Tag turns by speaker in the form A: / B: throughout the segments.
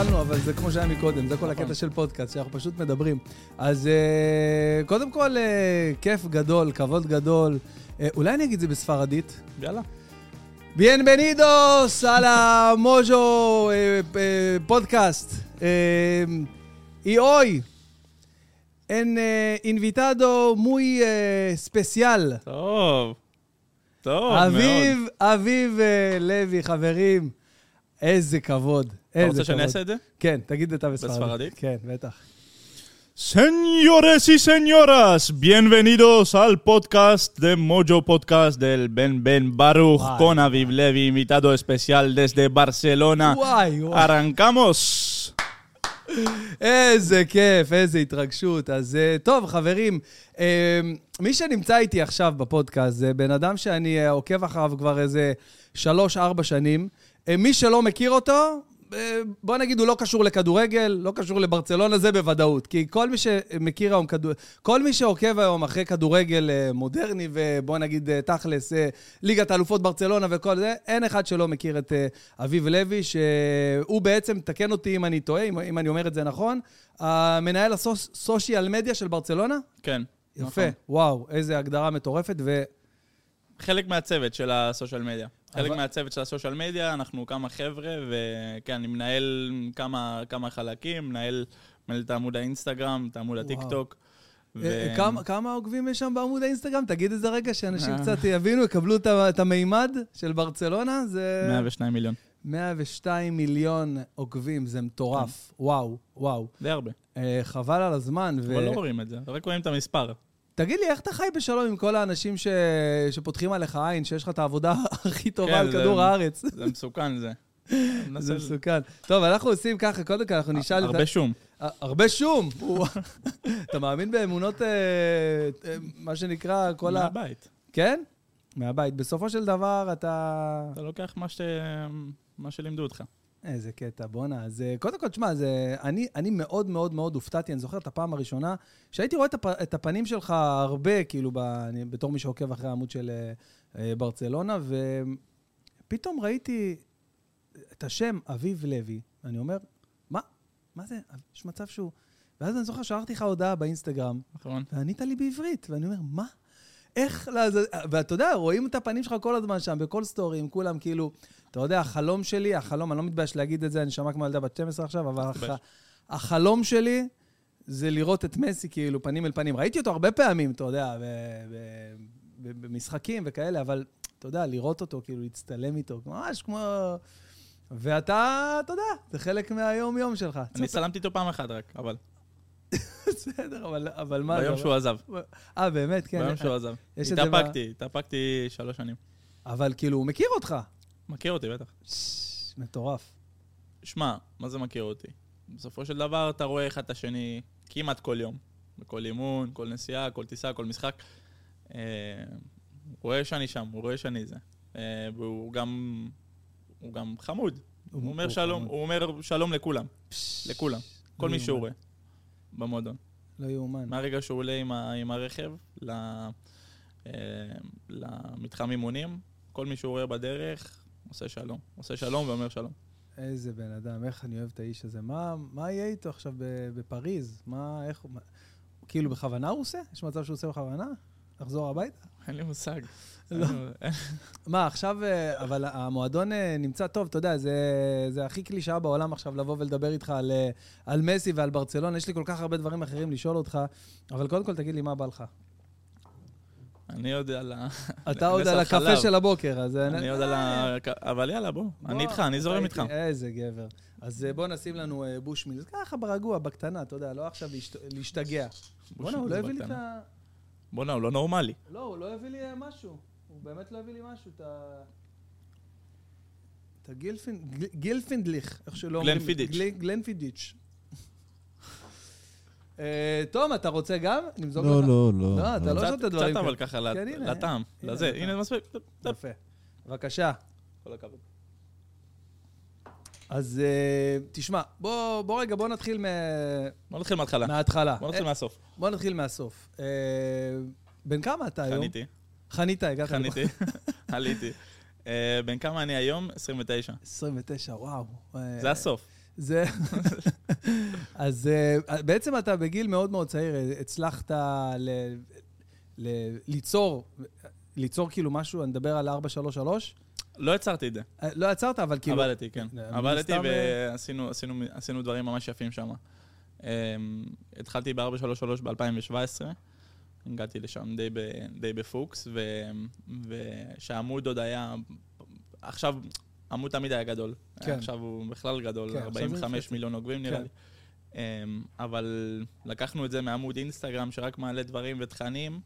A: התחלנו, אבל זה כמו שהיה מקודם, זה כל הקטע של פודקאסט, שאנחנו פשוט מדברים. אז אה, קודם כל, אה, כיף גדול, כבוד גדול. אה, אולי אני אגיד את זה בספרדית?
B: יאללה.
A: Bienvenidos a la Mojo eh, eh, Podcast. Eh, y hoy, en eh, invitado muy eh, especial,
B: טוב. טוב, מאוד.
A: אביב, אביב לוי, חברים. איזה כבוד.
B: אתה רוצה שאני. אעשה את זה?
A: כן, תגיד אתה בספרדית.
B: בספרדית?
A: כן, בטח.
B: Señores y señoras, bienvenidos al podcast de Mojo Podcast del Ben Ben Baruch
A: Guay.
B: con Aviv Levi, invitado especial desde Barcelona.
A: וואי, וואי.
B: Arrancamos.
A: איזה כיף, איזה התרגשות. אז אה, טוב, חברים, אה, מי שנמצא איתי עכשיו בפודקאסט זה בן אדם שאני אה, עוקב אחריו כבר איזה שלוש-ארבע שנים. מי שלא מכיר אותו, בוא נגיד, הוא לא קשור לכדורגל, לא קשור לברצלונה, זה בוודאות. כי כל מי שמכיר היום כדור... כל מי שעוקב היום אחרי כדורגל אה, מודרני, ובוא נגיד אה, תכלס, אה, ליגת האלופות ברצלונה וכל זה, אין אחד שלא מכיר את אביב לוי, שהוא בעצם, תקן אותי אם אני טועה, אם, אם אני אומר את זה נכון, המנהל הסושיאל מדיה של ברצלונה?
B: כן.
A: יפה,
B: נכון.
A: וואו, איזה הגדרה מטורפת, ו...
B: חלק מהצוות של הסושיאל מדיה. חלק
A: אבל-
B: מהצוות של הסושיאל מדיה, אנחנו כמה חבר'ה, וכן, אני מנהל כמה, כמה חלקים, מנהל, מנהל את עמוד האינסטגרם, את עמוד. הטיקטוק.
A: אה, כמה, כמה עוקבים יש שם בעמוד האינסטגרם? תגיד את זה רגע, שאנשים
B: אה.
A: קצת יבינו, יקבלו את, המימד של ברצלונה. זה
B: 102 מיליון.
A: 102 מיליון עוקבים, זה מטורף. וואו, וואו.
B: די הרבה.
A: אה, חבל על הזמן. ו...
B: אבל לא רואים את זה, רק רואים את המספר.
A: תגיד לי, איך אתה חי בשלום עם כל האנשים ש... שפותחים עליך עין, שיש לך את העבודה הכי טובה
B: כן,
A: על
B: זה-
A: כדור הארץ?
B: זה מסוכן זה.
A: זה מסוכן. טוב, אנחנו עושים ככה, קודם כל אנחנו נשאל... את ה-
B: הרבה שום.
A: ה- הרבה שום. אתה מאמין באמונות, אה, אה, מה שנקרא, כל ה...
B: מהבית.
A: כן? מהבית. בסופו של דבר אתה...
B: אתה לוקח מה ש- מה שלימדו אותך.
A: איזה קטע, בואנה. אז אה, קודם כל, תשמע, זה... אני, אני מאוד מאוד מאוד הופתעתי, אני זוכר את הפעם הראשונה, שהייתי רואה את, הפ... את הפנים שלך הרבה, כאילו, ב... אני, בתור מי שעוקב אחרי העמוד של אה, אה, ברצלונה, ופתאום ראיתי את השם אביב לוי, ואני אומר, מה? מה זה? יש מצב שהוא... ואז אני זוכר, שלחתי לך הודעה באינסטגרם,
B: נכון?
A: וענית לי בעברית, ואני אומר, מה? איך לעז... ואתה יודע, רואים את הפנים שלך כל הזמן שם, בכל סטורי, עם כולם, כאילו, אתה יודע, החלום שלי, החלום, אני לא מתבייש להגיד את זה, אני שמע כמו ילדה בת 12 עכשיו, אבל הח... החלום שלי זה לראות את מסי, כאילו, פנים אל פנים. ראיתי אותו הרבה פעמים, אתה יודע, ב... ב... ב... במשחקים וכאלה, אבל, אתה יודע, לראות אותו, כאילו, להצטלם איתו, ממש כמו... ואתה, אתה יודע, זה חלק מהיום-יום שלך.
B: אני צלמתי איתו פעם אחת רק, אבל.
A: בסדר, אבל, אבל מה...
B: ביום שהוא עזב.
A: אה, באמת, כן.
B: ביום שהוא עזב. התאפקתי, התאפקתי שלוש שנים.
A: אבל כאילו, הוא מכיר אותך.
B: מכיר אותי, בטח.
A: מטורף.
B: שמע, מה זה מכיר אותי? בסופו של דבר אתה רואה אחד את השני כמעט כל יום. בכל אימון, כל נסיעה, כל טיסה, כל משחק. אה, הוא רואה שאני שם, הוא רואה שאני זה. אה, והוא גם... הוא גם חמוד.
A: הוא-
B: הוא אומר
A: הוא
B: שלום,
A: חמוד.
B: הוא אומר שלום לכולם. לכולם. כל מי שהוא. רואה. במועדון.
A: לא יאומן.
B: מהרגע שהוא עולה עם, ה, עם הרכב ל, אה, למתחם אימונים, כל מי שהוא רואה בדרך עושה שלום. עושה שלום ואומר שלום.
A: איזה בן אדם, איך אני אוהב את האיש הזה. מה, מה יהיה איתו עכשיו בפריז? מה, איך. מה- כאילו, בכוונה הוא עושה? יש מצב שהוא עושה בכוונה? לחזור הביתה?
B: אין לי מושג.
A: לא. מה, עכשיו, אה, אבל המועדון אה, נמצא טוב, אתה יודע, זה, הכי קלישאה בעולם עכשיו לבוא ולדבר איתך על, אה, על מסי ועל ברצלונה. יש לי כל כך הרבה דברים אחרים לשאול אותך, אבל קודם כל תגיד לי מה בא לך.
B: אני עוד על ה...
A: אתה עוד על הקפה. של הבוקר, אז...
B: אני עוד על ה... אבל יאללה, בוא. אני איתך, אני זורם איתך.
A: איזה גבר. אז בוא נשים לנו אה, בושמיל. ככה ברגוע, בקטנה, אתה יודע, לא עכשיו להשת- להשתגע. בואנה, הוא לא הביא לי את. ה...
B: בואנה, הוא לא נורמלי.
A: לא, הוא לא הביא לי משהו. הוא באמת לא הביא לי משהו, את ה... את הגילפין... גל- גילפינדליך, איך שלא אומרים.
B: גלנפידיץ'.
A: גל- גלנפידיץ'. אה, תום, אתה רוצה גם? נמזוג
C: לא,
A: לך?
C: לא, לא.
A: לא, אתה לא
B: קצת-
A: שותה דברים
B: קצת. אבל ככה
A: כן,
B: לטעם, לזה. הנה, מספיק.
A: יפה. בבקשה.
B: כל הכבוד.
A: אז אה, תשמע, בוא, בוא רגע, בוא נתחיל מ...
B: בוא נתחיל מההתחלה.
A: מההתחלה.
B: בוא נתחיל
A: אה,
B: מהסוף.
A: בוא נתחיל מהסוף. אה, בן כמה אתה היום?
B: חניתי.
A: חנית, הגעת.
B: חניתי. עליתי. אה, בן כמה אני היום? 29.
A: 29, וואו. אה,
B: זה הסוף.
A: זה... אז אה, בעצם אתה בגיל מאוד מאוד צעיר, הצלחת ל... ל... ליצור, ליצור כאילו משהו, אני מדבר על 433?
B: לא יצרתי את זה.
A: לא יצרת, אבל כאילו...
B: עבדתי, כן. עבדתי ועשינו עשינו- עשינו דברים ממש יפים שם. התחלתי ב-433 ב-2017, הגעתי לשם די ב- די בפוקס, ו- ושהעמוד עוד היה... עכשיו, עמוד תמיד היה גדול.
A: כן.
B: עכשיו הוא בכלל גדול,
A: כן, עכשיו זה
B: 45
A: חצי.
B: מיליון עוקבים נראה
A: כן.
B: לי. אמ, אבל לקחנו את זה מעמוד אינסטגרם שרק מעלה דברים ותכנים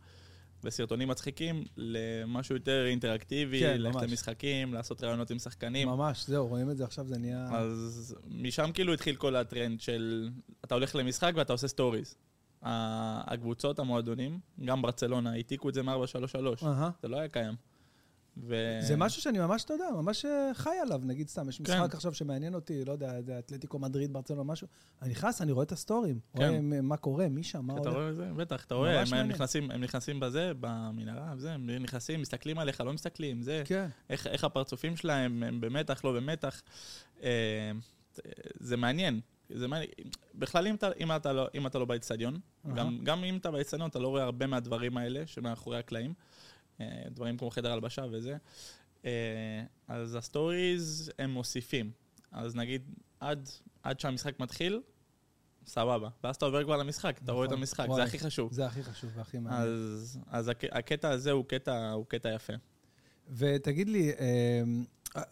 B: וסרטונים מצחיקים למשהו יותר אינטראקטיבי,
A: כן,
B: ללכת
A: ממש.
B: למשחקים, לעשות רעיונות עם שחקנים.
A: ממש, זהו, רואים את זה עכשיו, זה נהיה...
B: אז משם כאילו התחיל כל הטרנד של אתה הולך למשחק ואתה עושה סטוריז. הקבוצות, המועדונים, גם ברצלונה, העתיקו את זה מ-433.
A: אהה.
B: זה לא היה קיים. ו...
A: זה משהו שאני ממש, אתה יודע, ממש אה, חי עליו, נגיד סתם, יש
B: כן.
A: משחק עכשיו שמעניין אותי, לא יודע, זה אתלטיקו מדריד, ברצלונה, משהו, אני נכנס, אני רואה את הסטורים,
B: כן.
A: רואה מה קורה, מי שם, מה
B: אתה
A: הולך.
B: רואה את זה? בטח, אתה רואה, הם, הם. נכנסים, הם נכנסים בזה, במנהרה, וזה, הם נכנסים, מסתכלים עליך, לא מסתכלים, זה,
A: כן,
B: איך, איך הפרצופים שלהם, הם במתח, לא במתח. אה, זה מעניין. זה מעניין. בכלל, אם אתה, אם אתה, לא, אם אתה לא באצטדיון,
A: אהה.
B: גם, גם אם אתה באצטדיון, אתה לא רואה הרבה מהדברים האלה שמאחורי הקלעים. אה, דברים כמו חדר הלבשה וזה. אה, אז הסטוריז הם מוסיפים. אז נגיד, עד, עד שהמשחק מתחיל, סבבה. ואז אתה עובר כבר למשחק, אתה רואה את
A: נכון.
B: המשחק,
A: וואי.
B: זה הכי חשוב.
A: זה הכי חשוב והכי מעניין.
B: אז, אז הק, הקטע הזה הוא קטע, הוא קטע יפה.
A: ותגיד לי, אה,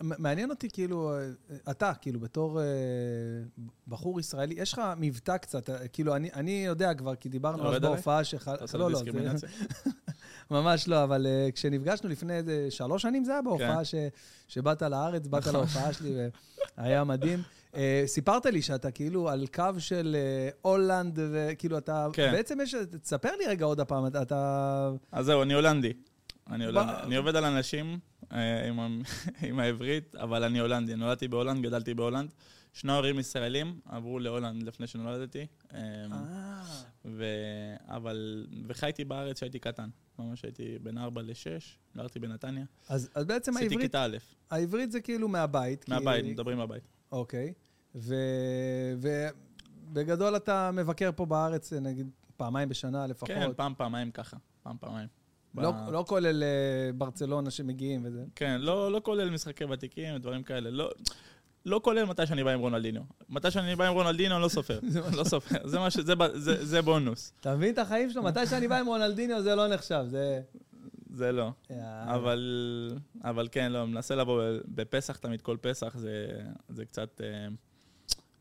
A: מעניין אותי כאילו, אה, אתה, כאילו, בתור אה, בחור ישראלי, יש לך מבטא קצת, אה, כאילו, אני, אני יודע כבר, כי דיברנו אז? בהופעה שלך,
B: אתה עושה
A: לא, לא, זה-
B: דיסקרימינציה?
A: ממש לא, אבל uh, כשנפגשנו לפני איזה שלוש שנים, זה היה בהופעה
B: כן.
A: ש, שבאת לארץ, באת
B: נכון.
A: להופעה שלי, והיה מדהים. אה, סיפרת לי שאתה כאילו על קו של אה, הולנד, וכאילו אתה...
B: כן.
A: בעצם יש... תספר לי רגע עוד הפעם, אתה-.
B: אז זהו, אני הולנדי. אני הולנדי.
A: מה?
B: אני עובד על אנשים עם, ה- עם העברית, אבל אני הולנדי. נולדתי בהולנד, גדלתי בהולנד. שני הורים ישראלים עברו להולנד לפני שנולדתי. אה,
A: אה,
B: ו... אבל... וחייתי בארץ כשהייתי קטן. ממש הייתי בין 4 ל-6, גרתי בנתניה.
A: אז, אז בעצם
B: עשיתי
A: העברית,
B: כיתה א',
A: העברית זה כאילו מהבית. כי-
B: מהבית, מדברים מהבית.
A: אוקיי. ובגדול אתה מבקר פה בארץ, נגיד, פעמיים בשנה לפחות.
B: כן, פעם, פעמיים ככה. פעם, פעמיים.
A: לא,
B: ב-
A: לא כולל אה, ברצלונה שמגיעים וזה.
B: כן, לא, לא כולל משחקי ותיקים ודברים כאלה. לא, לא כולל מתי שאני בא עם רונלדינו. מתי שאני בא עם רונלדינו, אני לא סופר. לא סופר. זה, מה ש... זה, זה, זה בונוס.
A: אתה מבין את החיים שלו? מתי שאני בא עם רונלדיניו זה לא נחשב, זה...
B: זה לא.
A: יאללה.
B: אבל, אבל כן, לא, מנסה לבוא בפסח תמיד, כל פסח זה, זה קצת אה,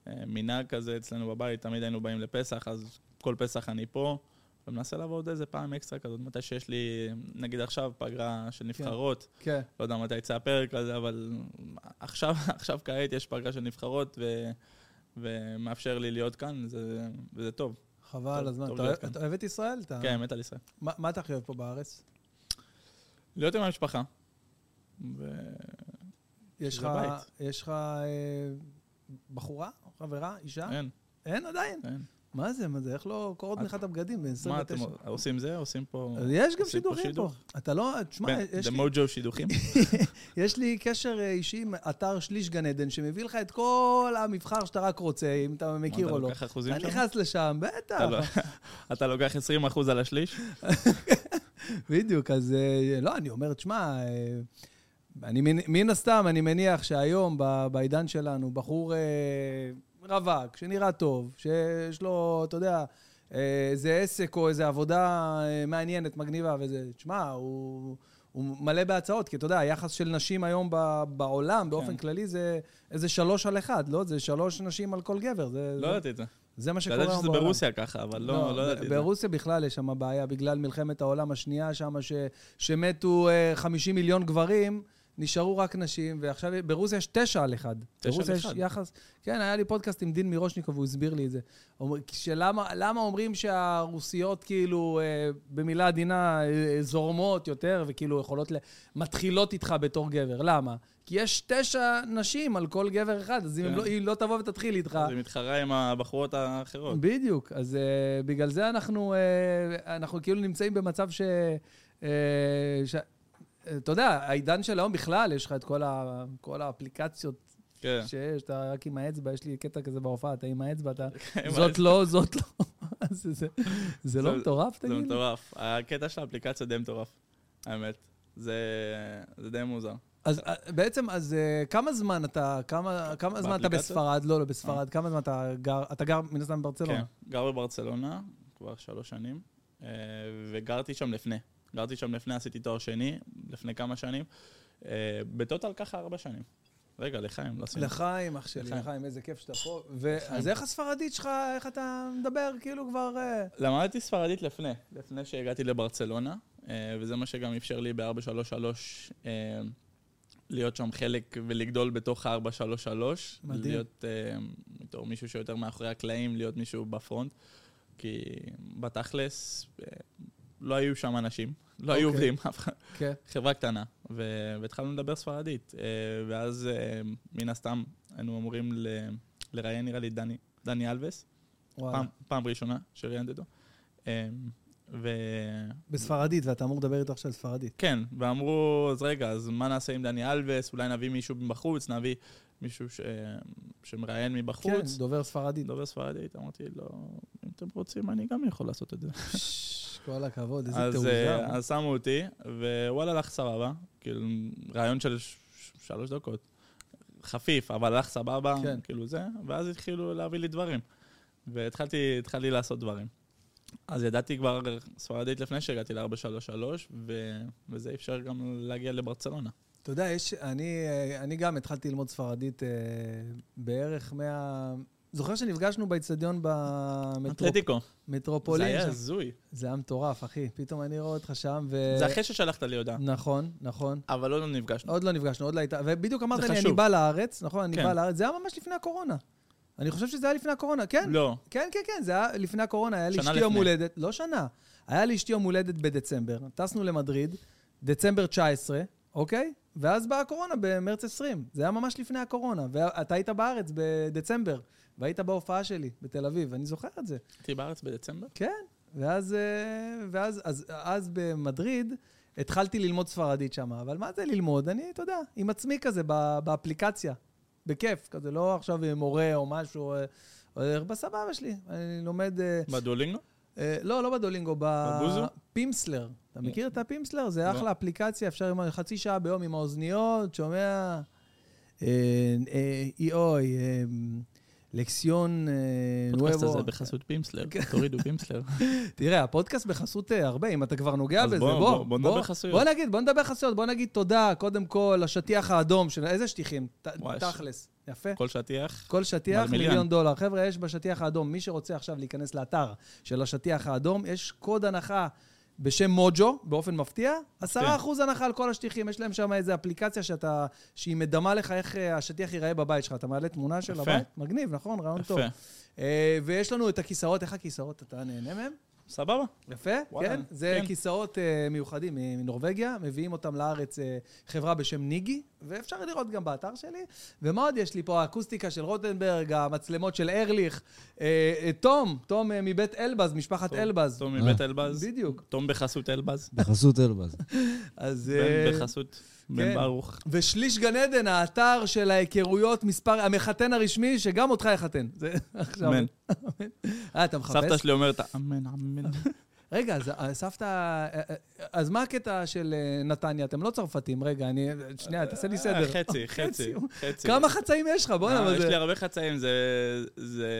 B: אה, מנהג כזה אצלנו בבית, תמיד היינו באים לפסח, אז כל פסח אני פה, ומנסה עוד איזה פעם אקסטרה כזאת, מתי שיש לי, נגיד עכשיו, פגרה של נבחרות,
A: כן.
B: לא יודע מתי יצא הפרק הזה, אבל עכשיו, עכשיו כעת יש פגרה של נבחרות, ו, ומאפשר לי להיות כאן, זה, וזה טוב.
A: חבל על הזמן. אתה
B: כאן.
A: אתה אוהב את ישראל? אתה-
B: כן, מת על ישראל.
A: מה מה אתה הכי אוהב פה בארץ?
B: להיות עם המשפחה. ו...
A: לך-. יש לך אה, בחורה? חברה? אישה?
B: אין,
A: אין עדיין?
B: אין.
A: מה זה? מה זה? איך לא קוראות לך את הבגדים ב-29?
B: מה אתם עושים זה? עושים פה...
A: יש גם שידוכים פה. אתה לא... תשמע, יש
B: The
A: לי-
B: Mojo שידוכים?
A: יש לי קשר אה, אישי עם אתר שליש גן עדן, שמביא לך את כל המבחר שאתה רק רוצה, אם אתה מכיר או
B: אתה
A: לא.
B: לוקח אחוזים
A: אתה
B: שם?
A: נכנס לשם, בטח.
B: אתה לא- אתה לוקח 20% על השליש?
A: בדיוק, אז אה, לא, אני אומר, תשמע, אה, אני, מן הסתם, אני מניח שהיום, בעידן שלנו, בחור רווק, שנראה טוב, שיש לו, אתה יודע, אה, איזה עסק או איזה עבודה אה, מעניינת, מגניבה וזה, תשמע, הוא... הוא מלא בהצעות, כי אתה יודע, היחס של נשים היום ב- בעולם, באופן
B: כן.
A: כללי, זה איזה שלוש על אחד, לא? זה שלוש נשים על כל גבר. זה,
B: לא ידעתי את זה.
A: זה מה שקורה
B: ידעתי
A: היום
B: שזה
A: בעולם.
B: ברוסיה ככה, אבל לא לא ידעתי את זה.
A: ברוסיה בכלל יש שם בעיה, בגלל מלחמת העולם השנייה שם, ש, שמתו אה, 50 מיליון גברים, נשארו רק נשים, ועכשיו ברוסיה יש תשע על אחד.
B: תשע
A: ברוסיה
B: על
A: יש
B: אחד.
A: יחס... כן, היה לי פודקאסט עם דין מירושניקוב, והוא הסביר לי את זה. למה אומרים שהרוסיות כאילו, אה, במילה עדינה, אה, זורמות יותר, וכאילו יכולות, ל... מתחילות איתך בתור גבר. למה? כי יש תשע נשים על כל גבר אחד, אז אם
B: כן.
A: לא, היא לא תבוא ותתחיל איתך...
B: אז היא מתחרה עם הבחורות האחרות.
A: בדיוק, אז uh, בגלל זה אנחנו, uh, אנחנו כאילו נמצאים במצב ש... Uh, ש... אתה יודע, העידן של היום בכלל, יש לך את כל, ה, כל האפליקציות
B: כן.
A: שיש, אתה רק עם האצבע, יש לי קטע כזה בהופעה, אתה עם האצבע, אתה... זאת. לא, זאת לא. זה, זה, זה לא
B: זה-
A: מטורף,
B: זה
A: תגיד לי?
B: מטורף. הקטע של האפליקציה די מטורף, האמת. זה זה די מוזר.
A: אז אה, בעצם, אז אה, כמה זמן אתה, כמה, כמה זמן אתה? בספרד? לא, לא בספרד. כמה זמן אתה גר, אתה גר מן הסתם
B: כן,
A: בברצלונה?
B: גר בברצלונה כבר שלוש שנים, אה, וגרתי שם לפני. גרתי שם לפני, עשיתי תואר שני, לפני כמה שנים. אה, בטוטל ככה ארבע שנים. רגע, לחיים, לא עשינו.
A: לחיים, אח שלי,
B: לחיים.
A: לחיים, איזה כיף שאתה פה. אז איך הספרדית שלך, איך אתה מדבר, כאילו כבר... אה,
B: למדתי ספרדית לפני, לפני שהגעתי לברצלונה, אה, וזה מה שגם אפשר לי ב-433 אה, להיות שם חלק ולגדול בתוך ה-433.
A: מדהים.
B: להיות בתור מישהו שיותר מאחורי הקלעים, להיות מישהו בפרונט. כי בתכלס, לא היו שם אנשים, לא היו
A: אוקיי.
B: עובדים, אחד-
A: כן.
B: חברה קטנה, ו- והתחלנו לדבר ספרדית. אה, ואז אה, מן הסתם היינו אמורים ל- לראיין נראה לי דני, דני אלווס.
A: וואלה.
B: פעם, פעם ראשונה שראיינתי אותו. אמ, ו...
A: בספרדית, ואתה אמור לדבר איתו עכשיו ספרדית.
B: כן, ואמרו, אז רגע, אז מה נעשה עם דני אלווס? אולי נביא מישהו מבחוץ, נביא מישהו ש... שמראיין
A: כן,
B: מבחוץ.
A: דובר ספרדית.
B: דובר ספרדית, אמרתי, לא, אם אתם רוצים, אני גם יכול לעשות את זה.
A: כל הכבוד, איזה
B: אז,
A: תעוזה.
B: אה, אז שמו אותי, ווואלה, הלך סבבה. כאילו, רעיון של שלוש דקות. חפיף, אבל הלך סבבה,
A: כן.
B: כאילו זה, ואז התחילו להביא לי דברים. והתחלתי התחלתי לעשות דברים. אז ידעתי כבר ספרדית לפני שהגעתי ל-433, ו... וזה אפשר גם להגיע לברצלונה.
A: אתה יודע, יש, אני, אה, אני גם התחלתי ללמוד ספרדית אה, בערך מה... זוכר שנפגשנו באיצטדיון. במטרופולין?
B: זה היה? הזוי.
A: זה היה מטורף, אחי. פתאום אני רואה אותך שם, ו...
B: זה אחרי ששלחת לי הודעה,
A: נכון, נכון.
B: אבל לא נפגשנו.
A: עוד לא נפגשנו, עוד לא הייתה... ובדיוק אמרת לי, אני. בא לארץ, נכון? אני
B: כן.
A: בא לארץ. זה היה ממש לפני הקורונה. אני חושב שזה היה לפני הקורונה, כן?
B: לא.
A: כן, כן, כן, זה היה לפני הקורונה, היה לי אשתי יום. הולדת, לא שנה, היה לי אשתי יום הולדת בדצמבר, טסנו למדריד, דצמבר 19, אוקיי? ואז באה הקורונה במרץ 20, זה היה ממש לפני הקורונה, ואתה היית בארץ בדצמבר, והיית בהופעה שלי בתל אביב, אני זוכר את זה.
B: הייתי בארץ בדצמבר?
A: כן, ואז, אה, ואז אז, אז במדריד התחלתי ללמוד ספרדית שם, אבל מה זה ללמוד? אני, אתה יודע, עם עצמי כזה, באפליקציה, בכיף, כזה, לא עכשיו עם מורה או משהו, אה, הולך בסבבה שלי, אני לומד... אה,
B: בדולינגו?
A: אה, לא, לא בדולינגו? בפימסלר. אתה מכיר את הפימסלר? זה
B: לא.
A: אחלה אפליקציה, אפשר עם חצי שעה ביום עם האוזניות, שומע... אה, אה, אי אוי, אה, lección אה,
B: הפודקאסט. הזה בחסות פימסלר, תורידו פימסלר.
A: תראה, הפודקאסט בחסות אה, הרבה, אם אתה כבר נוגע בזה,
B: בוא,
A: בוא.
B: בוא, בוא נדבר חסויות.
A: בוא נגיד, בוא נדבר חסויות, בוא נגיד תודה, קודם כל, לשטיח האדום, איזה שטיחים? תכלס, יפה.
B: כל שטיח.
A: כל שטיח. מיליון דולר. חבר'ה, יש בשטיח האדום, מי שרוצה עכשיו להיכנס לאתר של השטיח האדום, יש קוד הנחה בשם מוג'ו, באופן מפתיע, 10% הנחה על כל השטיחים. יש להם שם איזו אפליקציה שאתה, שהיא מדמה לך איך אה, השטיח ייראה בבית שלך. אתה מעלה תמונה של
B: יפה.
A: הבית? מגניב, נכון? רעיון טוב. אה, ויש לנו את הכיסאות, איך הכיסאות? אתה נהנה מהם?
B: סבבה.
A: יפה,
B: וואלה,
A: כן. זה
B: כן.
A: כיסאות uh, מיוחדים מנורבגיה, מביאים אותם לארץ uh, חברה בשם ניגי, ואפשר לראות גם באתר שלי. ומה עוד יש לי פה? האקוסטיקה של רוטנברג, המצלמות של ארליך, uh, uh, תום, תום uh, מבית אלבז, משפחת
B: תום.
A: אלבז.
B: תום מבית אלבז.
A: בדיוק.
B: תום בחסות אלבז.
C: בחסות אלבז.
A: אז...
B: בן בחסות
A: כן.
B: בן ברוך.
A: ושליש גן עדן, האתר של ההיכרויות, מספר, המחתן הרשמי, שגם אותך יחתן. זה עכשיו...
B: אמן.
A: אה, אתה מחפש?
B: סבתא שלי אומרת, אמן, אמן.
A: רגע, אז אה, סבתא... אה, אה, אז מה הקטע של נתניה? אתם לא צרפתים. רגע, אני... שנייה, תעשה לי סדר.
B: חצי, חצי, חצי.
A: כמה חצאים יש לך? בוא'נה,
B: אה,
A: מה
B: יש לי
A: זה...
B: הרבה חצאים, זה... זה...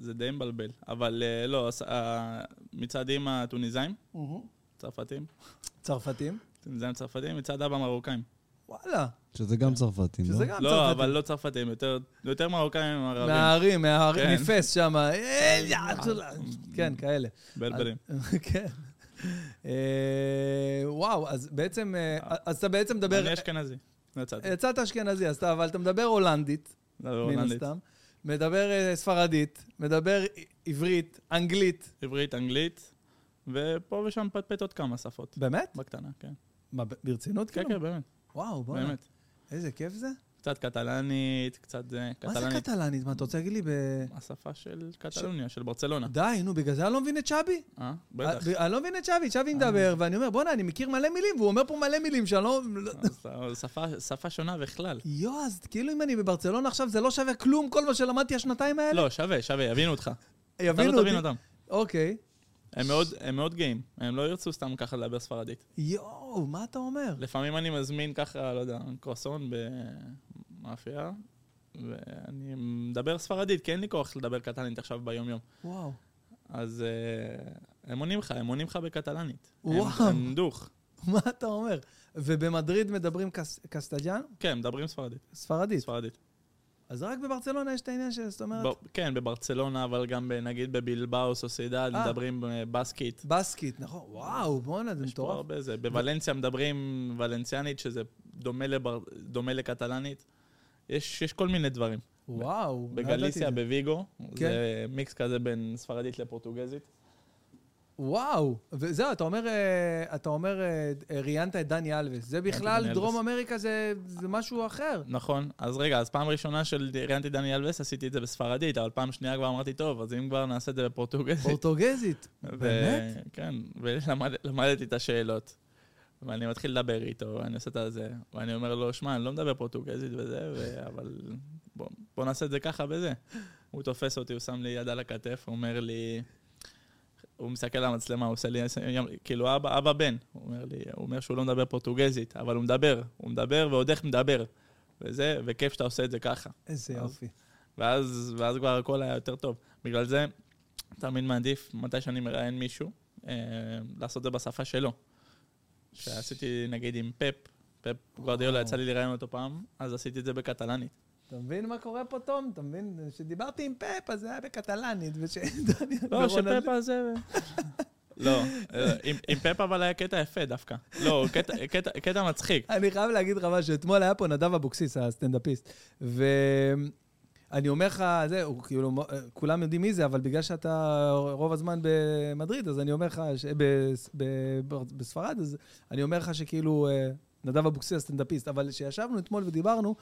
B: זה די מבלבל. אבל לא, הס- המצעדים הטוניסאים. צרפתים,
A: צרפתים?
B: טוניסאים צרפתים, מצעד אבא מרוקאים.
A: וואלה.
C: שזה גם צרפתים, לא?
A: שזה גם
B: לא. אבל לא צרפתים, יותר- יותר מרוקאים מערבים.
A: מהערים, מהערים,
B: כן.
A: מפס שם. כן, כאלה.
B: בלבלים.
A: כן. אה, וואו, אז בעצם... אה, אז אתה בעצם מדבר...
B: אני אשכנזי. יצאתי.
A: יצאת אשכנזי, אז אתה, אבל אתה מדבר הולנדית,
B: לא,
A: מן. הסתם. מדבר אה, ספרדית, מדבר עברית, אנגלית.
B: עברית, אנגלית, ופה ושם פטפט עוד כמה שפות.
A: באמת?
B: בקטנה, כן.
A: מה, ברצינות
B: כן,
A: כאילו?
B: כן, באמת.
A: וואו, בוא'נה.
B: באמת.
A: איזה כיף זה.
B: קצת קטלנית, קצת זה,
A: מה זה
B: קטלנית.
A: קטלנית? מה, אתה רוצה להגיד לי ב...
B: השפה של קטלוניה, של ברצלונה.
A: די, נו, בגלל זה אני לא מבין את שבי?
B: אה? בטח.
A: אני לא מבין את שבי, שבי מדבר, ואני אומר, בואנה, אני מכיר מלא מילים, והוא אומר פה מלא מילים שאני לא... לא-
B: שפה- שונה בכלל.
A: יואו, אז כאילו אם אני בברצלונה עכשיו, זה לא שווה כלום, כל מה שלמדתי השנתיים האלה?
B: לא, שווה, שווה, יבינו אותך. אתה
A: יבינו
B: לא
A: אותי.
B: תבין אותם.
A: אוקיי.
B: הם מאוד, הם מאוד גאים, הם לא ירצו סתם ככה לדבר ספרדית.
A: יואו, מה אתה אומר?
B: לפעמים אני מזמין ככה, לא יודע, קרואסון במאפייה, ואני מדבר ספרדית, כי אין לי כוח לדבר קטלנית עכשיו ביום-יום.
A: וואו.
B: אז אה, הם עונים לך, הם עונים לך בקטלנית. הם-
A: וואו.
B: הם דוך.
A: מה אתה אומר? ובמדריד מדברים קס- קסטג'אן?
B: כן, מדברים ספרדית.
A: ספרדית.
B: ספרדית.
A: אז רק בברצלונה יש את העניין של, זאת אומרת,
B: ב- כן, בברצלונה, אבל גם ב- נגיד בבלבאו, סוסידד,
A: אה.
B: מדברים בסקית.
A: בסקית, נכון? וואו, בואנה, זה
B: יש פה
A: מטורף.
B: הרבה זה. בוולנסיה מדברים ולנציאנית, שזה דומה, לבר... דומה לקטלנית. יש, יש כל מיני דברים.
A: וואו, לא
B: בגליסיה. בוויגו,
A: כן.
B: זה מיקס כזה בין ספרדית לפורטוגזית.
A: וואו, וזהו, אתה אומר, אה, אתה אומר, אה, ראיינת את דני אלווס. זה בכלל, דרום
B: אלווס.
A: אמריקה זה זה משהו אחר.
B: נכון. אז רגע, אז פעם ראשונה של ראיינתי דני אלווס, עשיתי את זה בספרדית, אבל פעם שנייה כבר אמרתי, טוב, אז אם כבר נעשה את זה בפורטוגזית.
A: פורטוגזית.
B: ו-
A: באמת?
B: כן, ולמדתי את השאלות. ואני מתחיל לדבר איתו, ואני עושה את זה, ואני אומר לו, שמע, אני לא מדבר פורטוגזית וזה, ו... אבל בוא, בוא נעשה את זה ככה וזה. הוא תופס אותי, הוא שם לי יד על הכתף, הוא אומר לי, הוא מסתכל על המצלמה, הוא עושה לי, כאילו, אבא, אבא בן, הוא אומר לי, הוא אומר שהוא לא מדבר פורטוגזית, אבל הוא מדבר, הוא מדבר ועוד איך מדבר. וזה, וכיף שאתה עושה את זה ככה.
A: איזה יופי.
B: ואז, ואז כבר הכל היה יותר טוב. בגלל זה, תמיד מעדיף, מתי שאני מראיין מישהו, אה, לעשות את זה בשפה שלו. שעשיתי נגיד עם פפ, פפ גוורדיולה, יצא לי לראיין אותו פעם, אז עשיתי את זה בקטלנית.
A: אתה מבין מה קורה פה, תום? אתה מבין? כשדיברתי עם פאפ, אז זה היה בקטלנית, וש...
B: לא, שפפ הזה... לא, אה, עם, פפ אבל היה קטע יפה דווקא. לא, קטע, מצחיק.
A: אני חייב להגיד לך משהו, אתמול היה פה נדב אבוקסיס, הסטנדאפיסט, ואני אומר לך, זה, הוא כאילו, כולם יודעים מי זה, אבל בגלל שאתה רוב הזמן במדריד, אז אני אומר לך, ש... ב... ב... בספרד, אז אני אומר לך שכאילו, אה, נדב אבוקסיס הסטנדאפיסט, אבל כשישבנו אתמול ודיברנו,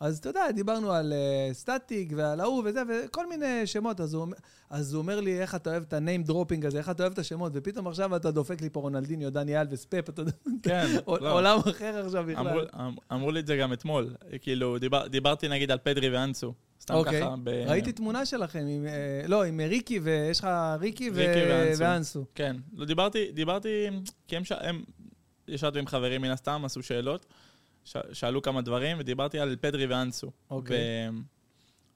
A: אז אתה יודע, דיברנו על אה, סטטיק ועל ההוא וזה, וכל מיני שמות, אז הוא, אז הוא אומר לי, איך אתה אוהב את ה-name dropping הזה, איך אתה אוהב את השמות, ופתאום עכשיו אתה דופק לי פה רונלדיניו, דני אלווס, פפ, אתה יודע,
B: כן, לא.
A: עולם אחר עכשיו בכלל.
B: אמרו, אמ- אמרו לי את זה גם אתמול. כאילו, דיבר, דיברתי נגיד על פדרי ואנסו. סתם
A: אוקיי.
B: ככה. ב...
A: ראיתי תמונה שלכם, עם, אה, לא, עם ריקי, ויש לך ריקי, ו-
B: ריקי ואנסו.
A: ואנסו.
B: כן. לא, דיברתי, דיברתי, כי הם, ש... הם ישבתי עם חברים מן הסתם, עשו שאלות, ש... שאלו כמה דברים, ודיברתי על פדרי ואנסו.
A: אוקיי.
B: והם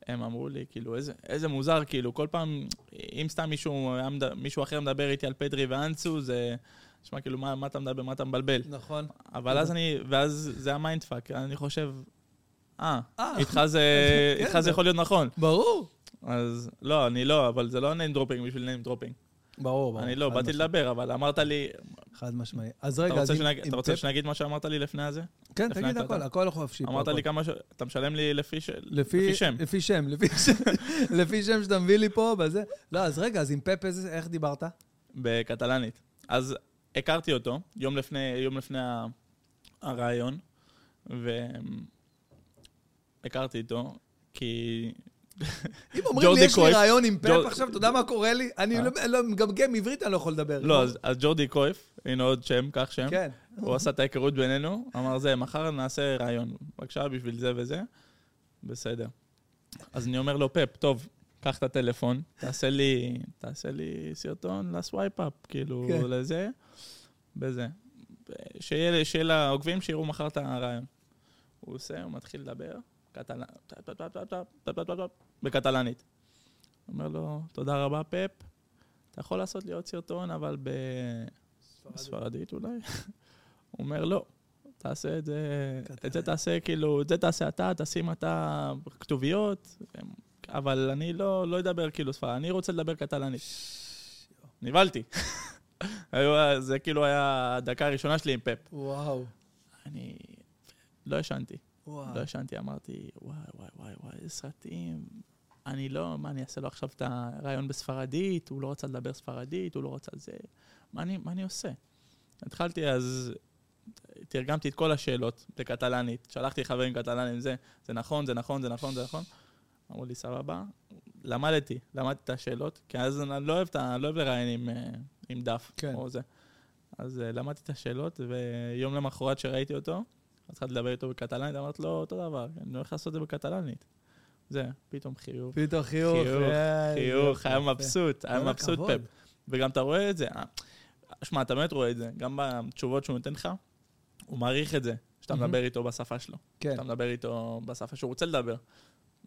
B: הם אמרו לי, כאילו, איזה, איזה מוזר, כאילו, כל פעם, אם סתם מישהו, מישהו אחר מדבר איתי על פדרי ואנסו, זה... נשמע כאילו, מה, מה אתה מדבר, מה אתה מבלבל?
A: נכון.
B: אבל אז אני, ואז זה ה-mind fuck, אני חושב, אה,
A: אה,
B: איתך זה,
A: כן,
B: איתך
A: זה
B: יכול להיות נכון.
A: ברור.
B: אז לא, אני לא, אבל זה לא name dropping בשביל name dropping.
A: ברור, ברור.
B: אני לא, באתי. לדבר, אבל אמרת לי,
A: חד משמעי. אז רגע, אז עם
B: אתה רוצה שנגיד מה שאמרת לי לפני הזה?
A: כן, תגיד? הכל, הכל חופשי.
B: אמרת. לי כמה ש... אתה משלם לי לפי שם.
A: לפי שם, לפי שם, שאתה מביא לי פה, בזה. לא, אז רגע, אז עם פפ, איזה- איך דיברת?
B: בקטלנית. אז הכרתי אותו יום לפני, יום לפני הרעיון, והכרתי איתו, כי...
A: אם אומרים לי, יש לי רעיון עם
B: ג'ור-
A: עכשיו, אתה יודע מה קורה לי? אני
B: אה?
A: לא- לא מגמגם עברית, אני לא יכול לדבר.
B: לא, אז, ג'ורדי קרויף, הנה עוד שם, קח שם.
A: כן.
B: הוא עשה את ההיכרות בינינו, אמר זה, מחר נעשה רעיון. בבקשה, בשביל זה וזה. בסדר. אז אני אומר לו, פפ, טוב, קח את הטלפון, תעשה לי, תעשה לי סרטון לסווייפ אפ, כאילו,
A: כן.
B: לזה, בזה. שיהיה לעוקבים שיראו מחר את הרעיון. הוא עושה, הוא מתחיל לדבר, בקטלנית. אומר לו, תודה רבה, פפ, אתה יכול לעשות לי עוד סרטון, אבל. בספרדית אולי? הוא אומר, לא, תעשה את זה, את זה תעשה כאילו, את זה תעשה אתה, תשים אתה כתוביות, אבל אני לא, לא אדבר כאילו ספרד, אני רוצה לדבר קטלנית. נבהלתי. זה כאילו היה הדקה הראשונה שלי עם פפ.
A: וואו,
B: אני לא ישנתי,
A: וואו.
B: לא ישנתי, אמרתי, וואי, וואי, וואי, וואי, איזה סרטים. אני לא, מה, אני אעשה לו עכשיו את הרעיון בספרדית, הוא לא רצה לדבר ספרדית, הוא לא רצה זה. מה אני, מה אני עושה? התחלתי אז תרגמתי את כל השאלות לקטלנית, שלחתי לחברים קטלנים, זה, זה נכון, זה נכון, זה נכון, זה נכון. אמרו לי, סבבה. למדתי, למדתי את השאלות, כי אז אני לא אוהב, לא אוהב לראיין עם, אה, עם דף
A: כן.
B: או זה. אז אה, למדתי את השאלות, ויום למחרת שראיתי אותו, אז התחלתי לדבר איתו בקטלנית, אמרתי לו, אותו דבר, אני הולך לעשות את זה בקטלנית. זה, פתאום חיוך.
A: פתאום חיוך.
B: חיוך,
A: אה,
B: חיוך, היה. מבסוט, היה מבסוט. פפ. וגם אתה רואה את זה. אה, שמע, אתה באמת רואה את זה, גם בתשובות שהוא נותן לך, הוא מעריך את זה, שאתה. מדבר איתו בשפה שלו.
A: כן,
B: שאתה מדבר איתו בשפה שהוא רוצה לדבר.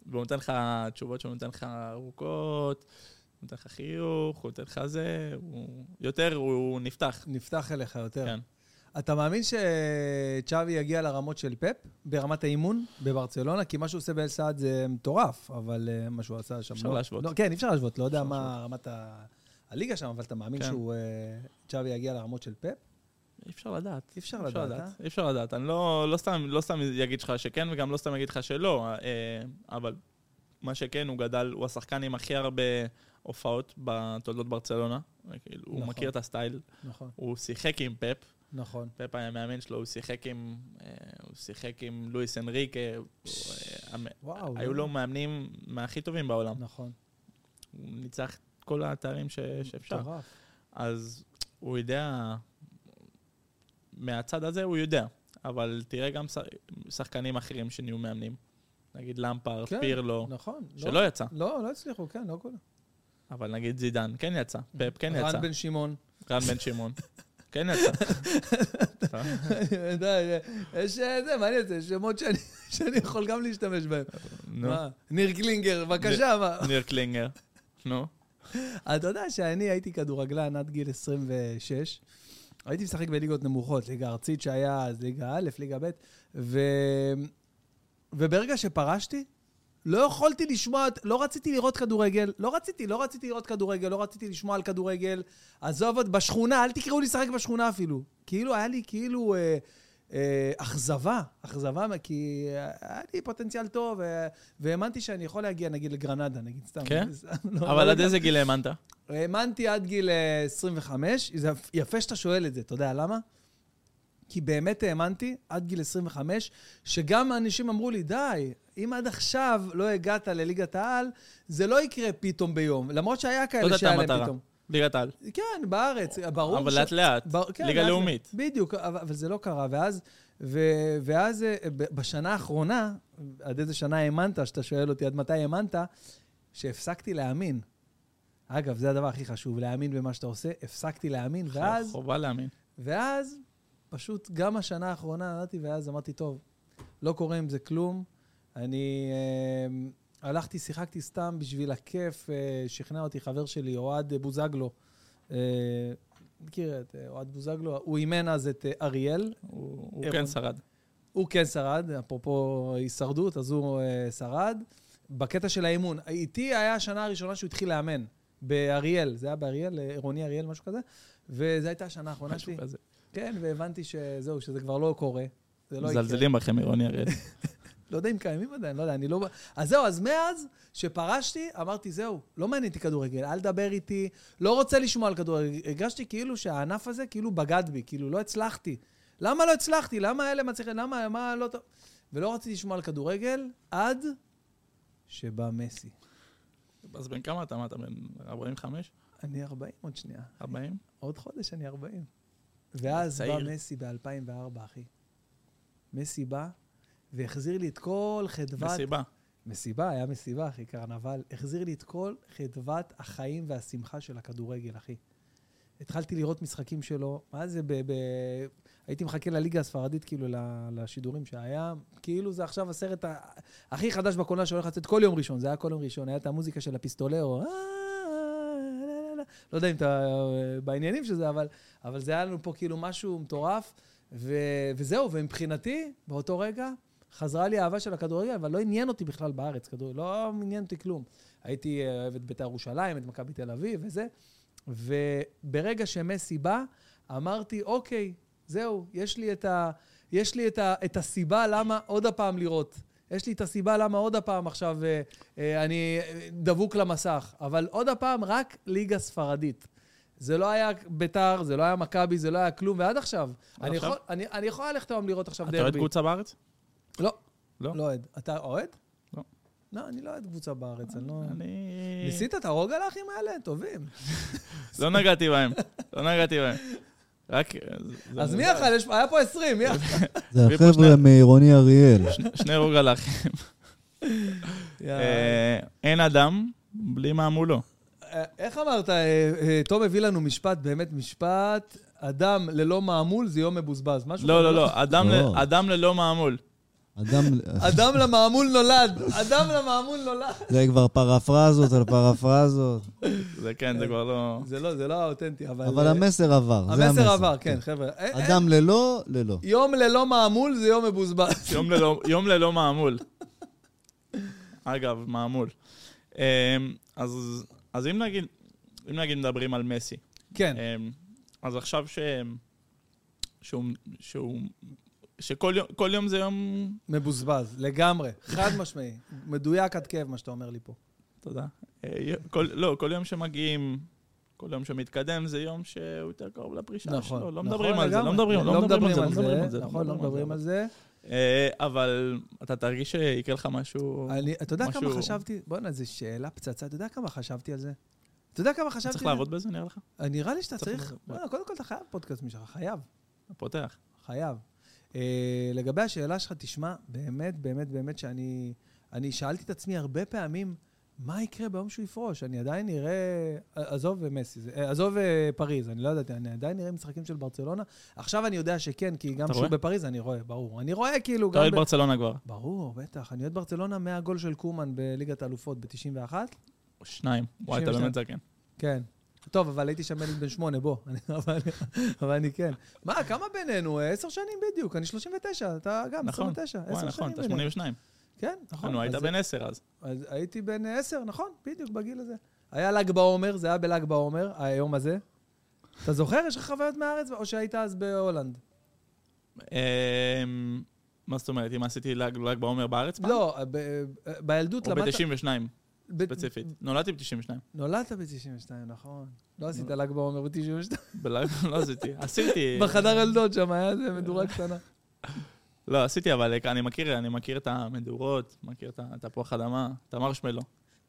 B: והוא נותן לך תשובות שהוא נותן לך ארוכות, הוא נותן לך חיוך, הוא נותן לך זה, הוא... יותר הוא נפתח.
A: נפתח אליך יותר.
B: כן.
A: אתה מאמין שצ'אבי יגיע לרמות של פפ, ברמת האימון בברצלונה? כי מה שהוא עושה באל סעד זה מטורף, אבל אה, מה שהוא עשה שם...
B: אפשר
A: לא-
B: להשוות.
A: לא, כן, אפשר להשוות, לא יודע מה רמת ה- הליגה שם, אבל אתה מאמין
B: כן.
A: שהוא... אה, צ'אבי יגיע לרמות של פפ?
B: אי אפשר לדעת.
A: אי אפשר לדעת, אה?
B: אי אפשר לדעת. אני לא, לא, סתם, לא סתם אגיד לך שכן, וגם לא סתם אגיד לך שלא, אה, אבל מה שכן, הוא גדל, הוא השחקן עם הכי הרבה הופעות בתולדות ברצלונה. כאילו, הוא
A: נכון.
B: מכיר את הסטייל,
A: נכון,
B: הוא שיחק עם פפ,
A: נכון.
B: פפ היה מאמן שלו, הוא שיחק עם, אה, הוא שיחק עם לואיס אנריקה, אה,
A: וואו.
B: היו
A: זה-
B: לו מאמנים מהכי טובים בעולם.
A: נכון.
B: הוא ניצח את כל התארים ש- שאפשר.
A: מטורף.
B: אז הוא יודע, מהצד הזה הוא יודע, אבל תראה גם שחקנים אחרים שנהיו מאמנים. נגיד למפרד,
A: כן,
B: פירלו,
A: נכון.
B: שלא יצא,
A: לא, לא הצליחו, כן, לא כולם.
B: אבל נגיד זידן כן יצא, פפ כן יצא,
A: רן בן שמעון.
B: רן בן שמעון, כן יצא.
A: די, יש אה, זה, מעניין, זה שמות שאני- יכול גם להשתמש בהם.
B: נו,
A: מה? ניר קלינגר, בבקשה, מה?
B: ניר קלינגר, נו.
A: אתה יודע שאני הייתי כדורגלן עד גיל 26. הייתי משחק בליגות נמוכות, ליגה ארצית שהיה אז ליגה א', ליגה ב', ו... וברגע שפרשתי, לא יכולתי לשמוע, לא רציתי לראות כדורגל, לא רציתי, לא רציתי לראות כדורגל, לא רציתי לשמוע על כדורגל. עזוב בשכונה, אל תקראו לי לשחק בשכונה אפילו. כאילו, היה לי כאילו אה, אה, אכזבה, אכזבה, כי היה לי פוטנציאל טוב, ו- והאמנתי שאני יכול להגיע, נגיד, לגרנדה, נגיד, סתם.
B: כן?
A: לא,
B: אבל
A: לא
B: עד
A: יודע.
B: איזה גיל האמנת?
A: האמנתי עד גיל אה, 25, זה יפה שאתה שואל את זה, אתה יודע למה? כי באמת האמנתי עד גיל 25, שגם אנשים אמרו לי, די, אם עד עכשיו לא הגעת לליגת העל, זה לא יקרה פתאום ביום. למרות שהיה כאלה שהיה להם. פתאום.
B: ליגת העל.
A: כן, בארץ, ברור
B: אבל
A: ש-
B: לאט לאט,
A: בר- כן,
B: ליגה
A: לאט-
B: לאומית.
A: בדיוק, אבל, אבל זה לא קרה. ואז, ו, ואז אה, בשנה האחרונה, עד איזה שנה האמנת, שאתה שואל אותי עד מתי האמנת, שהפסקתי להאמין. אגב, זה הדבר הכי חשוב, להאמין במה שאתה עושה. הפסקתי להאמין, ואז,
B: חובה להאמין.
A: ואז פשוט גם השנה האחרונה נתתי, ואז אמרתי, טוב, לא קורה עם זה כלום. אני אה, הלכתי, שיחקתי סתם בשביל הכיף, אה, שכנע אותי חבר שלי, אוהד בוזגלו. אה, מכיר את אה, אוהד בוזגלו? הוא אימן אז את אה, אריאל.
B: הוא הוא
A: איך
B: כן שרד.
A: הוא כן שרד, אפרופו הישרדות, אז הוא אה, שרד. בקטע של האימון, איתי היה השנה הראשונה שהוא התחיל לאמן, באריאל, זה היה באריאל, אה, עירוני אריאל, משהו כזה, וזו הייתה השנה האחרונה שלי.
B: משהו כזה.
A: כן, והבנתי שזהו, שזה כבר לא קורה. זה לא יקרה.
B: מזלזלים בכם, עירוני אריאל.
A: לא יודע אם קיימים עדיין, לא יודע, אני לא... אז זהו, אז מאז שפרשתי, אמרתי, זהו, לא מעניין אותי כדורגל, אל תדבר איתי, לא רוצה לשמוע על כדורגל. הרגשתי כאילו שהענף הזה כאילו בגד בי, כאילו לא הצלחתי. למה לא הצלחתי? למה אלה מצליחים? למה, מה לא טוב? ולא רציתי לשמוע על כדורגל עד שבא מסי.
B: אז בן כמה אתה? מה, אתה בן 45?
A: אני 40 עוד שנייה.
B: 40?
A: עוד חודש אני 40. ואז בא
B: צעיר.
A: מסי ב-2004, אחי. מסי בא והחזיר לי את כל חדוות...
B: מסיבה.
A: מסיבה, היה מסיבה, אחי, קרנבל. החזיר לי את כל חדוות החיים והשמחה של הכדורגל, אחי. התחלתי לראות משחקים שלו, מה זה, ב... ב... הייתי מחכה לליגה הספרדית, כאילו, לשידורים שהיה, כאילו זה עכשיו הסרט ה... הכי חדש בקולנוע שהולך לצאת כל יום ראשון, זה היה כל יום ראשון, היה את המוזיקה של הפיסטולרו, "אה, לה, לה, לה". לא יודע אם אתה אה, בעניינים של זה, אבל, אבל זה היה לנו פה כאילו משהו מטורף, ו... וזהו, ומבחינתי, באותו רגע, חזרה לי האהבה של הכדורגל, אבל לא עניין אותי בכלל בארץ, כדורגל, לא עניין אותי כלום. הייתי אה, אוהב את בית"ר ירושלים, את מכבי תל אביב וזה, וברגע שמסי בא, אמרתי, אוקיי, זהו, יש לי את, ה, יש לי את, ה, את הסיבה למה עוד הפעם לראות. יש לי את הסיבה למה עוד הפעם עכשיו אה, אה, אני אה, דבוק למסך, אבל עוד הפעם רק ליגה ספרדית. זה לא היה ביתר, זה לא היה מכבי, זה לא היה כלום, ועד עכשיו. אני
B: עכשיו?
A: יכול- אני אני יכול ללכת היום לראות עכשיו
B: אתה אוהד
A: דרבי.
B: קבוצה בארץ?
A: לא.
B: לא?
A: לא אוהד. אתה אוהד?
B: לא.
A: לא, אני לא אוהד קבוצה בארץ, אני לא...
B: אני...
A: ניסית את הרוגע לאחים האלה? טובים.
B: לא נגעתי בהם. לא נגעתי בהם. רק... זה
A: אז מי. אכל? יש- היה פה 20, מי אכל?
C: זה החבר'ה מעירוני אריאל.
B: שני רוגלחים. אה, אין אדם בלי מה מולו.
A: אה, איך אמרת? אה, אה, תום הביא לנו משפט, באמת משפט, אדם ללא מעמול זה יום מבוזבז. משהו
B: לא,
A: כזה,
B: לא, לא. אדם
C: לא.
B: אדם ללא מעמול.
C: אדם,
A: אדם למעמול נולד. אדם למעמול נולד.
C: זה כבר פרפרזות על פרפרזות.
B: זה כן, זה כבר לא...
A: זה לא, זה לא האותנטי, אבל...
C: אבל המסר עבר, זה המסר.
A: המסר עבר, כן, חבר'ה. אה, אה,
C: אדם ללא, ללא.
A: יום ללא מעמול זה יום מבוזבז.
B: יום ללא- יום ללא מעמול. אגב, מעמול. אמ, אז אז אם נגיד, אם נגיד מדברים על מסי,
A: כן,
B: אמ, אז עכשיו ש... שהוא... שהוא... שכל יום, כל יום זה יום...
A: מבוזבז, לגמרי. חד משמעי. מדויק עד כאב, מה שאתה אומר לי פה.
B: תודה. אה, כל, לא, כל יום שמגיעים, כל יום שמתקדם זה יום שהוא יותר קרוב לפרישה
A: נכון.
B: שלו. לא
A: נכון
B: מדברים על זה, לא. מדברים לא מדברים על זה, לא מדברים על זה.
A: נכון, לא מדברים על זה.
B: אה, אבל אתה תרגיש שיקרה לך משהו...
A: אני- אתה יודע כמה
B: משהו-
A: חשבתי? בוא'נה, זו שאלה פצצה. אתה יודע כמה חשבתי על זה? אתה יודע כמה חשבתי
B: צריך? לעבוד בזה, נראה לך?
A: אה, נראה לי שאתה
B: צריך
A: קודם כל אתה חייב פודקאסט משלך, חייב.
B: פותח.
A: חייב. אה, לגבי השאלה שלך, תשמע, באמת, באמת, באמת שאני... אני שאלתי את עצמי הרבה פעמים, מה יקרה ביום שהוא יפרוש? אני עדיין אראה... עזוב מסי, אה, עזוב אה, פריז, אני לא ידעתי, אני עדיין נראה משחקים של ברצלונה. עכשיו אני יודע שכן, כי גם כשהוא
B: רואה?
A: בפריז אני רואה, ברור. אני רואה כאילו
B: אתה. אוהד
A: ב-
B: ברצלונה כבר.
A: ברור, בטח. אני אוהד ברצלונה מהגול של קומן בליגת האלופות ב-91.
B: שניים. וואי, אתה
A: 92.
B: באמת זקן.
A: כן. טוב, אבל הייתי שם ילד בן שמונה, בוא. אבל, אני כן. מה, כמה בינינו? אה, עשר שנים בדיוק. אני 39, אתה גם
B: נכון.
A: 29.
B: וואי,
A: עשר
B: נכון,
A: שנים
B: אתה
A: בינינו.
B: 82.
A: כן, נכון.
B: נו, היית בן 10 אז.
A: אז הייתי בן עשר, נכון, בדיוק בגיל הזה. היה ל"ג בעומר, זה היה בל"ג בעומר, היום הזה. אתה זוכר? יש לך חוויות מהארץ, או שהיית אז בהולנד?
B: אמ, מה זאת אומרת, אם עשיתי ל"ג ל"ג בעומר בארץ?
A: לא, בילדות
B: או
A: למדת...
B: ב-92
A: ב-
B: ספציפית. נולדתי ב-92.
A: נולדת ב-92, נכון. לא עשית ל"ג בעומר ב-92.
B: בל"ג לא עשיתי. עשיתי.
A: בחדר ילדות שם היה איזה מדורה קטנה.
B: לא, עשיתי, אבל אני מכיר, אני מכיר את המדורות, מכיר את התפוח אדמה, את המרשמלו.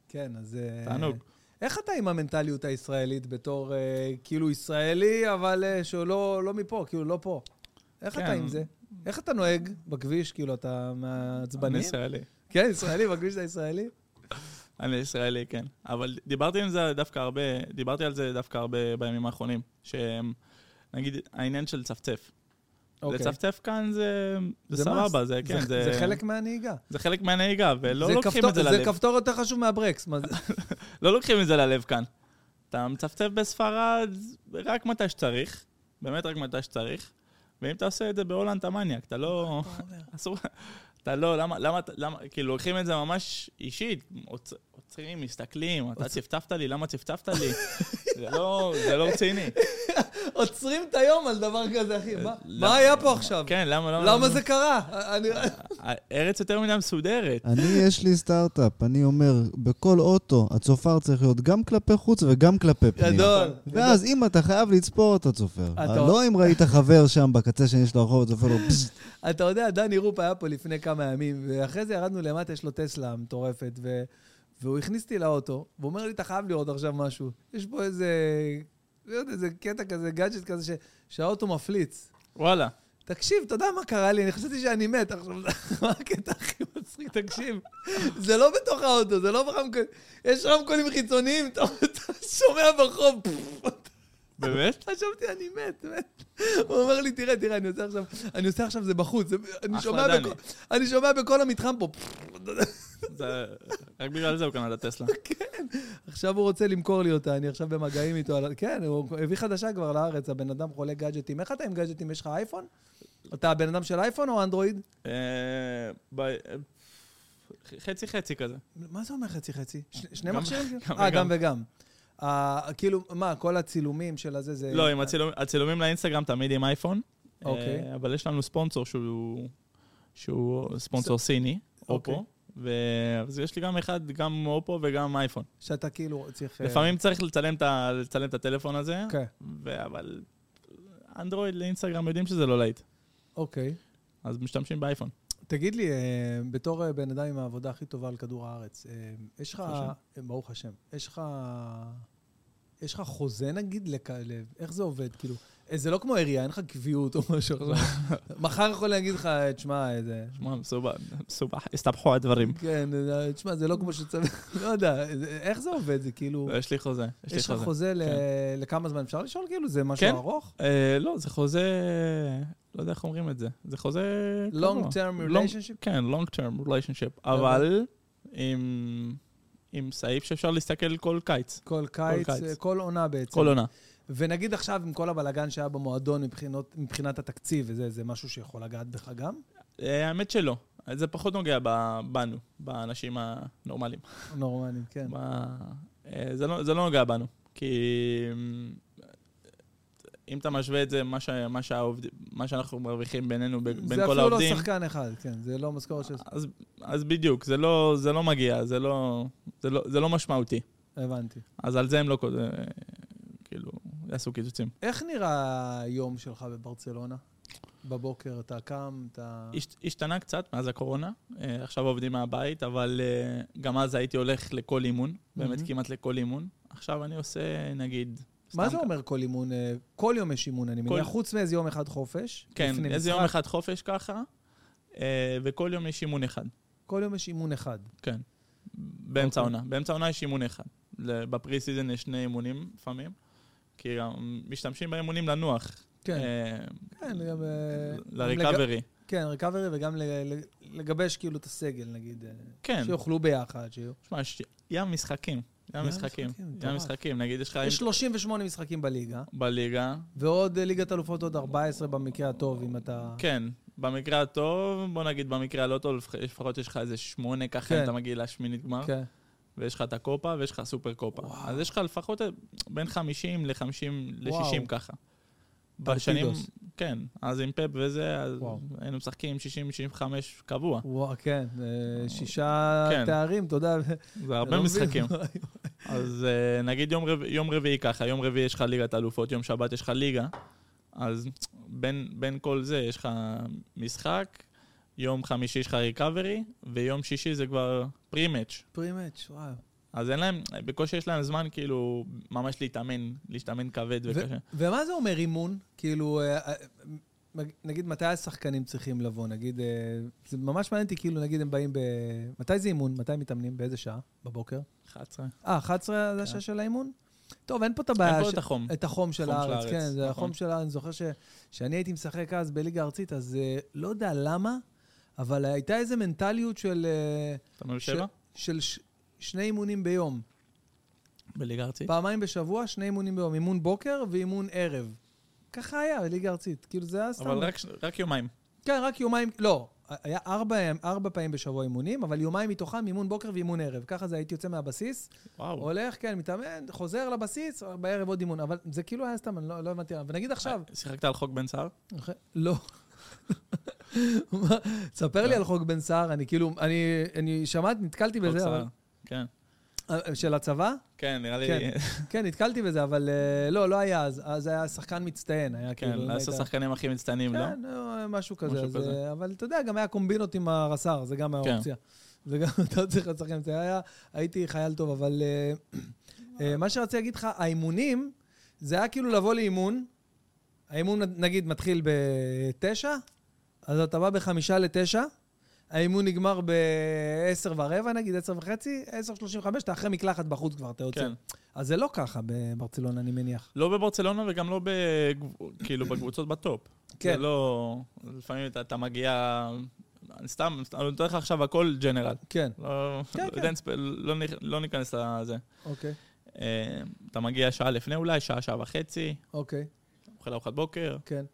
A: כן, אז... אה,
B: תענוג.
A: איך אתה עם המנטליות הישראלית בתור אה, כאילו ישראלי, אבל אה, שהוא לא, מפה, כאילו לא פה? איך
B: כן.
A: אתה עם זה? איך אתה נוהג בכביש? כאילו, אתה
B: אני
A: מעצבני?
B: ישראלי.
A: כן, ישראלי, בכביש אתה ישראלי?
B: אני ישראלי, כן. אבל דיברתי עם זה דווקא הרבה, דיברתי על זה דווקא הרבה בימים האחרונים. שנגיד, העניין של צפצף.
A: אוקיי.
B: לצפצף כאן זה, זה,
A: זה
B: סבבה. זה כן, זה,
A: זה חלק מהנהיגה.
B: זה חלק מהנהיגה, ולא
A: זה
B: לוקחים
A: כפתור-
B: את זה
A: זה
B: ללב.
A: כפתור יותר חשוב מהברקס. מה זה?
B: לא לוקחים את זה ללב כאן. אתה מצפצף בספרד רק מתי שצריך, באמת רק מתי שצריך, ואם אתה עושה את זה בהולנד אתה מניאק, אתה לא... אסור... אתה לא, למה, למה, למה, כאילו לוקחים את זה ממש אישית, עוצ- עוצרים, מסתכלים, אתה צפצפת לי, למה צפצפת לי? זה לא, זה לא רציני.
A: עוצרים את היום על דבר כזה, אחי. מה- מה היה פה עכשיו?
B: כן, למה, למה?
A: למה זה קרה? אני-
B: הארץ יותר מדי מסודרת.
C: אני, יש לי סטארט-אפ, אני אומר, בכל אוטו, הצופר צריך להיות גם כלפי חוץ וגם כלפי פנים.
A: גדול.
C: ואז אם אתה חייב לצפור, אתה צופר.
A: אתה-
C: לא אם ראית חבר שם בקצה השני של הרחוב, אתה צופר לו, פסט.
A: אתה יודע, דני רופ היה פה לפני כמה ימים, ואחרי זה ירדנו למטה, יש לו טסלה מטורפת, ו... והוא הכניס אותי לאוטו, והוא אומר לי, אתה חייב לראות עכשיו משהו. יש פה איזה, לא יודע, איזה קטע כזה, גאדג'ט כזה, ש... שהאוטו מפליץ.
B: וואלה.
A: תקשיב, אתה יודע מה קרה לי? אני חשבתי שאני מת עכשיו. מה הקטע הכי מצחיק? תקשיב, זה לא בתוך האוטו, זה לא ברמקולים. יש רמקולים חיצוניים, אתה שומע ברחוב.
B: באמת?
A: חשבתי, אני מת, מת. הוא אומר לי, תראה, תראה, אני עושה עכשיו, אני עושה עכשיו זה בחוץ. אני שומע. בכל- אני שומע בכל המתחם פה.
B: רק בגלל זה הוא קנה את הטסלה.
A: כן. עכשיו הוא רוצה למכור לי אותה, אני עכשיו במגעים איתו. כן, הוא הביא חדשה כבר לארץ, הבן אדם חולה גאדג'טים. איך אתה עם גאדג'טים? יש לך אייפון? אתה הבן אדם של אייפון או אנדרואיד?
B: אה, ב- חצי חצי כזה.
A: מה זה אומר חצי חצי? שני מכשירים? אה, גם
B: וגם.
A: כאילו, מה, כל הצילומים של הזה זה...
B: לא, עם הצילומים- לאינסטגרם תמיד עם אייפון.
A: אוקיי.
B: אה, אבל יש לנו ספונסור שהוא ספונסור סיני,
A: אוקיי.
B: אופו, אז יש לי גם אחד, גם אופו וגם אייפון.
A: שאתה כאילו צריך... אה,
B: לפעמים צריך לצלם את הטלפון הזה,
A: כן,
B: אבל אנדרואיד לאינסטגרם יודעים שזה לא להיט,
A: אוקיי.
B: אז משתמשים באייפון.
A: תגיד לי, אה, בתור בן אדם עם העבודה הכי טובה על כדור הארץ, יש לך...
B: ברוך השם.
A: יש לך... יש לך חוזה נגיד? לכ... ל- איך זה עובד? כאילו, אה, זה לא כמו עירייה, אין לך קביעות או משהו עכשיו. מחר יכול להגיד לך, אה, תשמע, איזה...
B: שמע, מסובך, הסתבכו הדברים.
A: כן, אה, תשמע, זה לא כמו שצריך, לא יודע, איך זה עובד? זה כאילו...
B: יש לי חוזה, יש לי
A: יש לך
B: חוזה.
A: חוזה
B: כן.
A: לכמה זמן? אפשר לשאול כאילו? זה משהו
B: כן.
A: ארוך?
B: לא, זה חוזה, לא יודע איך אומרים את זה. זה חוזה...
A: long term relationship?
B: כן, long term relationship, אבל עם, עם סעיף שאפשר להסתכל כל קיץ,
A: כל קיץ,
B: קיץ.
A: אה, כל עונה בעצם.
B: כל עונה.
A: ונגיד עכשיו, עם כל הבלגן שהיה במועדון מבחינות, מבחינת התקציב וזה, זה משהו שיכול לגעת בך גם?
B: אה, האמת שלא. זה פחות נוגע בנו, באנשים הנורמליים.
A: נורמלי, כן.
B: ב- אה, זה לא, זה לא נוגע בנו, כי אם אתה משווה את זה, מה, ש, מה, שהעובד, מה שאנחנו מרוויחים בינינו, ב- בין
A: זה
B: כל
A: אפילו לא
B: העובדים,
A: שחקן אחד, כן, זה לא משכורת של...
B: אז, אז בדיוק, זה לא, זה לא מגיע, זה לא, זה, לא, זה לא משמעותי.
A: הבנתי.
B: אז על זה הם לא, כ- אה, כאילו, יעשו קיצוצים.
A: איך נראה היום שלך בברצלונה? בבוקר אתה קם, אתה...
B: הש- השתנה קצת מאז הקורונה, אה, עכשיו עובדים מהבית, אבל אה, גם אז הייתי הולך לכל אימון, באמת
A: מהמם.
B: כמעט לכל אימון. עכשיו אני עושה, נגיד...
A: מה זה
B: כ-
A: אומר כל אימון? אה, כל יום יש אימון, אני
B: כל-
A: מניח, חוץ מאיזה יום אחד חופש.
B: כן, איזה יום
A: משחק.
B: אחד חופש ככה, אה, וכל יום יש אימון אחד,
A: כל יום יש אימון אחד.
B: כן. באמצע
A: אוקיי.
B: העונה. באמצע העונה יש אימון אחד. ב-pre season יש שני אימונים לפעמים, כי גם משתמשים באימונים לנוח.
A: כן,
B: אה,
A: כן, גם...
B: לריקאברי.
A: כן, ריקאברי וגם לגבש כאילו את הסגל, נגיד.
B: כן.
A: שיאכלו ביחד, שיהיו.
B: תשמע, ים משחקים. ים
A: ים
B: משחקים. ים. משחקים. נגיד, יש לך
A: יש 38 משחקים בליגה,
B: בליגה,
A: ועוד אה, ליגת אלופות עוד 14 במקרה הטוב, אם אתה...
B: כן, במקרה הטוב, בוא נגיד במקרה הלא טוב, לפח- לפחות יש לך איזה שמונה ככה,
A: כן.
B: אם אתה מגיע לשמינית גמר,
A: כן.
B: ויש לך את הקופה ויש לך סופר קופה.
A: וואו.
B: אז יש לך לפחות בין 50 ל-50
A: וואו.
B: ל-60 ככה. בשנים,
A: פרטידוס. כן,
B: אז עם פפ וזה, אז
A: וואו.
B: היינו משחקים 60-65 קבוע.
A: וואו, כן, אה, שישה
B: כן.
A: תארים, אתה יודע.
B: זה הרבה
A: לא.
B: משחקים. אז אה, נגיד יום רב- יום רביעי ככה, יום רביעי יש לך ליגת אלופות, יום שבת יש לך ליגה, אז בין, בין כל זה יש לך משחק, יום חמישי יש לך ריקאברי, ויום שישי זה כבר פרי-מאץ'.
A: פרימץ', וואו.
B: אז אין להם, בקושי יש להם זמן כאילו ממש להתאמן, להשתאמן כבד וקשה.
A: ומה זה אומר אימון? כאילו, אה, אה, נגיד, מתי השחקנים צריכים לבוא? נגיד, אה, זה ממש מעניין אותי, כאילו, נגיד, הם באים ב... מתי זה אימון? מתי מתאמנים? באיזה שעה? בבוקר?
B: 11.
A: אה, 11 זה השעה של האימון? טוב, אין פה את הבעיה.
B: אין פה
A: ש-
B: את החום.
A: את החום של הארץ, כן, זה
B: נכון.
A: החום של הארץ. אני זוכר ש- שאני הייתי משחק אז בליגה הארצית, אז לא יודע למה, אבל הייתה איזו מנטליות של...
B: אתה אומר שבע?
A: של שני אימונים ביום.
B: בליגה ארצית?
A: פעמיים בשבוע, שני אימונים ביום. אימון בוקר ואימון ערב. ככה היה בליגה הארצית. כאילו, זה היה סתם...
B: אבל רק- רק יומיים.
A: כן, רק יומיים... לא, היה ארבע, ארבע פעמים בשבוע אימונים, אבל יומיים מתוכם אימון בוקר ואימון ערב. ככה זה, הייתי יוצא מהבסיס,
B: וואו.
A: הולך, כן, מתאמן, חוזר לבסיס, בערב עוד אימון. אבל זה כאילו היה סתם, אני לא, לא הבנתי. ונגיד עכשיו...
B: שיחקת על חוק בן סער?
A: לא. מה? ספר לי על חוק בן סער, אני כאילו, אני, אני שמעתי, נתקלתי בזה, אבל...
B: כן.
A: אה, של הצבא?
B: כן, נראה לי...
A: כן. כן, נתקלתי בזה, אבל אה, לא, לא היה אז. אז היה שחקן מצטיין, היה
B: כן,
A: כאילו... אם
B: לעשר
A: היית-
B: השחקנים הכי מצטיינים, לא?
A: כן, אה, משהו כזה.
B: משהו
A: אז,
B: כזה.
A: אה, אבל אתה יודע, גם היה קומבינות עם הרס"ר, זה גם היה
B: כן.
A: אופציה. זה גם, אתה צריך להיות שחקן מצטיין. הייתי חייל טוב, אבל אה, מה שרציתי להגיד לך, האימונים, זה היה כאילו לבוא לאימון, האימון נגיד מתחיל בתשע, אז אתה בא בחמישה לתשע, האימון נגמר ב-10 ורבע, נגיד, 10 וחצי, 10.35, אתה אחרי מקלחת בחוץ כבר, אתה יוצא.
B: כן.
A: אז זה לא ככה בברצלונה, אני מניח.
B: לא בברצלונה וגם לא כאילו בקבוצות בטופ.
A: כן.
B: זה לא... לפעמים אתה, אתה מגיע... סתם, אני נותן לך עכשיו הכל ג'נרל.
A: כן,
B: לא,
A: כן,
B: לא,
A: כן.
B: יודע, לא, לא ניכנס לזה.
A: אוקיי,
B: אה, אתה מגיע שעה לפני אולי, שעה, שעה וחצי,
A: אוקיי,
B: אוכל ארוחת בוקר.
A: כן.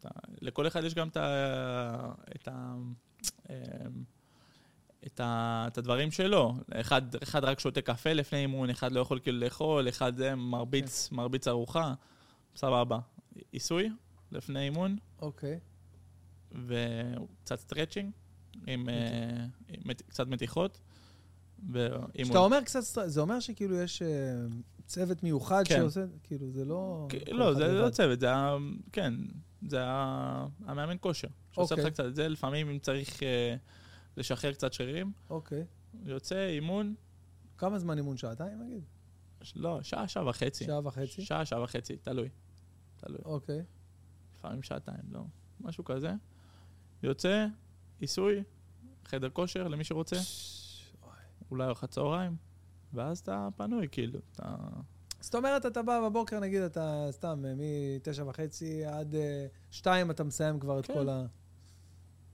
B: אתה, לכל אחד יש גם את ה... את ה... אה, את, ה, את הדברים שלו. אחד, אחד רק שותה קפה לפני אימון, אחד לא יכול כאילו לאכול, אחד זה מרביץ, מרביץ ארוחה. סבבה. עיסוי לפני אימון,
A: אוקיי.
B: וקצת stretching, עם אה, עם מת- קצת מתיחות.
A: כשאתה אומר קצת, סטר- זה אומר שכאילו יש אה, צוות מיוחד
B: כן.
A: שעושה, כאילו זה לא...
B: כן, לא, זה. לא צוות, זה ה... כן, זה המאמן כושר. שעושה
A: אוקיי.
B: לך קצת את זה, לפעמים אם צריך אה, לשחרר קצת שרירים,
A: אוקיי.
B: יוצא אימון,
A: כמה זמן אימון? שעתיים נגיד?
B: ש- לא, שעה, שעה וחצי.
A: שעה וחצי?
B: שעה, שעה וחצי, תלוי. תלוי.
A: אוקיי.
B: לפעמים שעתיים, לא. משהו כזה. יוצא, עיסוי, חדר כושר למי שרוצה, אולי ארוחת צהריים, ואז אתה פנוי, כאילו. אתה...
A: זאת אומרת, אתה בא בבוקר, נגיד, אתה סתם, אה, מתשע וחצי עד אה, שתיים, אתה מסיים כבר את
B: כן.
A: כל ה...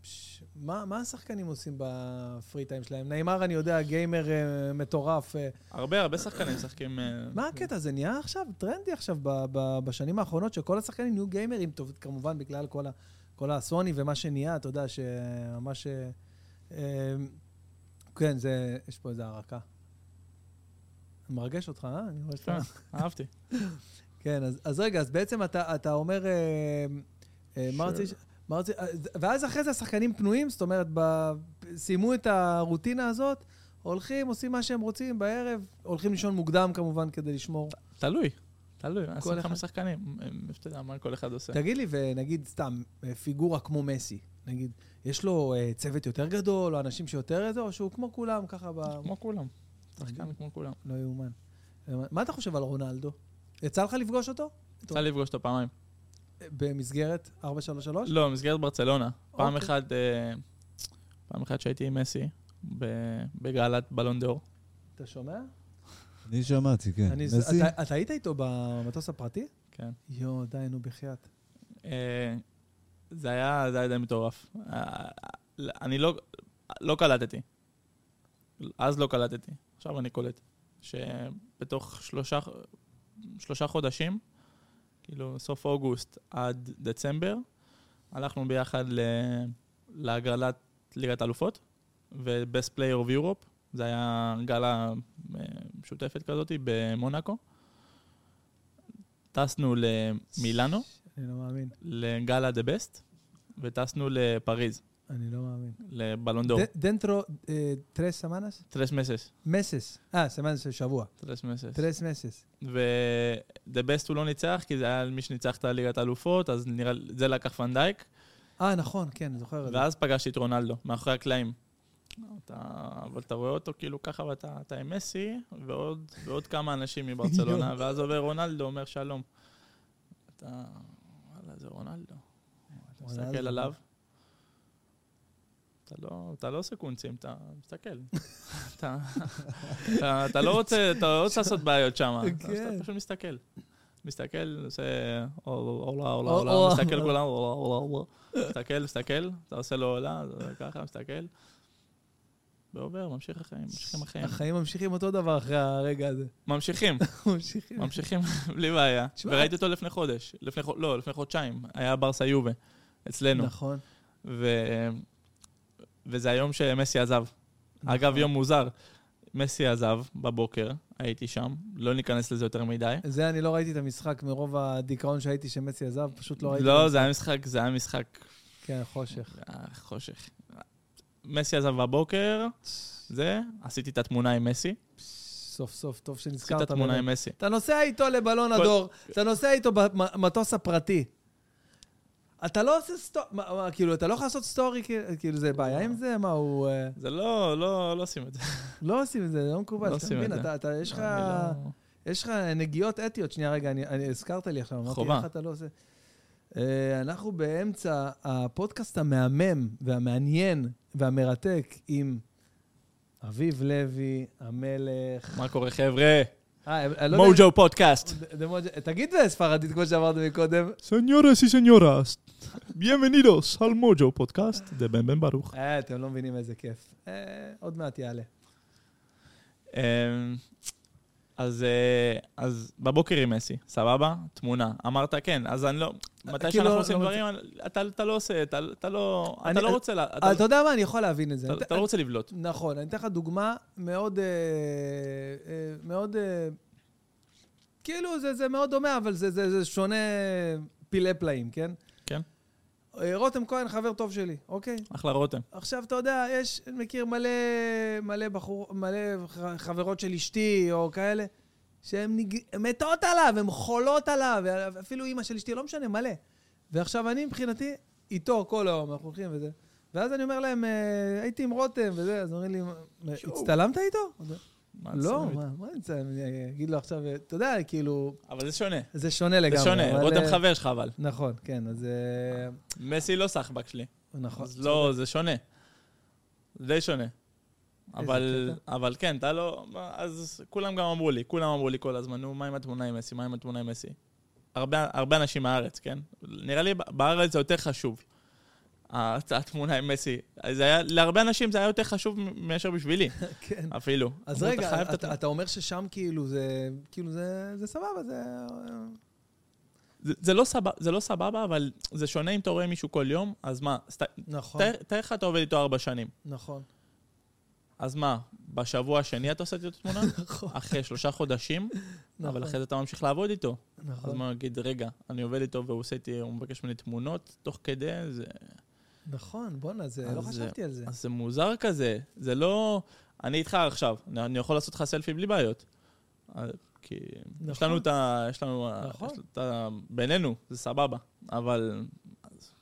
A: פש, מה, מה השחקנים עושים בפרי טיים שלהם? נעימר, אני יודע, גיימר אה, מטורף. אה,
B: הרבה, הרבה שחקנים משחקים... אה,
A: מה הקטע? זה נהיה עכשיו טרנדי עכשיו, ב, ב, בשנים האחרונות, שכל השחקנים נהיו גיימרים, טוב, כמובן בגלל כל, ה, כל הסוני ומה שנהיה, אתה יודע, שממש... אה, כן, זה, יש פה איזו הערקה. מרגש אותך, אה? אני רואה שאתה...
B: כן, אהבתי.
A: כן, אז, אז רגע, אז בעצם אתה, אתה אומר, מה רציתי... אה, ואז אחרי זה השחקנים פנויים, זאת אומרת, ב... סיימו את הרוטינה הזאת, הולכים, עושים מה שהם רוצים בערב, הולכים לישון מוקדם כמובן כדי לשמור.
B: תלוי, תלוי,
A: אחד.
B: 25 שחקנים, אתה יודע מה כל אחד עושה.
A: תגיד לי, ונגיד סתם, אה, פיגורה כמו מסי, נגיד, יש לו אה, צוות יותר גדול, או אנשים שיותר איזה, או שהוא כמו כולם, ככה ב...
B: כמו כולם, שחקן כמו כולם.
A: לא יאומן. מה אתה חושב על רונלדו? יצא לך לפגוש אותו?
B: יצא לי לפגוש אותו פעמיים.
A: במסגרת 433?
B: לא, במסגרת ברצלונה. פעם
A: אוקיי.
B: אחת, אה, פעם אחת שהייתי עם מסי, ב- בגאלת בלון דאור.
A: אתה שומע?
C: אני שמעתי, כן.
A: אני,
C: מסי?
A: אתה, אתה היית איתו במטוס הפרטי?
B: כן.
A: יואו, די, נו, בחייאת.
B: אה, זה היה, זה היה די מטורף. אה, אני לא, לא קלטתי. אז לא קלטתי, עכשיו אני קולט. שבתוך שלושה, שלושה חודשים, כאילו סוף אוגוסט עד דצמבר, הלכנו ביחד ל, להגרלת ליגת אלופות ו-Best Player of Europe. זה היה גלה אה, משותפת כזאת במונאקו. טסנו למילאנו.
A: אני לא מאמין.
B: לגאלה The Best, וטסנו לפריז,
A: אני לא מאמין.
B: ל-Ballon
A: d'Or. Dentro, אה, tres semanas?
B: Tres meses.
A: Meses. אה, semanas של שבוע.
B: טרס מסס.
A: טרס מסס.
B: ו-The Best הוא לא ניצח, כי זה היה מי שניצח את הליגת האלופות, אז נראה זה לקח פנדייק,
A: אה, נכון, כן, זוכר.
B: ואז פגשתי את רונלדו, מאחורי הקלעים. אתה, אבל אתה רואה אותו כאילו ככה, ואתה אתה עם מסי, ועוד, ועוד כמה אנשים מברצלונה, ואז עובר רונלדו, אומר שלום. אתה, וואלה, זה רונלדו. אתה מסתכל. עליו, אתה לא, אתה לא עושה קונצים, אתה מסתכל. אתה, אתה, אתה לא רוצה, אתה לא רוצה לעשות בעיות שם, אתה,
A: כן.
B: פשוט מסתכל. מסתכל, עושה עולה, עולה,
A: או-
B: עולה,
A: או-
B: מסתכל כולם, עולה, עולה, עולה. מסתכל, מסתכל, אתה עושה לו עולה, ככה, מסתכל. ועובר, ממשיך החיים, ממשיכים החיים.
A: החיים ממשיכים אותו דבר אחרי הרגע הזה.
B: ממשיכים,
A: ממשיכים.
B: ממשיכים, בלי בעיה. וראיתי אותו לפני חודש, לא, לפני חודשיים, היה ברסה יובה, אצלנו.
A: נכון.
B: וזה היום שמסי עזב. אגב,
A: נכון.
B: יום מוזר. מסי עזב בבוקר, הייתי שם, לא ניכנס לזה יותר מדי.
A: זה, אני לא ראיתי את המשחק מרוב הדיכאון שהייתי שמסי עזב, פשוט לא ראיתי.
B: לא, זה היה משחק, זה היה משחק
A: כן, חושך.
B: אה, חושך. מסי עזב בבוקר, זה, עשיתי את התמונה עם מסי.
A: סוף סוף, טוב
B: עשיתי
A: שנזכרת.
B: את התמונה. עם מסי.
A: אתה נוסע איתו
B: ל-Ballon
A: d'Or, אתה נוסע איתו במטוס הפרטי. אתה לא עושה סטורי, כאילו, אתה לא יכול לעשות סטורי, כאילו- זה בעיה עם זה? מה, הוא... אה,
B: זה לא, לא, לא עושים את זה.
A: לא עושים את זה, זה לא מקובל.
B: לא עושים את
A: מבין,
B: זה.
A: אתה- אתה, יש לך...
B: לא-
A: יש לך נגיעות אתיות. שנייה, רגע, אני, הזכרת לי עכשיו, אמרתי. איך אתה לא עושה... Uh, אנחנו באמצע הפודקאסט המהמם והמעניין והמרתק עם אביב לוי, המלך.
B: מה קורה, חבר'ה?
A: אה, אני לא
B: מוג'ו פודקאסט.
A: תגיד בספרדית, כמו שאמרת מקודם.
B: Señores y señoras, bienvenidos al מוג'ו פודקאסט, זה בן בן ברוך.
A: אה, אתם לא מבינים איזה כיף. אה, עוד מעט יעלה.
B: אז, אה, אז בבוקר עם מסי, סבבה? תמונה. אמרת כן, אז אני לא... מתי
A: כאילו,
B: שאנחנו
A: לא-
B: עושים
A: לא
B: דברים, אתה אתה לא עושה, אתה אתה לא
A: אני-
B: אתה לא רוצה... אתה
A: אתה יודע מה? אני יכול להבין את זה.
B: אתה-
A: אני-
B: אתה לא רוצה לבלוט.
A: נכון, אני אתן לך דוגמה מאוד... אה, אה, מאוד... כאילו, זה, זה מאוד דומה, אבל זה, זה, זה שונה פילי פלאים, כן? אה, רותם כהן, חבר טוב שלי, אוקיי?
B: אחלה רותם.
A: עכשיו, אתה יודע, יש, אני מכיר מלא, מלא בחור, מלא חברות של אשתי, או כאלה, שהן נג... מתות עליו, הן חולות עליו, אפילו אימא של אשתי, לא משנה, מלא. ועכשיו אני, מבחינתי, איתו כל היום, אנחנו הולכים וזה. ואז אני אומר להם, אה, הייתי עם רותם וזה, אז אומרים לי, "מה,
B: שוב.
A: הצטלמת איתו? לא? מה, אני אצטלם? אני אגיד לו עכשיו, אתה יודע, כאילו,
B: אבל זה שונה.
A: זה שונה לגמרי.
B: זה שונה, רותם
A: אה,
B: חבר שלך אבל.
A: נכון, כן, אז... אה,
B: מסי לא סחבק שלי.
A: נכון.
B: אז לא, זה שונה. זה די שונה. אבל. אבל כן, אתה לא... אז כולם גם אמרו לי, כולם אמרו לי כל הזמן, נו, מה עם התמונה עם מסי? מה עם התמונה עם מסי? הרבה, הרבה אנשים מהארץ, כן? נראה לי בארץ זה יותר חשוב. התמונה עם מסי. אז זה היה, להרבה אנשים זה היה יותר חשוב מאשר בשבילי,
A: כן.
B: אפילו.
A: אז
B: "אתה
A: רגע,
B: את
A: אתה,
B: התמונה."
A: אתה אומר ששם כאילו זה, כאילו זה, זה סבבה, זה...
B: זה, זה, לא סבבה, זה לא סבבה, אבל זה שונה אם אתה רואה מישהו כל יום, אז מה? אז ת-
A: נכון,
B: תאר לך אתה עובד איתו ארבע שנים.
A: נכון,
B: אז מה, בשבוע השני אתה עושה איתו תמונה?
A: נכון,
B: אחרי שלושה חודשים, אבל
A: נכון,
B: אחרי זה אתה ממשיך לעבוד איתו. אז
A: נכון,
B: מה, נגיד, רגע, אני עובד איתו והוא עושה איתי, הוא מבקש ממני תמונות תוך כדי, זה,
A: נכון, בואנה, זה, לא חשבתי על זה.
B: אז זה מוזר כזה. זה לא... אני איתך עכשיו, אני יכול לעשות לך סלפי בלי בעיות. אה, כי יש
A: נכון.
B: לנו את ה... יש לנו...
A: נכון.
B: יש את ה... בינינו, זה סבבה. אבל... אז,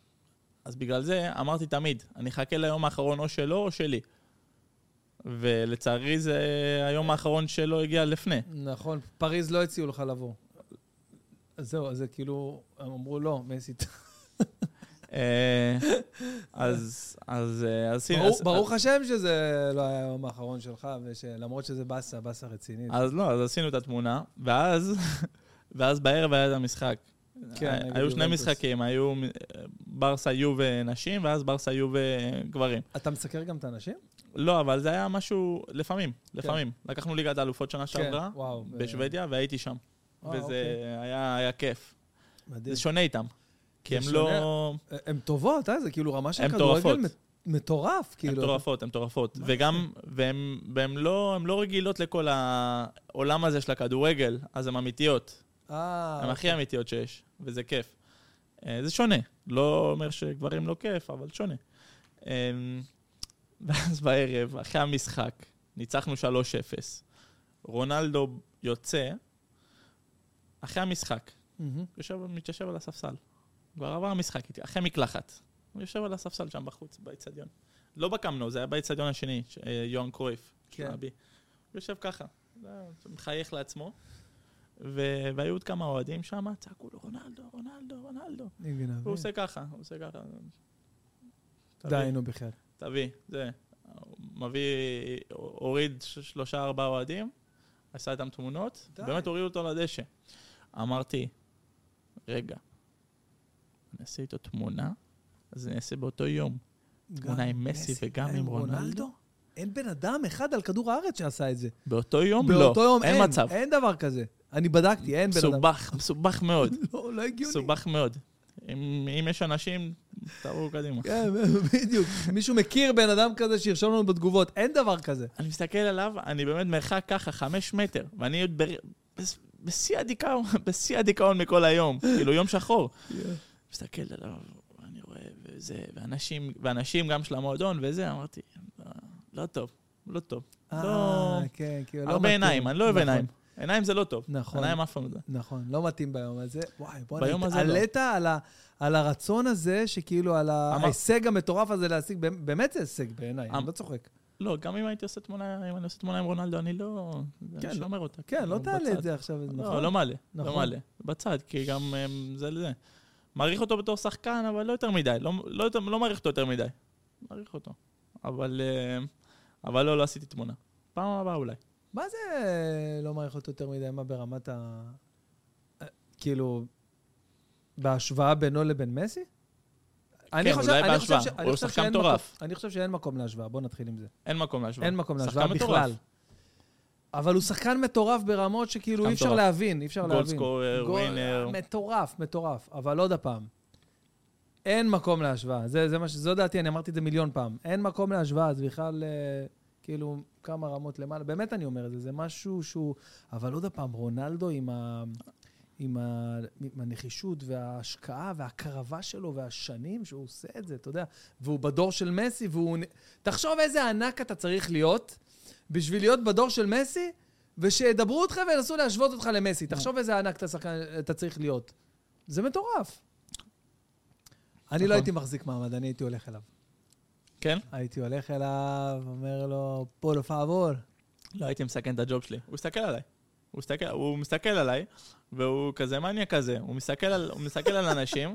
B: אז בגלל זה אמרתי תמיד, אני אחכה ליום האחרון או שלו או שלי. ולצערי זה היום האחרון שלו הגיע לפני.
A: נכון, פריז לא הציעו לך לבוא. אז זהו, אז זה כאילו, הם אמרו לא, מסי.
B: אה, אז... אז... אה, אז...
A: ברוך השם שזה לא היה היום האחרון שלך, למרות שזה באסה, באסה רצינית.
B: אז לא, אז עשינו את התמונה, ואז, ואז בערב היה את המשחק.
A: כן,
B: היו שני. משחקים, היו ברסה יובה נשים, ואז ברסה יובה גברים.
A: אתה מסקר גם את האנשים?
B: לא, אבל זה היה משהו, לפעמים, לפעמים. לקחנו ליגת האלופות שנה שעברה,
A: כן, וואו.
B: בשוודיה, והייתי שם. וזה
A: אוקיי.
B: היה היה כיף.
A: מדהים.
B: זה שונה איתם. כי הם לא...
A: הן טובות, אה? זה כאילו רמה של
B: הן
A: כדורגל מטורף,
B: הן
A: כאילו.
B: מטורפות, הן מטורפות. וגם, והן לא הן לא רגילות לכל העולם הזה של הכדורגל, אז הן אמיתיות.
A: אה,
B: הן הכי אמיתיות שיש, וזה כיף. אה, זה שונה, לא אומר שגברים לא כיף, אבל שונה. אה, ואז בערב, אחרי המשחק, ניצחנו 3-0. רונלדו יוצא, אחרי המשחק,
A: מהמם.
B: יושב, מתיישב על הספסל. כבר עבר המשחק אחרי מקלחת. הוא יושב על הספסל שם בחוץ, באיצטדיון. לא בקמנו, זה היה באיצטדיון השני, ש- אה, יוהאן קרויף.
A: כן.
B: הוא יושב ככה, היה- מחייך לעצמו. ו- והיו עוד כמה אוהדים שם, צעקו לו, רונלדו, רונלדו, רונלדו. והוא עושה ככה, הוא עושה ככה.
A: די, נו בכלל.
B: תביא, זה. הוא מביא, הוריד שלושה, ארבעה אוהדים, עשה איתם תמונות,
A: די.
B: באמת הורידו אותו לדשא. אמרתי, רגע, אעשה איתו תמונה, אז אני אעשה באותו יום. תמונה עם מסי וגם עם רונלדו?
A: אין בן אדם אחד על כדור הארץ שעשה את זה.
B: באותו יום? לא.
A: באותו יום
B: אין
A: אין,
B: מצב.
A: אין דבר כזה. אני בדקתי, אין בן אדם.
B: מסובך, מסובך מאוד.
A: לא, לא הגיוני.
B: מסובך מאוד. אם, אם יש אנשים, תראו קדימה.
A: כן, בדיוק. מישהו מכיר בן אדם כזה שירשום לנו בתגובות, אין דבר כזה.
B: אני מסתכל עליו, אני באמת מרחק ככה, חמש מטר, ואני עוד בשיא הדיכאון, בשיא הדיכאון מכל היום, כאילו יום שחור. מסתכל עליו, אני רואה, וזה, ואנשים, ואנשים גם של המועדון וזה, אמרתי, לא, לא טוב, לא טוב. לא,
A: אה, כן, כאילו, לא
B: הרבה
A: מתאים.
B: עיניים, אני לא אוהב
A: נכון,
B: עיניים. עיניים זה לא טוב.
A: נכון.
B: עיניים אף פעם לא.
A: נכון, לא מתאים ביום הזה. וואי, בוא
B: ביום הזה לא.
A: על ה- על הרצון הזה, שכאילו, על ההישג המטורף הזה להשיג, באמת זה הישג בעיניי,
B: אמ-
A: אני לא צוחק.
B: לא, גם אם הייתי עושה תמונה, אם אני עושה תמונה עם רונלדו, אני לא...
A: כן,
B: אני שומר אותה.
A: כן, לא תעלה. את זה עכשיו, נכון?
B: לא, לא מעלה, לא
A: נכון.
B: מעלה. בצד, כי גם אמ, זה לזה. מעריך אותו בתור שחקן, אבל לא יותר מדי. לא, לא, יותר- לא מעריך אותו יותר מדי. מעריך אותו. אבל, אמ, אבל לא, לא עשיתי תמונה. פעם הבאה אולי.
A: מה זה לא מעריך אותו יותר מדי? מה ברמת ה... כאילו, בהשוואה בינו לבין מסי? אני
B: כן,
A: חושב-
B: אולי בהשוואה. הוא שחקן מטורף.
A: אני חושב שאין מקום להשוואה, בוא נתחיל עם זה.
B: אין מקום להשוואה.
A: אין מקום להשוואה. בכלל. אבל הוא שחקן מטורף ברמות שכאילו אי אפשר. להבין, אי אפשר להבין.
B: גולדסקורר,
A: גול-
B: ווינר.
A: מטורף, מטורף. אבל עוד הפעם, אין מקום להשוואה. זה, זה מה ש... זו דעתי, אני אמרתי את זה מיליון פעם. אין מקום להשוואה, זה בכלל אה, כאילו כמה רמות למעלה. באמת אני אומר את זה, זה משהו שהוא... אבל עוד הפעם, רונלדו עם ה... עם, ה, עם הנחישות וההשקעה וההקרבה שלו והשנים שהוא עושה את זה, אתה יודע. והוא בדור של מסי, והוא... תחשוב איזה ענק אתה צריך להיות בשביל להיות בדור של מסי, ושידברו אותך וינסו להשוות אותך למסי. תחשוב איזה ענק אתה, שחקן, אתה צריך להיות. זה מטורף. אני לא
B: נכון.
A: הייתי מחזיק מעמד, אני הייתי הולך אליו.
B: כן?
A: הייתי הולך אליו, אומר לו, פולו פאבור.
B: לא הייתי מסכן את הג'וב שלי. הוא הסתכל עליי. הוא מסתכל, הוא מסתכל עליי, והוא כזה מניאק כזה. הוא מסתכל על, הוא מסתכל על אנשים,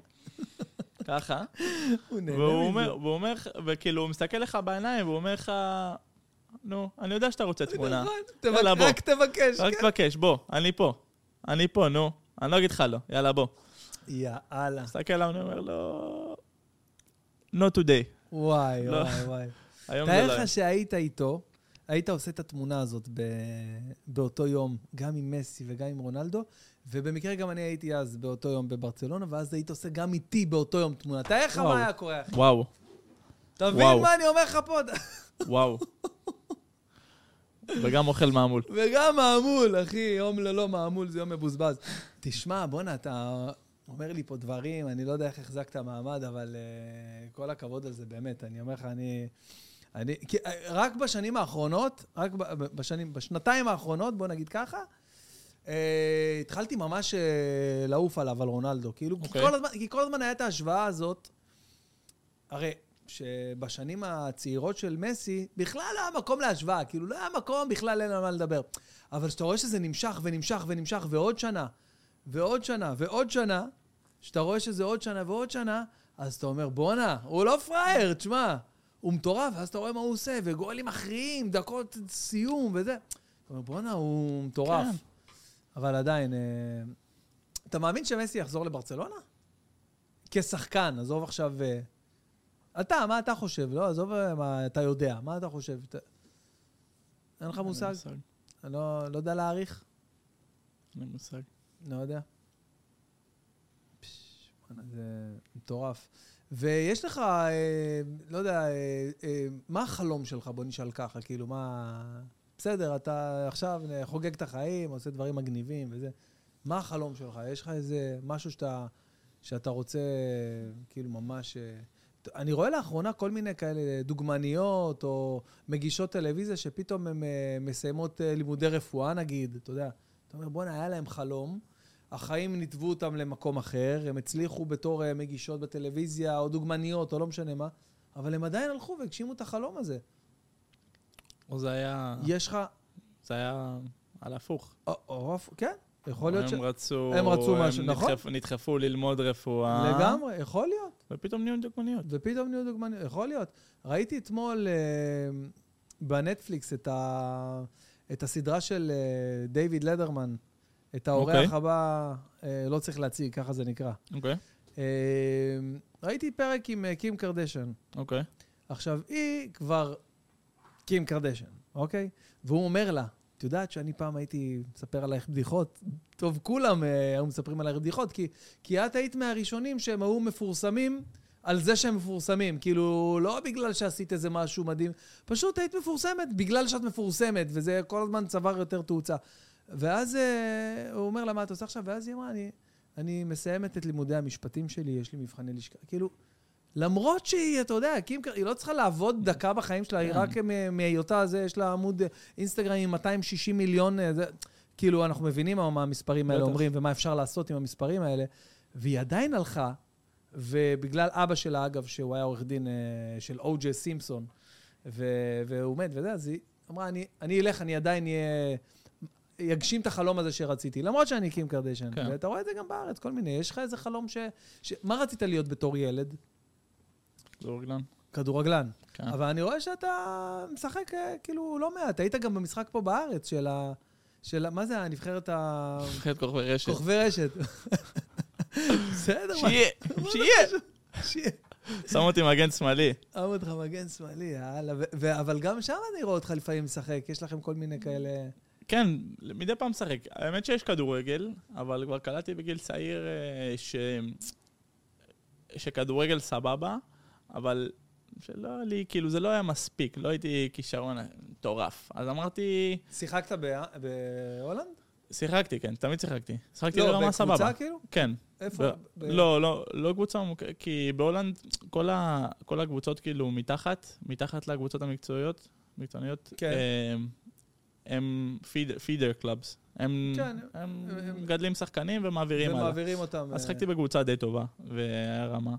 B: ככה,
A: הוא נהנה מזה.
B: והוא אומר, וכאילו, הוא מסתכל לך בעיניים, והוא אומר לך, נו, אני יודע שאתה רוצה תמונה.
A: נכון,
B: יאללה, בוא.
A: רק תבקש,
B: רק
A: כן.
B: תבקש, בוא, אני פה. אני פה, נו. אני לא אגיד לך לא, יאללה, בוא.
A: יאללה.
B: מסתכל עליו, אני אומר לו, not today.
A: וואי,
B: לא.
A: וואי, וואי.
B: היום זה לא...
A: תאר לך שהיית איתו, היית עושה את התמונה הזאת. באותו יום, גם עם מסי וגם עם רונלדו, ובמקרה גם אני הייתי אז באותו יום בברצלונה, ואז היית עושה גם איתי באותו יום תמונה. תאר לך. מה היה קורה, אחי.
B: וואו,
A: אתה מבין
B: וואו.
A: מה אני אומר לך פה?
B: וואו. וגם אוכל מעמול.
A: וגם מעמול, אחי, יום ללא מעמול זה יום מבוזבז. תשמע, בואנה, אתה אומר לי פה דברים, אני לא יודע איך החזקת מעמד, אבל uh, כל הכבוד על זה, באמת. אני אומר לך, אני... אני כי, uh, רק בשנים האחרונות, רק ב, בשנים, בשנתיים האחרונות, בוא נגיד ככה, uh, התחלתי ממש uh, לעוף עליו, על רונלדו. כאילו, כי,
B: אוקיי.
A: כל הזמן, כי כל הזמן הייתה את ההשוואה הזאת. הרי, שבשנים הצעירות של מסי, בכלל לא היה מקום להשוואה, כאילו לא היה מקום, בכלל אין על מה לדבר. אבל כשאתה רואה שזה נמשך ונמשך ונמשך, ועוד שנה, ועוד שנה, ועוד שנה, כשאתה רואה שזה עוד שנה ועוד שנה, אז אתה אומר, בואנה, הוא לא פראייר, תשמע, הוא מטורף, ואז אתה רואה מה הוא עושה, וגולים מכריעים, דקות סיום וזה. אתה אומר, בואנה, הוא מטורף.
B: כן.
A: אבל עדיין, אה, אתה מאמין שמסי יחזור לברצלונה? כשחקן, עזוב עכשיו... אתה, מה אתה חושב? לא, עזוב מה אתה יודע, מה אתה חושב? אתה... אין לך מושג? אני לא, לא יודע להעריך?
B: אין לי מושג.
A: לא יודע. פש, זה מטורף. ויש לך, אה, לא יודע, אה, אה, מה החלום שלך? בוא נשאל ככה, כאילו, מה... בסדר, אתה עכשיו חוגג את החיים, עושה דברים מגניבים וזה. מה החלום שלך? יש לך איזה משהו שאתה, שאתה רוצה, כאילו, ממש... אה, אני רואה לאחרונה כל מיני כאלה דוגמניות או מגישות טלוויזיה שפתאום הן אה, מסיימות אה, לימודי רפואה, נגיד, אתה יודע. אתה אומר, בואנה, היה להם חלום, החיים ניתבו אותם למקום אחר, הם הצליחו בתור אה, מגישות בטלוויזיה, או דוגמניות, או לא משנה מה, אבל הם עדיין הלכו והגשימו את החלום הזה.
B: או זה היה...
A: יש לך...
B: זה היה על הפוך.
A: או, או, כן, יכול להיות ש...
B: הם רצו...
A: הם רצו משהו, נכון?
B: נדחפ- נדחפו ללמוד רפואה.
A: לגמרי, יכול להיות.
B: ופתאום נהיו דוגמניות.
A: ופתאום נהיו דוגמניות, יכול להיות. ראיתי אתמול אה, בנטפליקס את, ה, את הסדרה של אה, דיוויד לדרמן, את האורח
B: אוקיי.
A: הבא, אה, לא צריך להציג, ככה זה נקרא.
B: אוקיי,
A: אה, ראיתי פרק עם קים קרדשן.
B: אוקיי.
A: עכשיו, היא כבר קים קרדשן, אוקיי? והוא אומר לה, את יודעת שאני פעם הייתי מספר עלייך בדיחות? טוב, כולם אה, היו מספרים עלייך בדיחות, כי, כי את היית מהראשונים שהם היו מפורסמים על זה שהם מפורסמים. כאילו, לא בגלל שעשית איזה משהו מדהים, פשוט היית מפורסמת בגלל שאת מפורסמת, וזה כל הזמן צבר יותר תאוצה. ואז אה, הוא אומר לה, מה את עושה עכשיו? ואז היא אמרה, אני, אני מסיימת את לימודי המשפטים שלי, יש לי מבחני לשכה. כאילו, למרות שהיא, אתה יודע, קים, היא לא צריכה לעבוד דקה בחיים שלה, היא
B: כן.
A: רק מהיותה זה, יש לה עמוד אינסטגרם עם 260 מיליון, אה, זה, כאילו, אנחנו מבינים מה המספרים האלה. אומרים ומה אפשר לעשות עם המספרים האלה, והיא עדיין הלכה, ובגלל אבא שלה, אגב, שהוא היה עורך דין אה, של או.ג'יי סימפסון, והוא מת וזה, אז היא אמרה, אני, אני אלך, אני עדיין אהיה... יגשים את החלום הזה שרציתי, למרות שאני קים קרדשן.
B: כן.
A: ואתה רואה את זה גם בארץ, כל מיני. יש לך איזה חלום ש... ש... מה רצית להיות בתור ילד?
B: כדורגלן.
A: כדורגלן.
B: כן.
A: אבל אני רואה שאתה משחק אה, כאילו לא מעט. היית גם במשחק פה בארץ של ה... של. מה זה הנבחרת ה...
B: נבחרת כוכבי רשת.
A: כוכבי רשת. בסדר, מה?
B: שיהיה, שיהיה.
A: שיהיה.
B: שם אותי מגן שמאלי.
A: שם אותך מגן שמאלי, יאללה. אבל גם שם אני רואה אותך לפעמים משחק. יש לכם כל מיני כאלה...
B: כן, מדי פעם משחק. האמת שיש כדורגל, אבל כבר קלטתי בגיל צעיר אה, ש... שכדורגל סבבה, אבל שלא לי, כאילו זה לא היה מספיק, לא הייתי כישרון מטורף. אז אמרתי,
A: שיחקת ב- בהולנד?
B: שיחקתי, כן, תמיד שיחקתי. שיחקתי
A: לא,
B: ברמה
A: בקבוצה
B: סבבה.
A: כאילו?
B: כן.
A: איפה?
B: ב-
A: ב-
B: לא, לא, לא קבוצה מוכרת, כי בהולנד כל, ה, כל הקבוצות כאילו מתחת, מתחת לקבוצות המקצועיות, מקצועניות,
A: כן.
B: הם, הם feed, feeder clubs. הם,
A: כן,
B: הם,
A: הם-
B: מגדלים שחקנים ומעבירים הלאה.
A: ומעבירים אותם.
B: אז
A: אה,
B: שיחקתי בקבוצה די טובה, והיה רמה.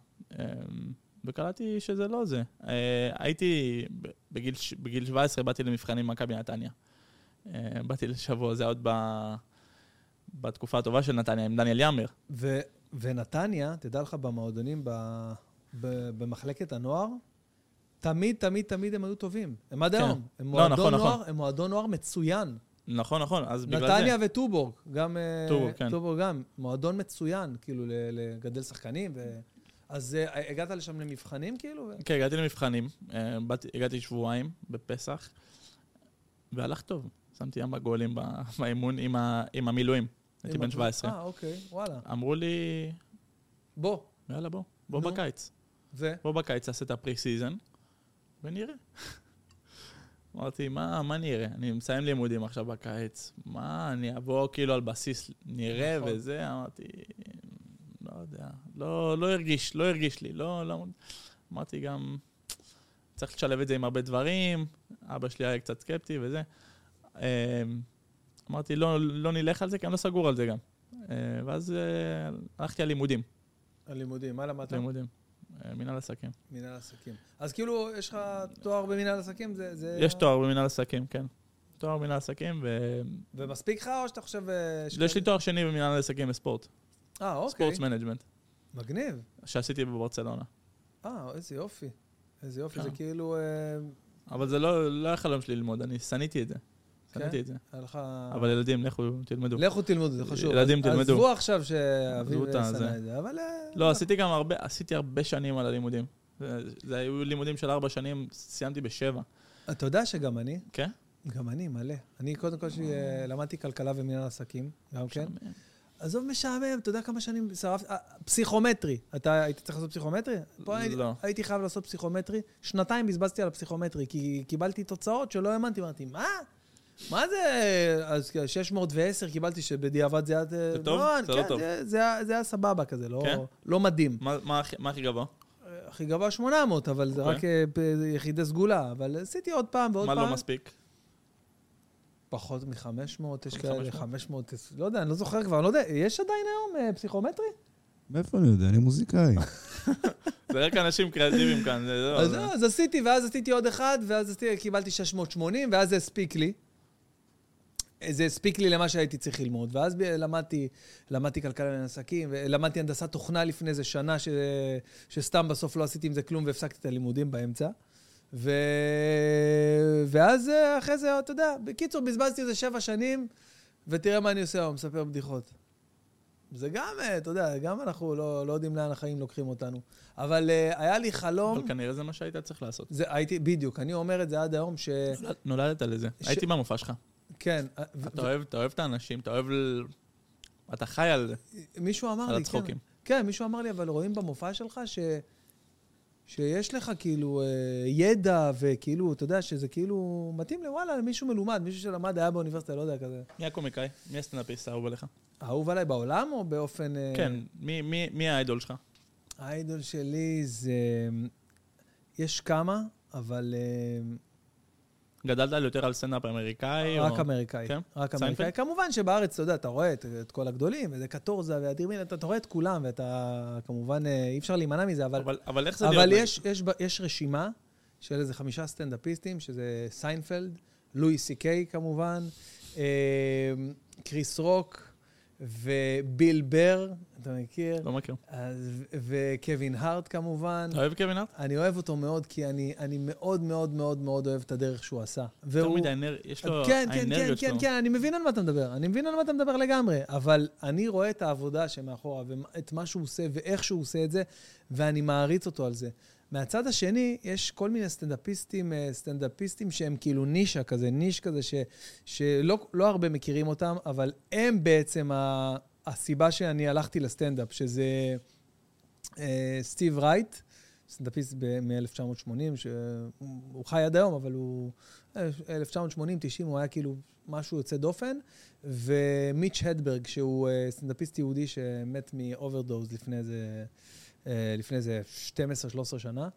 B: וקלטתי שזה לא זה. אה, הייתי, בגיל, בגיל 17 באתי למבחנים במכבי נתניה. אה, באתי לשבוע, זה עוד ב, בתקופה הטובה של נתניה, עם דניאל יאמר.
A: ו- ונתניה, תדע לך, במועדונים, ב- ב- במחלקת הנוער, תמיד, תמיד, תמיד הם היו טובים. הם עד
B: כן.
A: היום. הם
B: לא,
A: מועדון
B: נכון,
A: נוער,
B: נכון.
A: הם מועדון נוער מצוין.
B: נכון, נכון, אז בגלל
A: נתניה
B: זה.
A: וטובורג, גם... אה,
B: טובורג, כן.
A: טובורג גם, מועדון מצוין, כאילו, לגדל שחקנים. ו... אז אה, הגעת לשם למבחנים, כאילו?
B: כן, הגעתי למבחנים, אה, הגעתי שבועיים בפסח, והלך טוב. שמתי ארבע גולים באימון עם ה- עם המילואים. הייתי בן
A: הקבוצה.
B: 17.
A: אה, אוקיי, וואלה.
B: אמרו לי,
A: בוא.
B: יאללה, בוא, בוא
A: נו.
B: בקיץ.
A: ו?
B: בוא בקיץ נעשה את ה pre-season, ונראה. אמרתי, מה, מה נראה? אני מסיים לימודים עכשיו בקיץ, מה, אני אבוא כאילו על בסיס נראה
A: נכון.
B: וזה? אמרתי, לא יודע, לא, לא הרגיש, לא הרגיש לי, לא, לא... אמרתי גם, צריך לשלב את זה עם הרבה דברים, אבא שלי היה קצת סקפטי וזה. אמ, אמרתי, לא, לא נלך על זה, כי אני לא סגור על זה גם. אה, ואז אה, הלכתי על לימודים,
A: הלימודים, מה למדת?
B: לימודים, אה, מנהל עסקים.
A: מנהל עסקים. אז כאילו, יש לך תואר במנהל עסקים? זה... זה...
B: יש תואר במנהל עסקים, כן. תואר במנהל עסקים, ו...
A: ומספיק לך, או שאתה חושב... אה,
B: יש לי תואר שני במנהל עסקים בספורט.
A: אה, אוקיי.
B: sports management,
A: מגניב.
B: שעשיתי בברצלונה.
A: אה, איזה יופי. איזה יופי,
B: כן.
A: זה כאילו... אה,
B: אבל זה לא לא היה חלום שלי ללמוד, אני שנאתי את זה.
A: כן?
B: שנאתי את זה. אבל ילדים, לכו, תלמדו.
A: לכו תלמדו, זה חשוב.
B: ילדים, תלמדו.
A: עזבו עכשיו שאביב. שנא את זה, אבל... אה,
B: לא, עשיתי גם הרבה, עשיתי הרבה שנים על הלימודים. זה היו לימודים של ארבע שנים, סיימתי בשבע.
A: אתה יודע שגם אני,
B: כן?
A: גם אני, מלא. אני קודם כל אה, למדתי כלכלה ומנהל עסקים, גם כן. עזוב, משעמם, אתה יודע כמה שנים שרפתי... אה, פסיכומטרי. אתה היית צריך לעשות פסיכומטרי? פה הייתי-
B: לא.
A: הייתי חייב לעשות פסיכומטרי. שנתיים בזבזתי על הפסיכומטרי, כי קיבלתי תוצאות שלא האמנתי. אמרתי, מה? מה זה? אז 610 קיבלתי שבדיעבד זה היה...
B: זה טוב?
A: לא,
B: זה לא
A: כן,
B: טוב.
A: זה- זה זה היה סבבה כזה, לא-
B: כן?
A: לא מדהים.
B: מה- מה מה הכי גבוה?
A: הכי גבוה 800, אבל זה
B: אוקיי.
A: רק אה, יחידי סגולה. אבל עשיתי עוד פעם ועוד
B: מה
A: פעם.
B: לא מספיק?
A: פחות מ-500, יש כאלה,
B: מ-
A: 500, לא יודע, אני לא זוכר כבר, אני לא יודע, יש עדיין היום אה, פסיכומטרי?
C: מאיפה אני יודע? אני מוזיקאי.
B: זה רק אנשים קריאטיביים כאן. זה לא-
A: אז זהו, אז עשיתי, ואז עשיתי עוד אחד, ואז קיבלתי 680, ואז זה הספיק לי. זה הספיק לי למה שהייתי צריך ללמוד, ואז למדתי, למדתי כלכלה לעסקים, ולמדתי הנדסת תוכנה לפני איזה שנה, ש, שסתם בסוף לא עשיתי עם זה כלום והפסקתי את הלימודים באמצע. ו... ואז אה, אחרי זה, אתה יודע, בקיצור, בזבזתי איזה שבע שנים, ותראה מה אני עושה היום, מספר בדיחות. זה גם, אה, אתה יודע, גם אנחנו לא, לא יודעים לאן החיים לוקחים אותנו. אבל אה, היה לי חלום...
B: אבל כנראה זה מה שהיית צריך לעשות.
A: זה, הייתי, בדיוק, אני אומר את זה עד היום ש...
B: נולד- נולדת לזה.
A: ש-
B: הייתי במופע שלך.
A: כן. אה, ו-
B: אתה אוהב, אתה אוהב את האנשים, אתה אוהב... ל- אתה חי על זה,
A: מישהו אמר
B: על
A: לי, כן.
B: הצחוקים.
A: כן, מישהו אמר לי, אבל רואים במופע שלך ש... שיש לך כאילו אה, ידע, וכאילו, אתה יודע, שזה כאילו מתאים לוואלה, למישהו מלומד, מישהו שלמד, היה באוניברסיטה, לא יודע, כזה.
B: מי הקומיקאי? מי הסטנדאפיסט האהוב עליך?
A: אהוב עליי בעולם או באופן... אה,
B: כן, מי- מי מי האיידול שלך?
A: האיידול שלי זה... יש כמה, אבל אה,
B: גדלת על יותר על סטנדאפ אמריקאי?
A: רק
B: או-
A: אמריקאי.
B: כן?
A: רק
B: סיינפלד?
A: אמריקאי. כמובן שבארץ, אתה יודע, אתה רואה את, את כל הגדולים, וזה קטורזה ואדיר מילר, אתה, אתה רואה את כולם, ואתה כמובן, אה, אי אפשר להימנע מזה, אבל...
B: אבל- אבל איך זה
A: אבל. יש, יש, ב- יש רשימה של איזה חמישה סטנדאפיסטים, שזה סיינפלד, לואי סי קיי כמובן, אה, קריס רוק וביל בר, אתה מכיר?
B: לא מכיר.
A: אז, וקווין הארט כמובן.
B: אתה אוהב קווין הארט?
A: אני אוהב אותו מאוד, כי אני, אני מאוד מאוד מאוד מאוד אוהב את הדרך שהוא עשה.
B: יותר
A: והוא-
B: מדי אנרגיות, יש לו...
A: כן, כן, כן, כן. כן, אני מבין על מה אתה מדבר. אני מבין על מה אתה מדבר לגמרי, אבל אני רואה את העבודה שמאחורה, ואת מה שהוא עושה, ואיך שהוא עושה את זה, ואני מעריץ אותו על זה. מהצד השני, יש כל מיני סטנדאפיסטים, אה, סטנדאפיסטים שהם כאילו נישה כזה, ניש כזה, ש, שלא לא הרבה מכירים אותם, אבל הם בעצם ה, הסיבה שאני הלכתי לסטנדאפ, שזה אה, סטיב רייט סטנדאפיסט מ-1980, שהוא חי עד היום, אבל הוא... 1980, 90, הוא היה כאילו משהו יוצא דופן. ומיץ' הדברג, שהוא אה, סטנדאפיסט יהודי שמת מאוברדוז לפני איזה, לפני איזה 12-13 שנה.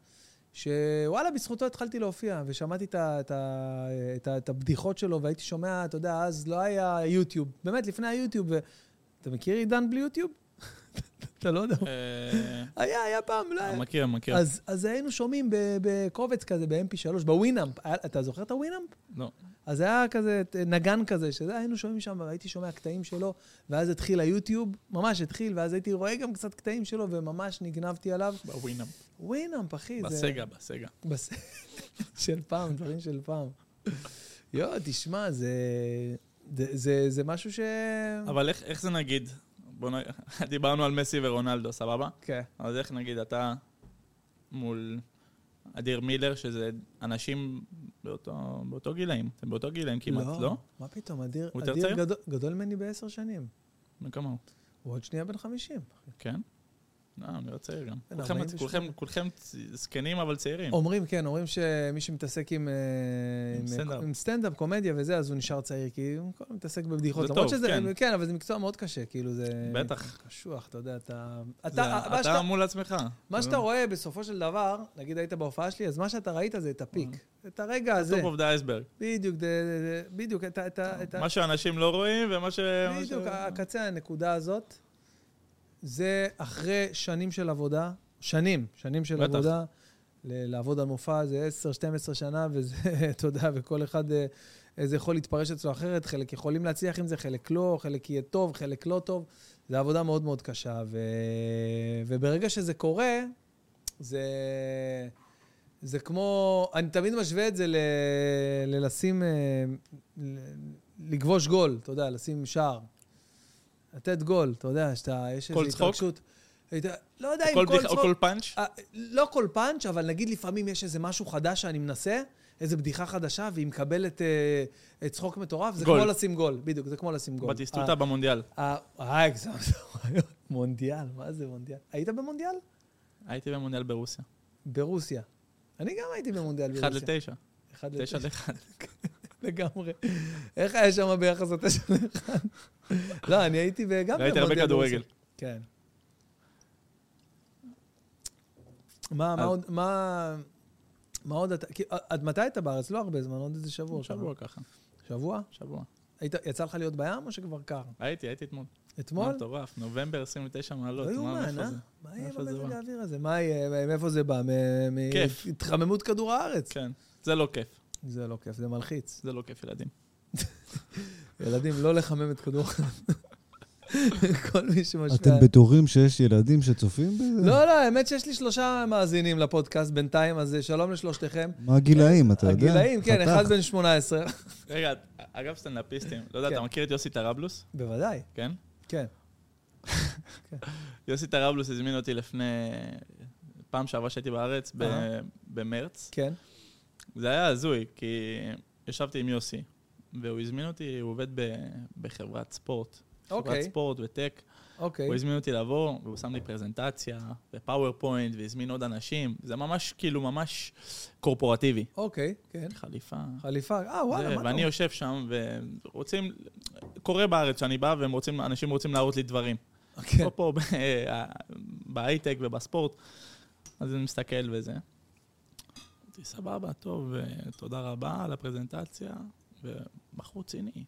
A: שוואלה, בזכותו התחלתי להופיע, ושמעתי את, ה, את, ה, את, ה, את הבדיחות שלו, והייתי שומע, אתה יודע, אז לא היה יוטיוב, באמת, לפני היוטיוב, ואתה מכיר עידן בלי יוטיוב? אתה לא יודע.
B: אה,
A: היה, היה פעם, לא.
B: מכיר, מכיר.
A: אז, היינו שומעים בקובץ כזה, ב-MP3, בווינאמפ. אתה זוכר את הווינאמפ?
B: לא.
A: אז היה כזה ת- נגן כזה, שזה היינו שומעים שם, והייתי שומע קטעים שלו, ואז התחיל היוטיוב, ממש התחיל, ואז הייתי רואה גם קצת קטעים שלו, וממש נגנבתי עליו.
B: בווינאם.
A: ווינאמפ, אחי.
B: בסגה, בסגה.
A: בס... של פעם, דברים של פעם. יואו, תשמע, זה, זה, זה, זה משהו ש...
B: אבל איך, איך זה נגיד? בוא נ... דיברנו על מסי ורונלדו, סבבה?
A: כן.
B: אז איך נגיד אתה מול אדיר מילר, שזה אנשים באותו, באותו גילאים, אתם באותו גילאים כמעט, לא?
A: מה פתאום, אדיר, אדיר? גדול, גדול ממני בעשר שנים.
B: כמה הוא?
A: הוא עוד שנייה בן חמישים.
B: כן? לא, אני לא צעיר גם. כולכם,
A: 48.
B: כולכם, כולכם צ- זקנים אבל צעירים.
A: אומרים, כן, אומרים שמי שמתעסק עם, אה,
B: סטנדאפ.
A: קומדיה וזה, אז הוא נשאר צעיר, כי הוא מתעסק בבדיחות.
B: זה טוב, כן.
A: כן, אבל זה מקצוע מאוד קשה, כאילו זה...
B: בטח.
A: קשוח, אתה יודע, אתה... אתה,
B: מול עצמך.
A: מה שאתה רואה בסופו של דבר, נגיד היית בהופעה שלי, אז מה שאתה ראית זה את ה peak. את הרגע הזה.
B: top of the iceberg.
A: בדיוק, בדיוק,
B: מה שאנשים לא רואים ומה ש... מה ש-
A: בדיוק, הקצה, הנקודה הזאת, זה אחרי שנים של עבודה, שנים, שנים של
B: בטח.
A: עבודה, לעבוד על מופע זה 10-12 שנה, וזה, אתה יודע, וכל אחד, אה, זה יכול להתפרש אצלו אחרת, חלק יכולים להצליח עם זה, חלק לא, חלק יהיה טוב, חלק לא טוב. זו עבודה מאוד מאוד קשה, ו... וברגע שזה קורה, זה... זה כמו, אני תמיד משווה את זה ל... ללשים, אה, ל- לגבוש גול, אתה יודע, לשים שער. לתת גול, אתה יודע, שאתה, יש
B: כל
A: איזו
B: צחוק?
A: התרגשות. היית- לא יודע אם כל
B: בדיחה- או
A: צחוק...
B: כל פאנץ'?
A: אה, לא כל פאנץ', אבל נגיד לפעמים יש איזה משהו חדש שאני מנסה, איזה בדיחה חדשה, והיא מקבלת אה, אה, צחוק מטורף, זה
B: גול.
A: כמו לשים גול, בדיוק, זה כמו לשים גול.
B: בטיסטוטה במונדיאל.
A: אה, אה, הגזמת, מונדיאל, מה זה מונדיאל? היית במונדיאל?
B: הייתי במונדיאל ברוסיה.
A: ברוסיה. אני גם הייתי במונדיאל ברוסיה.
B: 1 ל-9.
A: אחד
B: 9
A: לתשע.
B: ל-1.
A: לגמרי. איך היה שם ביחס לתשע לאחד? לא, אני הייתי גם
B: ראיתי הרבה כדורגל.
A: כן. מה, מה עוד, מה... מה עוד אתה... עד מתי אתה בארץ? לא הרבה זמן, עוד איזה שבוע.
B: שבוע ככה.
A: שבוע?
B: שבוע.
A: היית, יצא לך להיות בים או שכבר קר?
B: הייתי, הייתי אתמול.
A: אתמול?
B: מטורף, נובמבר 29 מעלות.
A: לא יאומן, אה? מה יהיה במזג? האוויר הזה? מה יהיה? מאיפה זה בא?
B: כיף.
A: מהתחממות כדור הארץ.
B: כן, זה לא כיף.
A: זה לא כיף, זה מלחיץ.
B: זה לא כיף, ילדים.
A: ילדים, לא לחמם את כדור. כל מי שמשפיע...
C: אתם בטוחים שיש ילדים שצופים בזה?
A: לא, לא, האמת שיש לי שלושה מאזינים לפודקאסט בינתיים, אז אה, שלום לשלושתכם.
C: מה הגילאים, אתה יודע?
A: הגילאים, כן. אחד בן 18.
B: רגע, אגב סטנדאפיסטים, לא יודע,
A: כן.
B: אתה מכיר את יוסי טראבלוס?
A: בוודאי,
B: כן?
A: כן.
B: יוסי טראבלוס הזמין אותי לפני... פעם שעברה שהייתי בארץ. במרץ.
A: כן.
B: זה היה הזוי, כי ישבתי עם יוסי, והוא הזמין אותי, הוא עובד ב- בחברת ספורט. חברת
A: אוקיי,
B: ספורט וטק.
A: אוקיי.
B: הוא הזמין אותי לבוא, והוא שם לי פרזנטציה, ופאורפוינט, והזמין עוד אנשים. זה ממש, כאילו, ממש קורפורטיבי.
A: אוקיי, כן.
B: חליפה.
A: חליפה, אה, וואלה, מה
B: ואני
A: טוב.
B: יושב שם, ורוצים... קורה בארץ שאני בא, והם רוצים, אנשים רוצים להראות לי דברים. לא פה ב- בהייטק ובספורט. אז אני מסתכל וזה. אמרתי, סבבה, טוב, אה, תודה רבה על הפרזנטציה. ובחור ציני.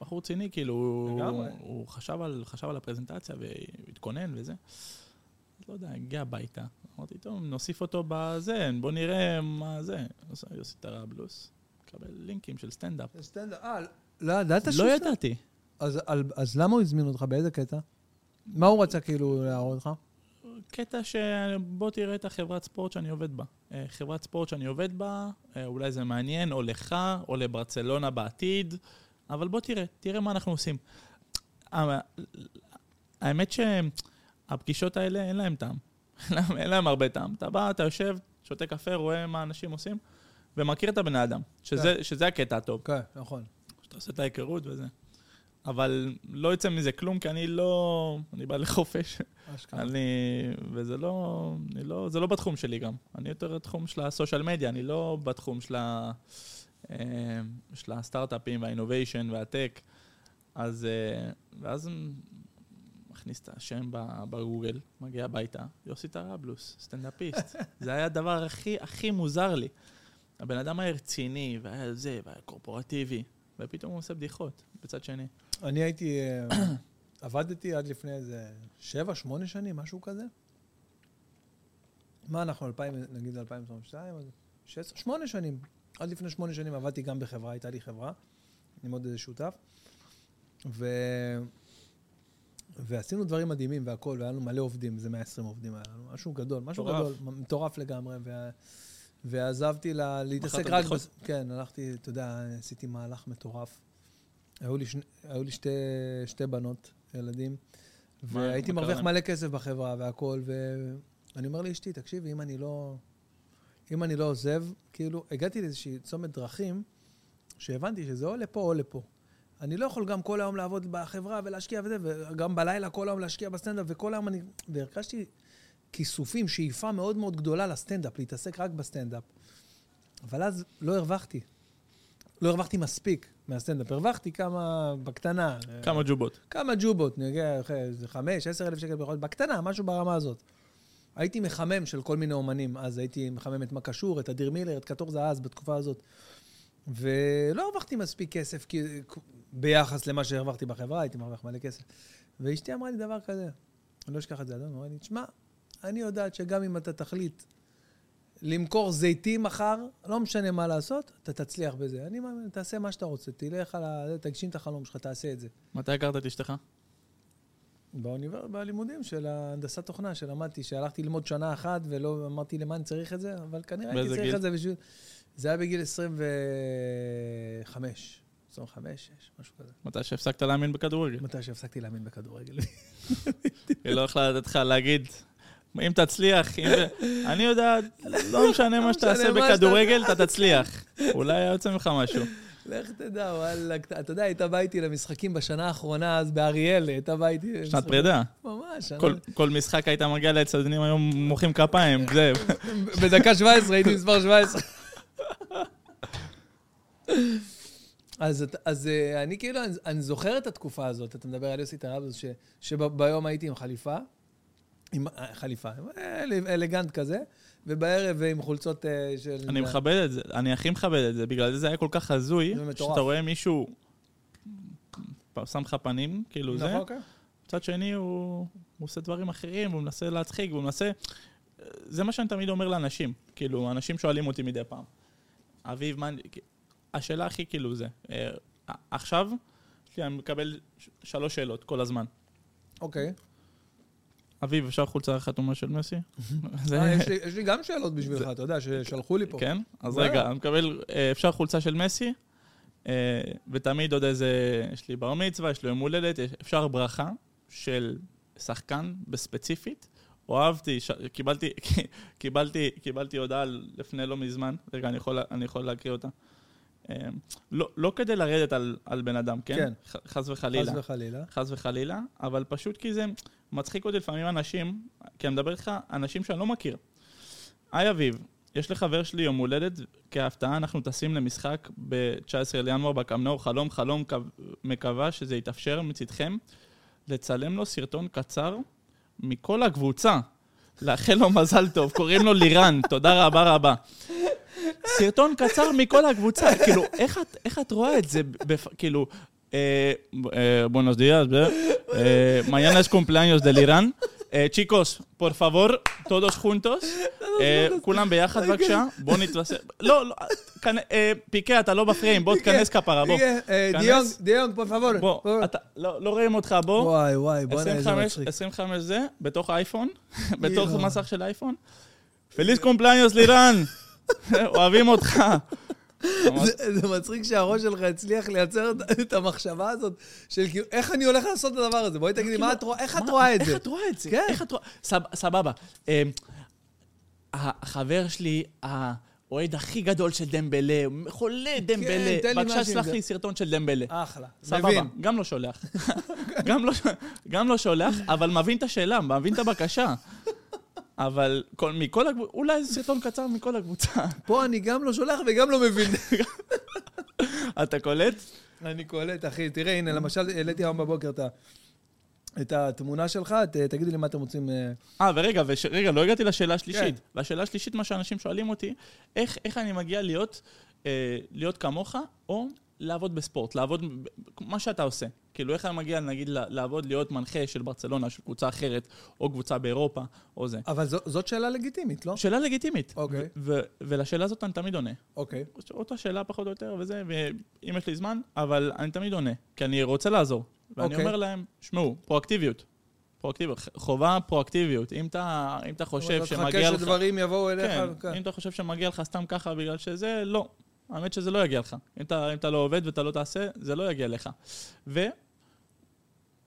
B: בחור ציני, כאילו, הוא,
A: לגמרי.
B: הוא חשב, על, חשב על הפרזנטציה והתכונן וזה. לא יודע, הגיע הביתה. אמרתי, טוב, נוסיף אותו בזה, בוא נראה מה זה. עושה יוסי טראבלוס, מקבל לינקים של סטנדאפ.
A: סטנדאפ, אה, לא ידעת
B: לא
A: שהוא סטנדאפ?
B: ידעתי.
A: אז- על- אז למה הוא הזמין אותך? באיזה קטע? מה הוא רצה כאילו להראות לך?
B: קטע שבוא תראה את החברת ספורט שאני עובד בה. אה, חברת ספורט שאני עובד בה, אה, אולי זה מעניין, או לך, או לברצלונה בעתיד, אבל בוא תראה, תראה מה אנחנו עושים. האמת שהפגישות האלה אין להם טעם. אין להם הרבה טעם. אתה בא, אתה יושב, שותה קפה, רואה מה אנשים עושים, ומכיר את הבן אדם, שזה, שזה הקטע הטוב.
A: כן, נכון.
B: שאתה עושה את ההיכרות וזה. אבל לא יוצא מזה כלום, כי אני לא... אני בא לחופש. אני... וזה לא... אני לא... זה לא בתחום שלי גם. אני יותר בתחום של הסושיאל מדיה, אני לא בתחום של ה... אה, של הסטארט-אפים והאינוביישן והטק. אז... אה, ואז מכניס את השם בגוגל, מגיע הביתה, יוסי טראבלוס, סטנדאפיסט. זה היה הדבר הכי הכי מוזר לי. הבן אדם היה רציני, והיה זה, והיה קורפורטיבי, ופתאום הוא עושה בדיחות, בצד שני.
A: אני הייתי, אה, עבדתי עד לפני איזה שבע, שמונה שנים, משהו כזה. מה אנחנו, 2000, נגיד 2022, אז 16, שמונה שנים. עד לפני שמונה שנים עבדתי גם בחברה, הייתה לי חברה, עם עוד איזה שותף. ו... ועשינו דברים מדהימים והכול, והיה לנו מלא עובדים, איזה 120 עובדים היה לנו, משהו גדול, משהו. גדול, מטורף לגמרי. ו... ועזבתי לה, להתעסק רק... בס... כן, הלכתי, אתה יודע, עשיתי מהלך מטורף. היו לי, שני, היו לי שתי, שתי בנות, ילדים, והייתי מרוויח? מלא כסף בחברה והכול, ואני אומר לאשתי, תקשיבי, אם אני לא... אם אני לא עוזב, כאילו, הגעתי לאיזושהי צומת דרכים, שהבנתי שזה או לפה או לפה. אני לא יכול גם כל היום לעבוד בחברה ולהשקיע וזה, וגם בלילה כל היום להשקיע בסטנדאפ, וכל היום אני... והרגשתי כיסופים, שאיפה מאוד מאוד גדולה לסטנדאפ, להתעסק רק בסטנדאפ. אבל אז לא הרווחתי. לא הרווחתי מספיק מהסטנדאפ. הרווחתי כמה, בקטנה.
B: כמה ג'ובות.
A: כמה ג'ובות, נגיע, איזה חמש, עשר אלף שקל בחודש, בקטנה, משהו ברמה הזאת. הייתי מחמם של כל מיני אומנים, אז הייתי מחמם את מקשור, את אדיר מילר, את קטורזה אז, בתקופה הזאת. ולא הרווחתי מספיק כסף כי, ביחס למה שהרווחתי בחברה, הייתי מרוויח מלא כסף. ואשתי אמרה לי דבר כזה, אני לא אשכח את זה היום, אמרה לי, תשמע, אני יודעת שגם אם אתה תחליט למכור זיתים מחר, לא משנה מה לעשות, אתה תצליח בזה. אני מאמין, תעשה מה שאתה רוצה, תלך על ה... תגשים את החלום שלך, תעשה את זה.
B: מתי הכרת את אשתך?
A: באוניבר... בלימודים של ההנדסת תוכנה, שלמדתי, שהלכתי ללמוד שנה אחת ולא אמרתי למה אני צריך את זה, אבל כנראה הייתי צריך
B: גיל?
A: את זה בשביל... זה היה בגיל 25, 25, 6, משהו כזה.
B: מתי שהפסקת להאמין בכדורגל.
A: מתי שהפסקתי להאמין בכדורגל.
B: היא לא יכלה לתת לך להגיד, אם תצליח, אם. אני יודעת, לא משנה מה שתעשה
A: משנה מה
B: בכדורגל, אתה תצליח. אולי היה יוצא ממך משהו.
A: לך תדע, וואלה, אתה יודע, הייתה בא איתי למשחקים בשנה האחרונה, אז באריאל, הייתה בא איתי...
B: שנת. פרידה.
A: ממש,
B: כל- משחק היית מגיע לאצטדיונים, היום מוחאים כפיים, זה.
A: בדקה 17 הייתי מספר 17. אז, אז אה, אני כאילו, אני, אני זוכר את התקופה הזאת, אתה מדבר על יוסי טראבלוס, ש- שביום הייתי עם חליפה, עם אה, חליפה, אל, אלגנט כזה, ובערב עם חולצות אה, של...
B: אני מכבד את זה, אני הכי מכבד את זה, בגלל זה זה היה כל כך הזוי,
A: זה.
B: שאתה רואה מישהו שם לך פנים, כאילו זה,
A: נכון, כן.
B: מצד שני הוא עושה דברים אחרים, הוא מנסה להצחיק, הוא מנסה... זה מה שאני תמיד אומר לאנשים, כאילו, אנשים שואלים אותי מדי פעם. אביב, מה... אני-" השאלה הכי כאילו זה, אה, עכשיו, אני מקבל שלוש שאלות כל הזמן.
A: אוקיי.
B: אביב, אפשר חולצה חתומה של מסי?
A: אה, יש לי- גם שאלות בשבילך, אתה יודע, ששלחו לי פה.
B: כן? אז. רגע, אני מקבל, אה, אפשר חולצה של מסי, אה, ותמיד עוד איזה, יש לי בר מצווה, יש לי יום הולדת, אפשר ברכה של שחקן בספציפית. אהבתי, ש... קיבלתי, קיבלתי, קיבלתי הודעה לפני לא מזמן, רגע, אני יכול, אני יכול להקריא אותה. אה, לא, לא כדי לרדת על, על בן אדם, כן?
A: כן.
B: חס וחלילה.
A: חס וחלילה.
B: חס וחלילה, אבל פשוט כי זה מצחיק אותי לפעמים אנשים, כי אני מדבר איתך, אנשים שאני לא מכיר. היי אביב, יש לחבר שלי יום הולדת, כהפתעה אנחנו טסים למשחק ב-19 לינואר בקמנור, חלום חלום, קו- מקווה שזה יתאפשר מצדכם, לצלם לו סרטון קצר מכל הקבוצה. לאחל לו מזל טוב, קוראים לו לירן, תודה רבה רבה. סרטון קצר מכל הקבוצה, כאילו, איך את, איך את רואה את זה, בפ... כאילו, אה, אה, buenos días, אה, mañana es cumpleaños de Liran. אה, por favor, todos juntos, אה, כולם ביחד בבקשה, בואו נתווסף. לא, לא, אה, פיקה, אתה לא בפריים, בוא תיכנס כפרה, בוא.
A: אה, אה. דיונג, דיונג, פור פאבור.
B: בוא,
A: פור.
B: אתה, לא לא רואים אותך, בוא.
A: וואי, וואי, בוא'נה, איזה
B: 25,
A: מצחיק.
B: 25 זה, בתוך האייפון, בתוך. מסך של אייפון. Feliz cumpleaños לירן, אוהבים אותך.
A: זה, זה מצחיק שהראש שלך הצליח לייצר את, המחשבה הזאת של כאילו, איך אני הולך לעשות את הדבר הזה? בואי תגידי, מה את רואה, איך את רואה את זה?
B: איך את רואה את זה?
A: כן.
B: איך את רואה... סב- סבבה. אמ, החבר שלי, ה- אוהד הכי גדול של דמבלה, חולה דמבלה.
A: תן לי
B: בבקשה,
A: משהו
B: שלח
A: זה.
B: לי סרטון של דמבלה.
A: אחלה.
B: סבבה. גם לא שולח. לא, גם לא שולח, אבל מבין את השאלה, מבין את הבקשה. אבל כל, מכל הקבוצה, אולי איזה סרטון קצר מכל הקבוצה.
A: פה אני גם לא שולח וגם לא מבין.
B: אתה קולט?
A: אני קולט, אחי. תראה, הנה, למשל, העליתי היום בבוקר את ה- את התמונה שלך, ת- תגידו לי מה אתם רוצים... אה,
B: אה, ורגע, וש... רגע, לא הגעתי לשאלה
A: כן.
B: השלישית. והשאלה השלישית, מה שאנשים שואלים אותי, איך, איך אני מגיע להיות, אה, להיות כמוך, או לעבוד בספורט, לעבוד, מה שאתה עושה. כאילו, איך אני מגיע, נגיד, לעבוד, להיות מנחה של ברצלונה, של קבוצה אחרת, או קבוצה באירופה, או זה.
A: אבל זו- זאת שאלה לגיטימית, לא?
B: שאלה לגיטימית.
A: אוקיי.
B: ו- ולשאלה הזאת אני תמיד עונה.
A: אוקיי.
B: אותה שאלה פחות או יותר, וזה, ואם יש לי זמן, אבל אני תמיד עונה, כי אני רוצה לעזור. ואני
A: אוקיי.
B: אומר להם, שמעו, פרואקטיביות. פרואקטיביות, חובה פרואקטיביות. אם אתה, אם אתה חושב שמגיע לך...
A: שדברים יבואו
B: כן,
A: אליך. כן.
B: אם אתה חושב שמגיע לך סתם ככה בגלל שזה, לא. האמת שזה לא יגיע לך. אם אתה, אם אתה לא עובד ואתה לא תעשה, זה לא יגיע לך. ו...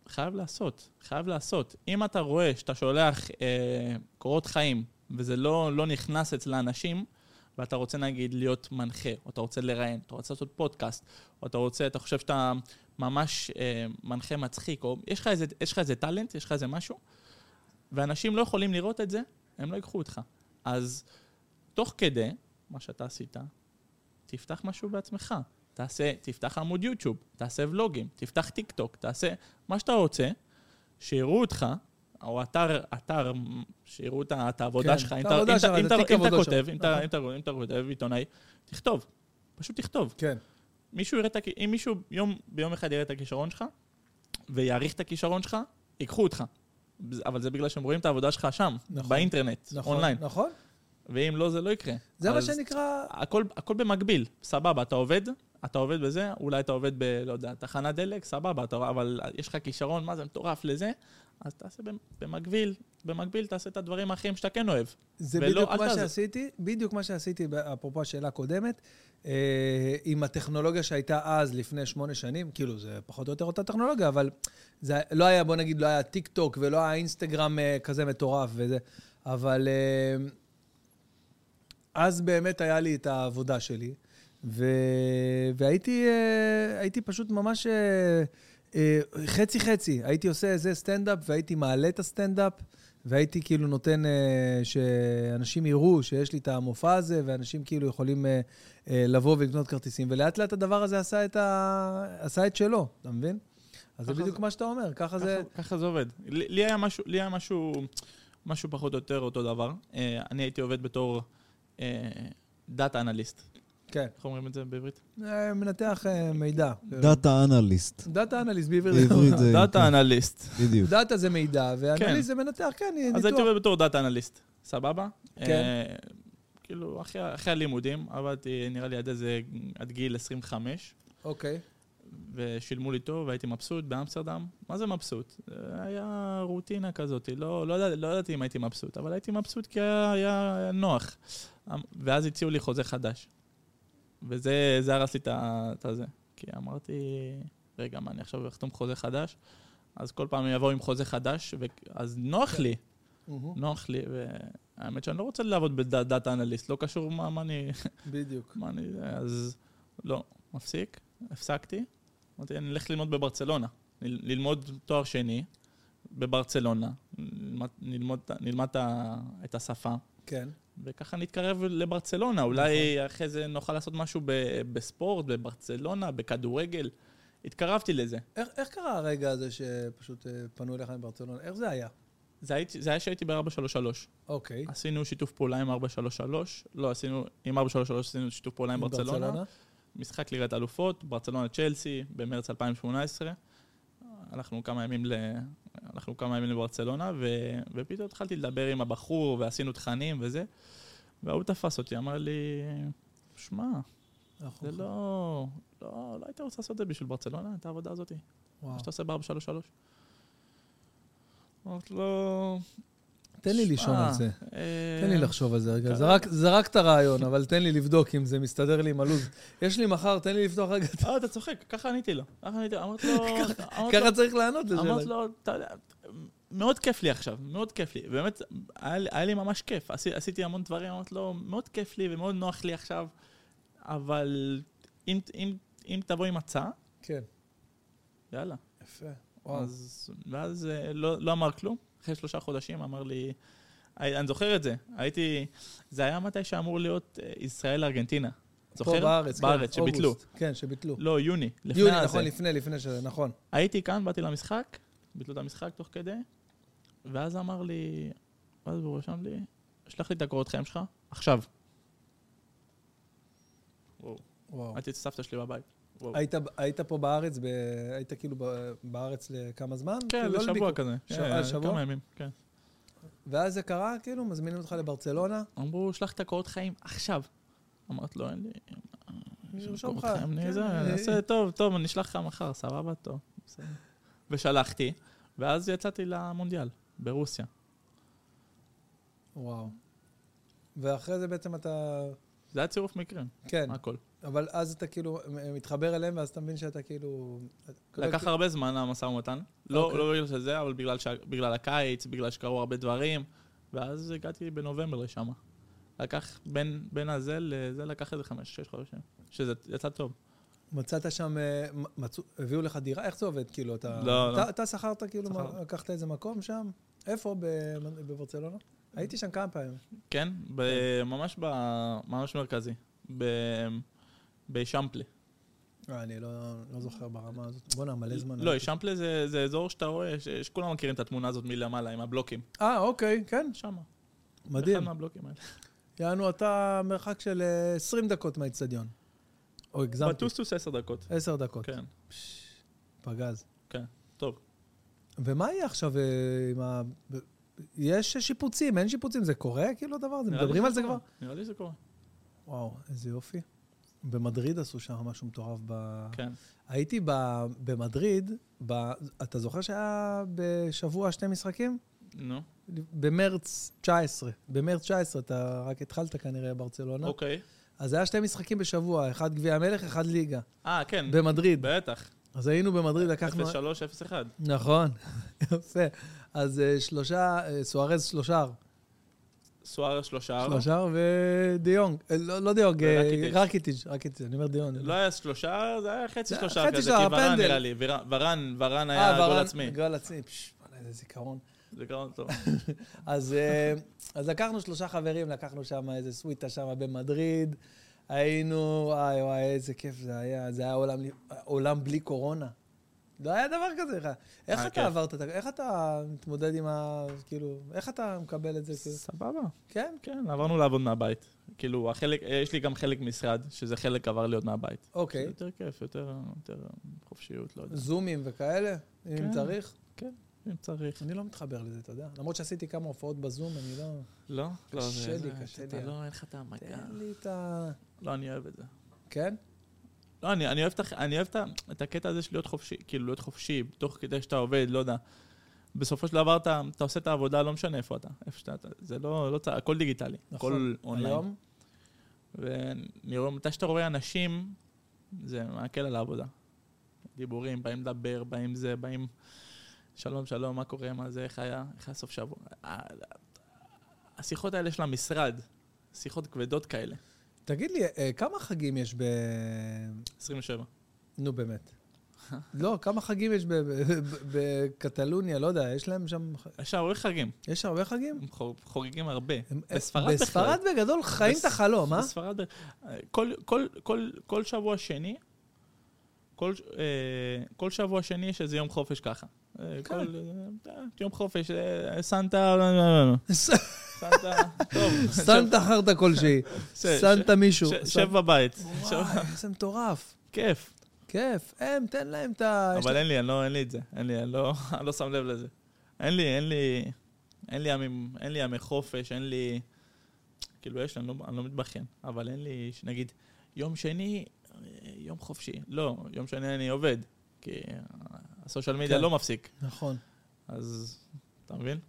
B: חייב לעשות, חייב לעשות. אם אתה רואה שאתה שולח אה, קורות חיים, וזה לא, לא נכנס אצל האנשים, ואתה רוצה נגיד להיות מנחה, או אתה רוצה לראיין, אתה רוצה לעשות פודקאסט, או אתה רוצה, אתה חושב שאתה ממש אה, מנחה מצחיק, או יש לך, איזה, יש לך איזה טאלנט, יש לך איזה משהו, ואנשים לא יכולים לראות את זה, הם לא ייקחו אותך. אז תוך כדי מה שאתה עשית, תפתח משהו בעצמך. תעשה, תפתח עמוד יוטיוב, תעשה ולוגים, תפתח טיק טוק, תעשה מה שאתה רוצה, שיראו אותך, או אתר, אתר, שיראו את העבודה שלך.
A: את
B: אם אתה- כותב. אם אתה- כותב עיתונאי, תכתוב. פשוט תכתוב.
A: כן.
B: מישהו יראה את. אם מישהו יום, ביום אחד יראה את הכישרון שלך, ויעריך את הכישרון שלך, ייקחו אותך. אבל זה בגלל שהם רואים את העבודה שלך שם,
A: נכון.
B: באינטרנט,
A: נכון.
B: אונליין.
A: נכון.
B: ואם לא, זה לא יקרה.
A: זה מה שנקרא...
B: הכל, הכל במקביל, סבבה, אתה עובד, אתה עובד בזה, אולי אתה עובד ב... לא יודע, תחנת דלק, סבבה, אתה, אבל יש לך כישרון, מה זה מטורף לזה, אז תעשה במ- במקביל, במקביל תעשה את הדברים האחרים שאתה כן אוהב.
A: זה
B: ולא,
A: בדיוק מה שעשיתי, בדיוק מה שעשיתי, אפרופו השאלה הקודמת, אה, עם הטכנולוגיה שהייתה אז, לפני שמונה שנים, כאילו, זה פחות או יותר אותה טכנולוגיה, אבל זה לא היה, בוא נגיד, לא היה טיק טוק ולא היה אינסטגרם אה, כזה מטורף וזה, אבל אה, אז באמת היה לי את העבודה שלי, ו... והייתי אה, הייתי פשוט ממש אה, אה, חצי-חצי. הייתי עושה איזה סטנדאפ והייתי מעלה את הסטנדאפ, והייתי כאילו נותן אה, שאנשים יראו שיש לי את המופע הזה, ואנשים כאילו יכולים אה, אה, לבוא ולקנות כרטיסים, ולאט לאט הדבר הזה עשה את, ה... עשה את שלו, אתה מבין? אז זה בדיוק
B: זה-
A: מה שאתה אומר, ככה זה...
B: ככה, ככה זה עובד. לי, לי היה משהו, לי היה משהו, משהו פחות או יותר אותו דבר. אה, אני הייתי עובד בתור data analyst.
A: כן.
B: איך אומרים את זה בעברית?
A: מנתח אה, מידע.
C: data analyst.
A: data analyst בעברית.
C: בעברית זה...
B: data analyst.
C: בדיוק.
A: data זה מידע, ואנליסט זה מנתח, כן,
B: אז
A: ניתוח.
B: הייתי עובד בתור data analyst, סבבה?
A: כן.
B: אה, כאילו, אחרי, אחרי הלימודים, עבדתי נראה לי עד איזה, עד גיל 25,
A: אוקיי.
B: ושילמו לי טוב, והייתי מבסוט באמסטרדם. מה זה מבסוט? זה היה רוטינה כזאת, לא, לא, ידע- לא ידעתי אם הייתי מבסוט, אבל הייתי מבסוט כי היה, היה, היה נוח. ואז הציעו לי חוזה חדש. וזה זה הרס לי את הזה. כי אמרתי, רגע, מה, אני עכשיו אחתום חוזה חדש? אז כל פעם יבואו עם חוזה חדש, ו... אז נוח לי. נוח לי, והאמת שאני לא רוצה לעבוד בדאטה אנליסט, לא קשור מה, מה אני...
A: בדיוק.
B: מה אני... אז לא, מפסיק, הפסקתי. אמרתי, אני אלך ללמוד בברצלונה. ללמוד תואר שני בברצלונה, נלמד, נלמוד, נלמד את השפה,
A: כן.
B: וככה נתקרב לברצלונה. אולי אחרי זה נוכל לעשות משהו ב- בספורט, בברצלונה, בכדורגל. התקרבתי לזה.
A: איך, איך קרה הרגע הזה שפשוט אה, פנו אליך מברצלונה? איך זה היה?
B: זה, הייתי, זה היה שהייתי ב-433.
A: אוקיי.
B: עשינו שיתוף פעולה עם 433, לא, עשינו, עם 433 עשינו שיתוף פעולה עם ברצלונה. משחק ליגת אלופות, ברצלונה צ'לסי, במרץ 2018. הלכנו כמה ימים, ל... הלכנו כמה ימים לברצלונה, ו... ופתאום התחלתי לדבר עם הבחור, ועשינו תכנים וזה, והוא תפס אותי, אמר לי, שמע, זה לא... לא, לא היית רוצה לעשות את זה בשביל ברצלונה, את העבודה הזאת. מה שאתה עושה ב-433. אמרתי לו...
A: תן לי לישון
B: "שמע,
A: על זה.
B: אה,
A: תן לי לחשוב על זה רגע. זרק- זרקת רעיון, אבל תן לי לבדוק אם זה מסתדר לי עם הלו"ז. יש לי מחר, תן לי לפתוח רגע. את-
B: אה, אתה צוחק, ככה עניתי לו. ככה עניתי לו, אמרתי לו...
A: ככה צריך לענות לשאלה.
B: אמרתי לו, אתה יודע, מאוד כיף לי עכשיו, מאוד כיף לי. באמת, היה, לי- ממש כיף. עשי, עשיתי המון דברים, אמרתי לו, מאוד כיף לי ומאוד נוח לי עכשיו, אבל אם, תבוא עם הצעה,
A: כן.
B: יאללה.
A: יפה.
B: ואז אה, לא, לא אמר כלום. אחרי שלושה חודשים אמר לי, אני, זוכר את זה, הייתי, זה היה מתי שאמור להיות אה, ישראל-ארגנטינה. זוכר?
A: פה בארץ,
B: בארץ,
A: כן,
B: שביטלו.
A: אוגוסט. כן, שביטלו.
B: לא, יוני, לפני
A: יוני,
B: הזה.
A: נכון, לפני, לפני שזה, נכון.
B: הייתי כאן, באתי למשחק, ביטלו את המשחק תוך כדי, ואז אמר לי, ואז הוא רשם לי, שלח לי את הקורות חיים שלך, עכשיו. וואו.
A: וואו.
B: הייתי אצל סבתא שלי בבית. וואו.
A: היית, היית פה בארץ, ב... היית כאילו. בארץ לכמה זמן?
B: כן,
A: כאילו, לא
B: לשבוע
A: לביקור.
B: כזה.
A: ש- אה, שבוע?
B: כמה ימים, כן.
A: ואז זה קרה, כאילו, מזמינים אותך לברצלונה?
B: אמרו, שלח את הקורות חיים עכשיו. אמרתי לו, אין לי...
A: נרשום לך.
B: אני
A: כן, אה,
B: נעשה טוב, טוב, אני אשלח לך מחר, סבבה, טוב. ושלחתי, ואז יצאתי למונדיאל, ברוסיה.
A: וואו. ואחרי זה בעצם אתה...
B: זה היה צירוף מקרים,
A: כן,
B: הכל.
A: אבל אז אתה כאילו מתחבר אליהם, ואז אתה מבין שאתה כאילו...
B: לקח הרבה זמן המשא ומתן. לא
A: אוקיי.
B: לא בגלל שזה, אבל בגלל הקיץ, בגלל שקרו הרבה דברים, ואז הגעתי בנובמבר לשם. לקח בין בין הזה לזה, לקח איזה חמש, שש חודשים. שזה יצא טוב.
A: מצאת שם, אה, מצאו, הביאו לך דירה? איך זה עובד? כאילו, אתה...
B: לא,
A: אתה,
B: לא.
A: אתה שכרת כאילו. מה- לקחת איזה מקום שם? איפה? בברצלונה? הייתי שם כמה פעמים.
B: כן? ב- ממש ב- ממש מרכזי. ב- בשמפלה.
A: אה, אני לא, לא זוכר ברמה הזאת. בואנה, מלא זמן.
B: לא,
A: הייתי.
B: שמפלה זה זה אזור שאתה רואה, ש- שכולם מכירים את התמונה הזאת מלמעלה, עם הבלוקים.
A: אה, אוקיי, כן,
B: שם.
A: מדהים.
B: אחד מהבלוקים האלה.
A: יענו, אתה מרחק של אה, 20 דקות מהאיצטדיון. או הגזמתי.
B: בטוסטוס עשר דקות.
A: 10 דקות.
B: כן,
A: פגז.
B: טוב.
A: ומה יהיה עכשיו אה, עם ה... יש שיפוצים, אין שיפוצים, זה קורה כאילו הדבר הזה? מדברים על זה. כבר?
B: נראה לי זה קורה.
A: וואו, איזה יופי. במדריד עשו שם משהו מטורף ב...
B: כן.
A: הייתי ב... במדריד, ב... אתה זוכר שהיה בשבוע שני משחקים?
B: נו,
A: במרץ 19. במרץ 19, אתה רק התחלת כנראה ברצלונה.
B: אוקיי.
A: אז היה שני משחקים בשבוע, אחד גביע המלך, אחד ליגה.
B: אה, כן,
A: במדריד.
B: בטח.
A: אז היינו במדריד, לקחנו...
B: 0-3, 0-1.
A: נכון, יפה. אז אה, שלושה, אה, סוארז שלושר.
B: סואר שלושה.
A: שלושר ודיונג. אה, לא לא דיונג, אה. רקיטיץ', רקיטיץ', אני אומר דיונג.
B: לא היה שלושה, זה היה חצי
A: זה
B: שלושה
A: חצי
B: כזה,
A: שלושה,
B: כי ורן. נראה לי, ור- ורן, ורן
A: אה,
B: היה גול
A: ורן-
B: עצמי.
A: גול עצמי, פש, וואלה, איזה זיכרון.
B: זה גאון טוב.
A: אז, אה, אז לקחנו שלושה חברים, לקחנו שם איזה סוויטה שם במדריד. היינו, וואי וואי, איזה כיף זה היה. זה היה עולם, עולם בלי קורונה. לא היה דבר כזה. איך- איך
B: אה,
A: אתה
B: כיף.
A: עברת, את ה- איך אתה מתמודד עם ה... כאילו, איך אתה מקבל את זה? כאילו?
B: סבבה.
A: כן?
B: כן, עברנו לעבוד מהבית. כאילו, החלק, יש לי גם חלק משרד, שזה חלק עבר להיות מהבית.
A: אוקיי.
B: זה יותר כיף, יותר, יותר חופשיות, לא יודע.
A: זומים וכאלה, אם
B: כן.
A: צריך.
B: אם צריך.
A: אני לא מתחבר לזה, אתה יודע. למרות שעשיתי כמה הופעות בזום, אני לא...
B: לא? לא,
A: קשה לי,
B: זה-
A: קשה
B: אתה
A: לי.
B: לא, אין לך את המגע.
A: תן לי את ה...
B: לא, אני אוהב את זה.
A: כן?
B: לא, אני, אני אוהב, את, אני אוהב את, את הקטע הזה של להיות חופשי, כאילו להיות חופשי, תוך כדי שאתה עובד, לא יודע. בסופו של דבר אתה, אתה עושה את העבודה, לא משנה איפה אתה. איפה שאתה, אתה- זה לא, לא הכל דיגיטלי.
A: נכון.
B: הכל אונליין.
A: היום?
B: ואני רואה, מתי שאתה רואה אנשים, זה מקל על העבודה. דיבורים, באים לדבר, באים זה, באים... שלום, שלום, מה קורה, מה זה, איך היה, איך היה סוף שבוע. השיחות האלה של המשרד, שיחות כבדות כאלה.
A: תגיד לי, אה, כמה חגים יש ב...
B: 27.
A: נו, באמת. לא, כמה חגים יש בקטלוניה? לא יודע, יש להם שם...
B: יש הרבה חגים,
A: יש הרבה חגים?
B: הם חו- חוגגים הרבה. בספרד בכלל.
A: בספרד בגדול חיים את החלום, אה?
B: בספרד, כל, שבוע שני, כל, אה, כל שבוע שני יש איזה יום חופש ככה. אה. כל, אה, יום חופש, סנטה, לא, לא, לא. סנטה, טוב.
A: סנטה חרטה כלשהי. סנטה מישהו.
B: שב בבית.
A: איזה מטורף.
B: כיף.
A: כיף. הם, תן להם את ה...
B: אבל אין לי, אני לא, אין לי את זה. אין לי, אני לא, אני לא שם לב לזה. אין לי, אין לי, אין לי ימים, אין לי ימי חופש, אין לי... כאילו, יש אני לא, אני לא מתבכיין, אבל אין לי, נגיד, יום שני, אה, יום חופשי. לא, יום שני אני עובד, כי ה social media
A: כן.
B: לא מפסיק.
A: נכון.
B: אז, אתה מבין?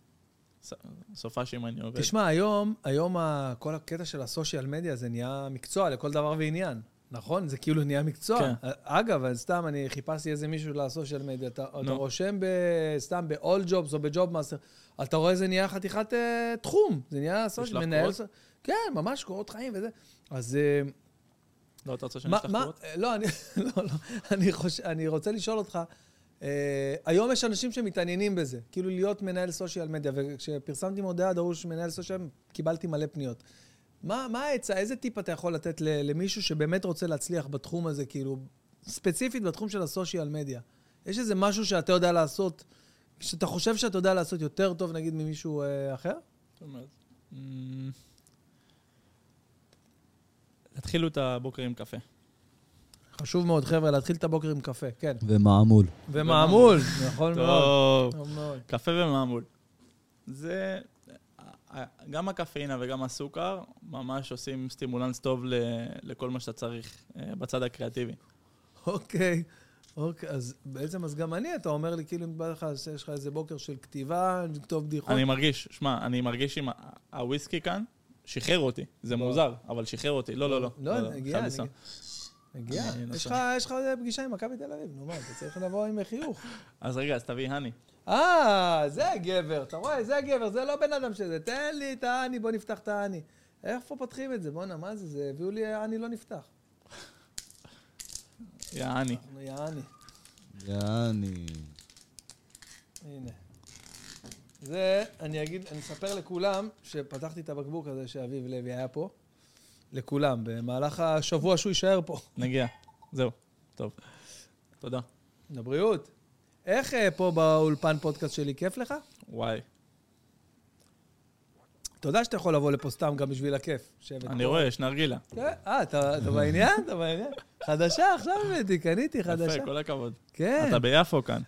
B: ס- סופ"שים אני עובד.
A: תשמע, היום, היום ה- כל הקטע של ה social media זה נהיה מקצוע לכל דבר ועניין. נכון, זה כאילו נהיה מקצוע.
B: כן.
A: אגב, סתם, אני חיפשתי איזה מישהו ל social media, אתה, אתה
B: נו.
A: רושם ב, סתם ב-AllJobs או ב JobMaster, אתה רואה זה נהיה חתיכת אה, תחום, זה נהיה
B: social,
A: מנהל...
B: קורות?
A: כן, ממש קורות חיים וזה. אז אה,
B: לא, אתה רוצה שאני אשלח קורות?
A: לא, אני, לא, לא, אני, חוש, אני רוצה לשאול אותך, אה, היום יש אנשים שמתעניינים בזה, כאילו להיות מנהל סושיאל מדיה, וכשפרסמתי מודעה דרוש מנהל סושיאל, קיבלתי מלא פניות. מה, מה העצה, איזה טיפ אתה יכול לתת למישהו שבאמת רוצה להצליח בתחום הזה, כאילו, ספציפית בתחום של הסושיאל מדיה? יש איזה משהו שאתה יודע לעשות, שאתה חושב שאתה יודע לעשות יותר טוב, נגיד, ממישהו אה, אחר?
B: אומרת, אמ, תתחילו את הבוקר עם קפה.
A: חשוב מאוד, חבר'ה, להתחיל את הבוקר עם קפה, כן.
C: ומעמול.
A: ומעמול, נכון מאוד.
B: טוב.
A: מאוד.
B: קפה ומעמול. זה... גם הקפאינה וגם הסוכר ממש עושים סטימולנס טוב ל- לכל מה שאתה צריך אה, בצד הקריאטיבי.
A: אוקיי, אוקיי, אז בעצם, אז גם אני, אתה אומר לי, כאילו, אם בא לך, יש לך איזה בוקר של כתיבה, לכתוב בדיחות.
B: אני מרגיש, שמע, אני מרגיש עם ה- הוויסקי כאן, שחרר אותי. זה מוזר, אבל שחרר אותי. לא, לא, לא.
A: לא, נגיע,
B: חייב לנסוע.
A: נגיע.
B: אני
A: יש. לך, יש לך פגישה עם מכבי תל אביב, נו מה, אתה צריך לבוא עם חיוך.
B: אז רגע, אז תביא הני.
A: אה, זה גבר, אתה רואה, זה גבר, זה לא בן אדם שזה. תן לי את האני, בוא נפתח את האני. איפה פותחים את זה? בואנה, מה זה? זה הביאו לי האני לא נפתח.
B: יא הני.
A: נו, יא האני.
C: יעני.
A: הנה. זה, אני אגיד, אני אספר לכולם שפתחתי את הבקבוק הזה שאביב לוי היה פה. לכולם, במהלך השבוע שהוא יישאר פה.
B: נגיע. זהו. טוב. תודה.
A: לבריאות. איך אה, פה באולפן פודקאסט שלי, כיף לך?
B: וואי.
A: יודע שאתה יכול לבוא לפה סתם גם בשביל הכיף.
B: אני. רואה, יש נרגילה.
A: כן, אה, אתה בעניין? אתה בעניין? חדשה עכשיו הבאתי, קניתי חדשה.
B: יפה, כל הכבוד.
A: כן.
B: אתה ביפו כאן.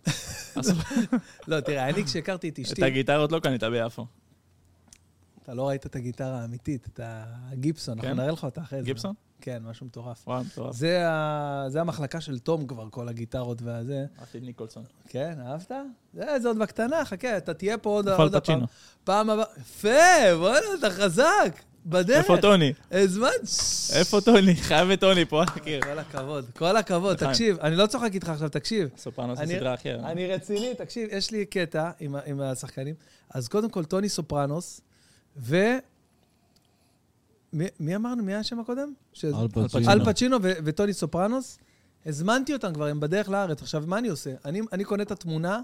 A: לא, תראה, אני כשהכרתי את
B: את
A: אשתי,
B: הגיטרות לא קנית ביפו.
A: אתה לא ראית את הגיטרה האמיתית, את הגיבסון, אנחנו
B: כן?
A: נראה לך אותה אחרי זה.
B: גיבסון?
A: כן, משהו מטורף.
B: וואי, מטורף.
A: זה, ה... זה המחלקה של תום כבר, כל הגיטרות והזה.
B: אהבתי את ניקולסון.
A: כן, אהבת? זה, זה עוד בקטנה, חכה, אתה תהיה פה עוד, עוד הפעם. פעם הבאה. יפה, בוא'נה, אתה חזק. בדרך.
B: איפה טוני?
A: הזמן.
B: איפה טוני? חייב את טוני פה, מכיר.
A: כל הכבוד, כל הכבוד. תקשיב, אני לא צוחק איתך עכשיו, תקשיב.
B: סופרנוס זה סדרה אחרת.
A: אני רציני, תקשיב, יש לי קטע עם השחקנים. אז קודם כל, טוני סופרנוס, ו... מי, מי אמרנו? מי היה השם הקודם? ש...
C: אל פצ'ינו.
A: אל פצ'ינו ו- וטוני סופרנוס. הזמנתי אותם כבר, הם בדרך לארץ. עכשיו, מה אני עושה? אני, אני קונה את התמונה,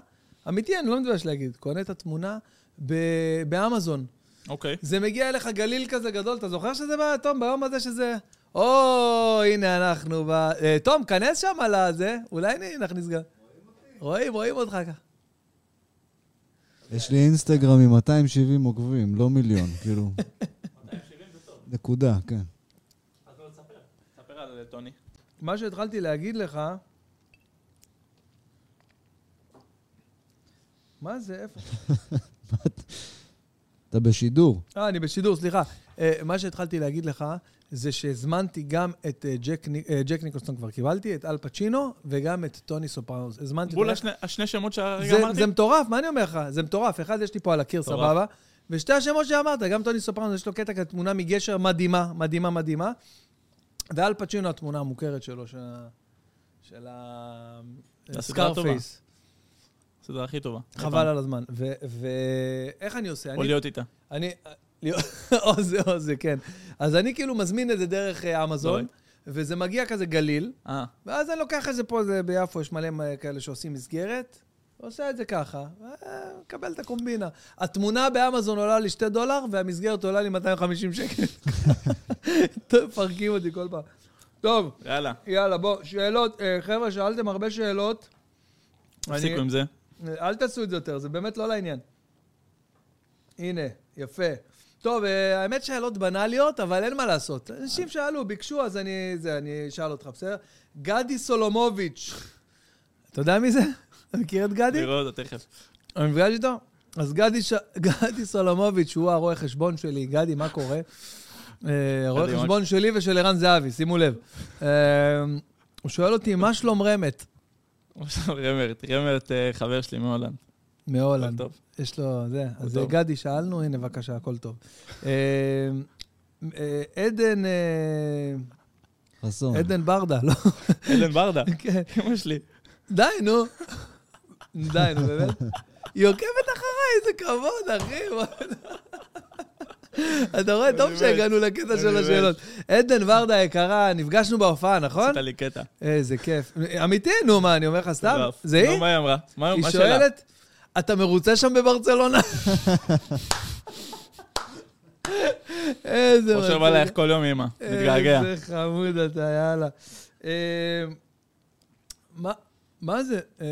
A: אמיתי, אני לא מתבייש להגיד, קונה את התמונה ב- באמזון.
B: אוקיי.
A: זה מגיע אליך גליל כזה גדול, אתה זוכר שזה בא, תום, ביום הזה שזה... או, הנה אנחנו ב... אה, תום, כנס שם על הזה, אולי נכניס גם. רואים, רואים אותך ככה.
C: יש לי אינסטגרם עם 270 עוקבים, לא מיליון, כאילו. נקודה, כן.
B: ספר על טוני.
A: מה שהתחלתי להגיד לך... מה זה? איפה?
C: אתה בשידור.
A: אה, אני בשידור, סליחה. אה, מה שהתחלתי להגיד לך, זה שהזמנתי גם את אה, ג'ק, אה, ג'ק ניקולסון כבר קיבלתי, את אל פצ'ינו, וגם את טוני סופרנוס. הזמנתי
B: בול. השני- השני שמות שהרגע
A: זה, מטורף, מה אני אומר לך? זה מטורף. אחד יש לי פה על הקיר. סבבה? ושתי השמות שאמרת, גם טוני סופרנוס, יש לו קטע כזה, תמונה מגשר מדהימה, מדהימה, מדהימה. ואל פצ'ינו, התמונה המוכרת שלו, של ה... של ה... Scarface.
B: הסדרה הכי טובה.
A: חבל על הזמן. ואיך אני עושה?
B: או
A: אני-
B: להיות איתה.
A: אני... או זה או זה, כן. אז אני כאילו מזמין את זה דרך אה, אמזון, וזה מגיע כזה גליל,
B: אה,
A: ואז אני לוקח את זה פה, זה ביפו, יש מלא מ- כאלה שעושים מסגרת, ועושה את זה ככה, ומקבל את הקומבינה. התמונה באמזון עולה לי 2 דולר, והמסגרת עולה לי 250 שקל. מפרקים אותי כל פעם. טוב,
B: יאללה.
A: יאללה, בוא, שאלות. אה, חבר'ה, שאלתם הרבה שאלות.
B: תפסיקו עם זה.
A: אל תעשו את זה יותר, זה באמת לא לעניין. הנה, יפה. טוב, אה, האמת שאלות בנאליות, אבל אין מה לעשות. אנשים שאלו, ביקשו, אז אני, זה, אני אשאל אותך, בסדר? גדי סולומוביץ'. אתה יודע מי זה? אתה מכיר את גדי?
B: נראה אותו תכף.
A: אני נפגש איתו? אז גדי, ש... גדי סולומוביץ', הוא הרואה חשבון שלי. גדי, מה קורה? אה, רואה
B: מה-
A: חשבון שלי ושל ערן זהבי, שימו לב. אה, הוא שואל אותי, מה שלום רמת?
B: רמרט, רמרט אה, חבר שלי מהולנד.
A: מהולנד. יש לו, זה. אז
B: טוב.
A: גדי, שאלנו, הנה, בבקשה, הכל טוב. אה, אה, עדן, אה,
C: חסון.
A: עדן ברדה, לא?
B: אלן ברדה,
A: כן.
B: אמא שלי.
A: די, נו. די, נו, באמת. היא עוקבת אחריי, איזה כבוד, אחי. אתה רואה, טוב. שהגענו לקטע של. השאלות. עדן ורדה היקרה, נפגשנו בהופעה, נכון?
B: עשית לי קטע.
A: איזה כיף. אמיתי, נו, מה, אני אומר לך סתם? זה
B: נו,
A: היא?
B: מה היא אמרה? מה
A: היא
B: השאלה?
A: שואלת, אתה מרוצה שם בברצלונה? איזה
B: חושב עלייך כל יום, אמא. מתגעגע.
A: איזה חמוד אתה, יאללה. אה, מה- מה זה? אה,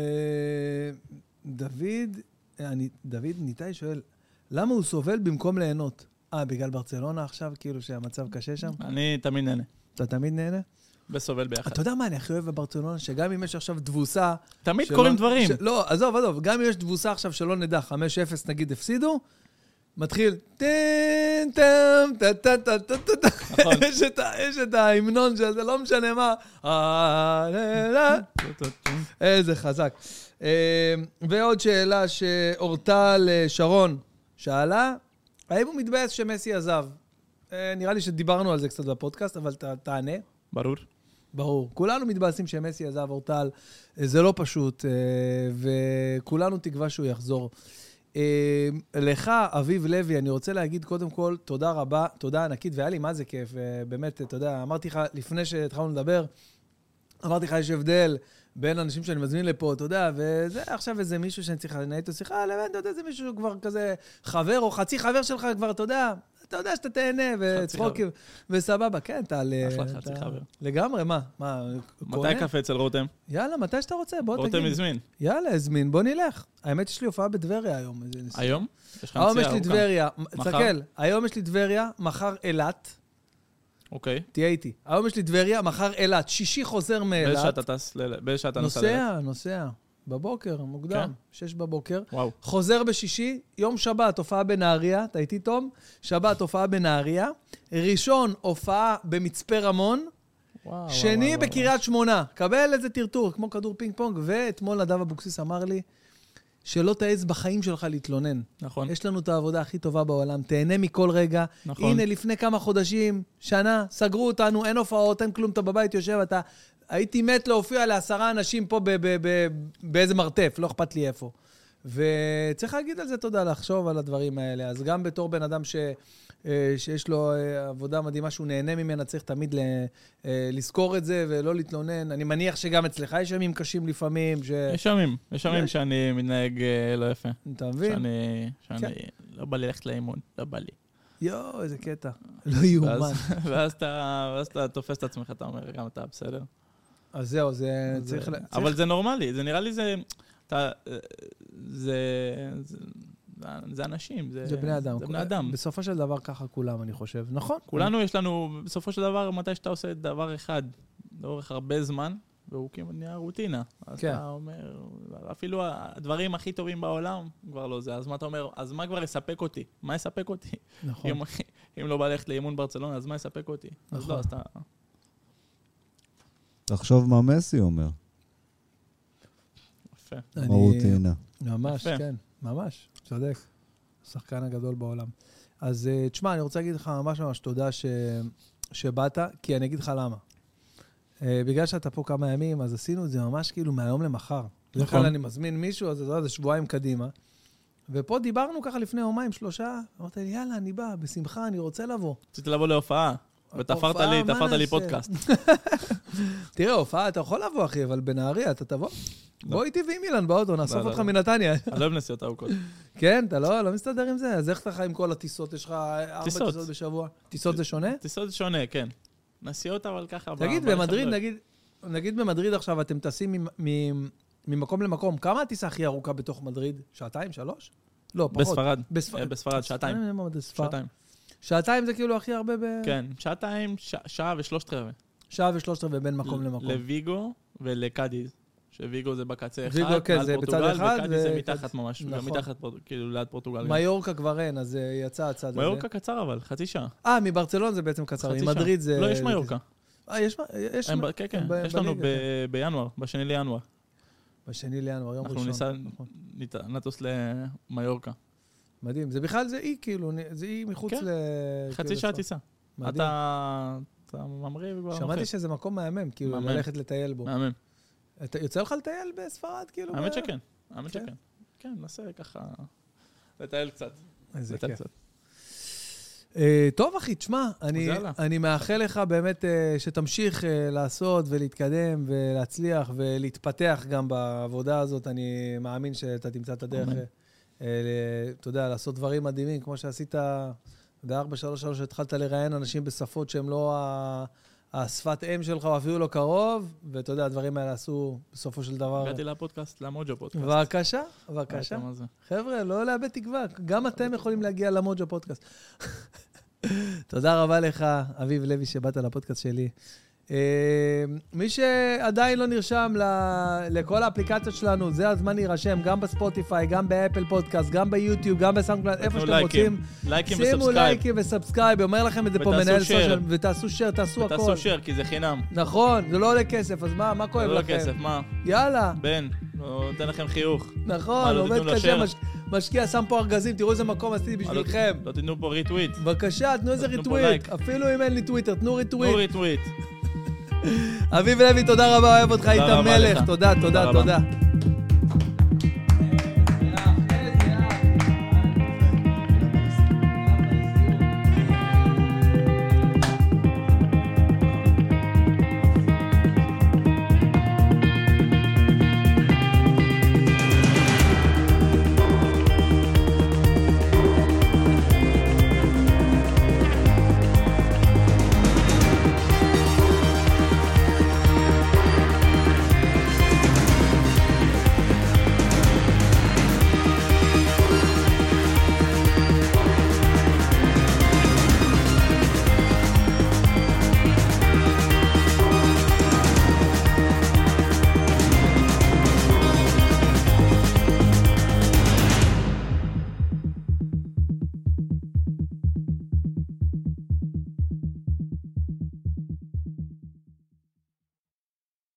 A: דוד, אני- דוד ניתאי שואל, למה הוא סובל במקום ליהנות? אה, בגלל ברצלונה עכשיו, כאילו שהמצב קשה שם?
B: אני תמיד נהנה.
A: אתה תמיד נהנה?
B: וסובל ביחד.
A: אתה יודע מה אני הכי אוהב בברצלונה? שגם אם יש עכשיו תבוסה...
B: תמיד
A: שלא-
B: קורים דברים.
A: ש- לא, עזוב, עזוב, גם אם יש תבוסה עכשיו שלא נדע, 5-0 נגיד הפסידו, מתחיל טן טם טה טה טה טה טה טה. יש את ההמנון של זה, לא משנה מה. אה. איזה חזק. אה, ועוד שאלה שאורטל אה, שרון שאלה, האם הוא מתבאס שמסי עזב? אה, נראה לי שדיברנו על זה קצת בפודקאסט, אבל תענה.
B: ברור.
A: ברור. כולנו מתבאסים שמסי עזב אורטל, אה, זה לא פשוט, אה, וכולנו תקווה שהוא יחזור. אה, לך, אביב לוי, אני רוצה להגיד קודם כל תודה רבה, תודה ענקית, והיה לי מה זה כיף, באמת, אתה יודע, אמרתי לך לפני שהתחלנו לדבר, אמרתי לך, יש הבדל בין אנשים שאני מזמין לפה, אתה יודע, וזה עכשיו איזה מישהו שאני צריך לנהל איתו שיחה, לבין, אתה יודע, איזה מישהו כבר כזה חבר או חצי חבר שלך כבר, אתה יודע, אתה יודע שאתה תהנה, וצחוקים, וסבבה, כן, אתה...
B: אחלה חצי חבר.
A: לגמרי, מה? מה?
B: מתי קפה אצל רותם?
A: יאללה, מתי שאתה רוצה, בוא תגיד.
B: רותם הזמין.
A: יאללה, הזמין, בוא נלך. האמת, יש לי הופעה בטבריה היום.
B: היום?
A: היום יש לי. טבריה? תסתכל, היום יש לי טבריה, מחר אילת,
B: אוקיי.
A: תהיה איתי. היום יש לי טבריה, מחר אילת, שישי חוזר
B: באיזה שעה
A: מאילת.
B: אתה טס? באיזה שעה אתה נוסע? לאילת?
A: נוסע, נוסע. בבוקר, מוקדם,
B: כן?
A: שש בבוקר.
B: וואו.
A: חוזר בשישי, יום שבת, הופעה בנהריה, אתה איתי, תום? שבת, הופעה בנהריה. ראשון, הופעה במצפה רמון.
B: וואו,
A: שני
B: וואו,
A: בקריית שמונה. קבל איזה טרטור, כמו כדור פינג פונג. ואתמול נדב אבוקסיס אמר לי, שלא תעז בחיים שלך להתלונן.
B: נכון.
A: יש לנו את העבודה הכי טובה בעולם, תהנה מכל רגע.
B: נכון.
A: הנה, לפני כמה חודשים, שנה, סגרו אותנו, אין הופעות, אין כלום, אתה בבית יושב, אתה... הייתי מת להופיע לעשרה אנשים פה ב- ב- ב- באיזה מרתף, לא אכפת לי איפה. וצריך להגיד על זה תודה, לחשוב על הדברים האלה. אז גם בתור בן אדם ש... אה, שיש לו אה, עבודה מדהימה שהוא נהנה ממנה, צריך תמיד ל... אה, לזכור את זה ולא להתלונן. אני מניח שגם אצלך יש ימים קשים לפעמים, ש...
B: יש ימים, יש ימים
A: יש.
B: שאני מתנהג לא יפה.
A: אתה מבין?
B: שאני, שאני,
A: כן.
B: לא בא לי ללכת לאימון, לא בא לי.
A: יואו, איזה קטע. לא יאומן.
B: ואז, ואז, אתה, ואז אתה תופס את עצמך, אתה אומר, גם אתה בסדר.
A: אז זהו, זה
B: אז,
A: צריך...
B: אבל זה נורמלי, זה נראה לי זה... אתה, אה, זה, זה, זה אנשים, זה,
A: זה בני אדם.
B: זה בני אדם.
A: בסופו של דבר ככה כולם, אני חושב. נכון.
B: כולנו יש לנו, בסופו של דבר, מתי שאתה עושה דבר אחד לאורך הרבה זמן, והוא כמעט נהיה רוטינה. אז
A: כן.
B: אתה אומר, אפילו הדברים הכי טובים בעולם כבר לא זה. אז מה אתה אומר, אז מה כבר יספק אותי? מה יספק אותי?
A: נכון.
B: אם, אם לא בא ללכת לאימון ברצלונה, אז מה יספק אותי? אז
A: נכון.
B: לא, אז אתה...
C: תחשוב מה מסי אומר,
B: יפה.
C: מהרוטינה.
A: ממש,
B: יפה.
A: כן, ממש, צודק. השחקן הגדול בעולם. אז אה, תשמע, אני רוצה להגיד לך ממש ממש תודה ש... שבאת, כי אני אגיד לך למה. אה, בגלל שאתה פה כמה ימים, אז עשינו את זה ממש כאילו מהיום למחר. בדרך כלל
B: נכון.
A: אני מזמין מישהו, אז אתה יודע, זה שבועיים קדימה. ופה דיברנו ככה לפני יומיים, שלושה, אמרת לי, יאללה, אני בא, בשמחה, אני רוצה לבוא.
B: רציתי לבוא להופעה, ותפרת לי, תפרת לי? פודקאסט.
A: תראה, הופעה, אתה יכול לבוא, אחי, אבל בנהריה, אתה תבוא.
B: לא.
A: בוא איתי ועם אילן באוטו, נאסוף
B: לא, לא,
A: אותך. מנתניה.
B: אני לא אוהב נסיעות ארוכות.
A: כן, אתה לא, מסתדר עם זה? אז איך אתה חי עם כל הטיסות? יש לך ארבע
B: טיסות.
A: בשבוע? טיסות זה שונה?
B: טיסות שונה, כן. נסיעות אבל ככה.
A: תגיד, במדריד, נגיד, במדריד עכשיו אתם טסים ממקום למקום, כמה הטיסה הכי ארוכה בתוך מדריד? שעתיים, שלוש? לא, פחות.
B: בספרד.
A: בספ-
B: אה, בספרד, שעתיים. שעתיים.
A: שעתיים זה כאילו הכי הרבה ב...
B: כן, שעתיים, ש- שעה ושלושת רבעי.
A: שעה ושלושת רבעי בין מקום למקום.
B: לוויגו ולקאדיז. שוויגו זה בקצה אחד,
A: ויגו, כן, זה בצד
B: פורטוגל,
A: אחד,
B: וקאדיז זה
A: ו-
B: מתחת ממש, גם
A: נכון.
B: מתחת, פורט- כאילו ליד פורטוגל. גם.
A: מיורקה כבר אין, אז אה, יצא הצד הזה.
B: מיורקה קצר אבל, חצי שעה.
A: אה, מברצלון זה בעצם קצר, ממדריד. זה...
B: לא, יש מיורקה.
A: אה, יש... יש-
B: הם כן, כן,
A: ב-
B: יש לנו ב- בינואר, בשני לינואר.
A: בשני לינואר, יום
B: אנחנו
A: ראשון.
B: ניסע,
A: נכון.
B: נטוס למיורקה.
A: מדהים. זה בכלל, זה אי, כאילו, זה אי מחוץ
B: כן.
A: ל...
B: חצי
A: כאילו,
B: שעה. טיסה.
A: מדהים.
B: אתה אתה ממריא וכבר אוכל.
A: שמעתי שזה מקום מהמם, כאילו,
B: מהמם.
A: ללכת לטייל בו.
B: מהמם.
A: אתה- יוצא לך לטייל בספרד, כאילו?
B: האמת שכן, האמת
A: כן?
B: שכן. כן, ננסה ככה... לטייל קצת.
A: איזה כיף.
B: קצת.
A: אה, טוב, אחי, תשמע, אני. אני מאחל לך באמת אה, שתמשיך אה, לעשות ולהתקדם ולהצליח ולהתפתח גם בעבודה הזאת. אני מאמין שאתה תמצא את הדרך,
B: אמן.
A: אה, אתה יודע, לעשות דברים מדהימים, כמו שעשית ב-433, התחלת לראיין אנשים בשפות שהן לא השפת אם שלך, או אפילו לא קרוב, ואתה יודע, הדברים האלה עשו בסופו של דבר...
B: הגעתי לפודקאסט, למוג'ו פודקאסט.
A: בבקשה, בבקשה. חבר'ה, לא לאבד תקווה, גם אתם יכולים להגיע למוג'ו פודקאסט. תודה רבה לך, אביב לוי, שבאת לפודקאסט שלי. אה, מי שעדיין לא נרשם ל- לכל האפליקציות שלנו, זה הזמן להירשם, גם בספוטיפיי, גם באפל פודקאסט, גם ביוטיוב, גם בסאונדקלאד, איפה שאתם
B: לייקים.
A: רוצים.
B: לייקים
A: שימו
B: ו subscribe.
A: לייקים ו subscribe, אומר לכם את זה פה מנהל. social, ותעשו share, תעשו הכל.
B: ותעשו share, כי זה חינם.
A: נכון, זה לא עולה כסף, אז מה, מה כואב
B: זה לא
A: לכם?
B: כסף, מה?
A: יאללה.
B: בן, לא נותן לכם חיוך.
A: נכון,
B: לא
A: עובד קשה, משקיע, שם פה ארגזים, תראו איזה מקום עשיתי
B: לא-
A: בשבילכם.
B: לא תיתנו פה retweet.
A: בבקשה, תנו איזה
B: retweet.
A: אפילו אם אין לי טוויטר, תנו
B: תנו retweet.
A: אביב לוי, תודה רבה, אוהב אותך, היית מלך.
B: לך.
A: תודה,
B: תודה.
A: תודה.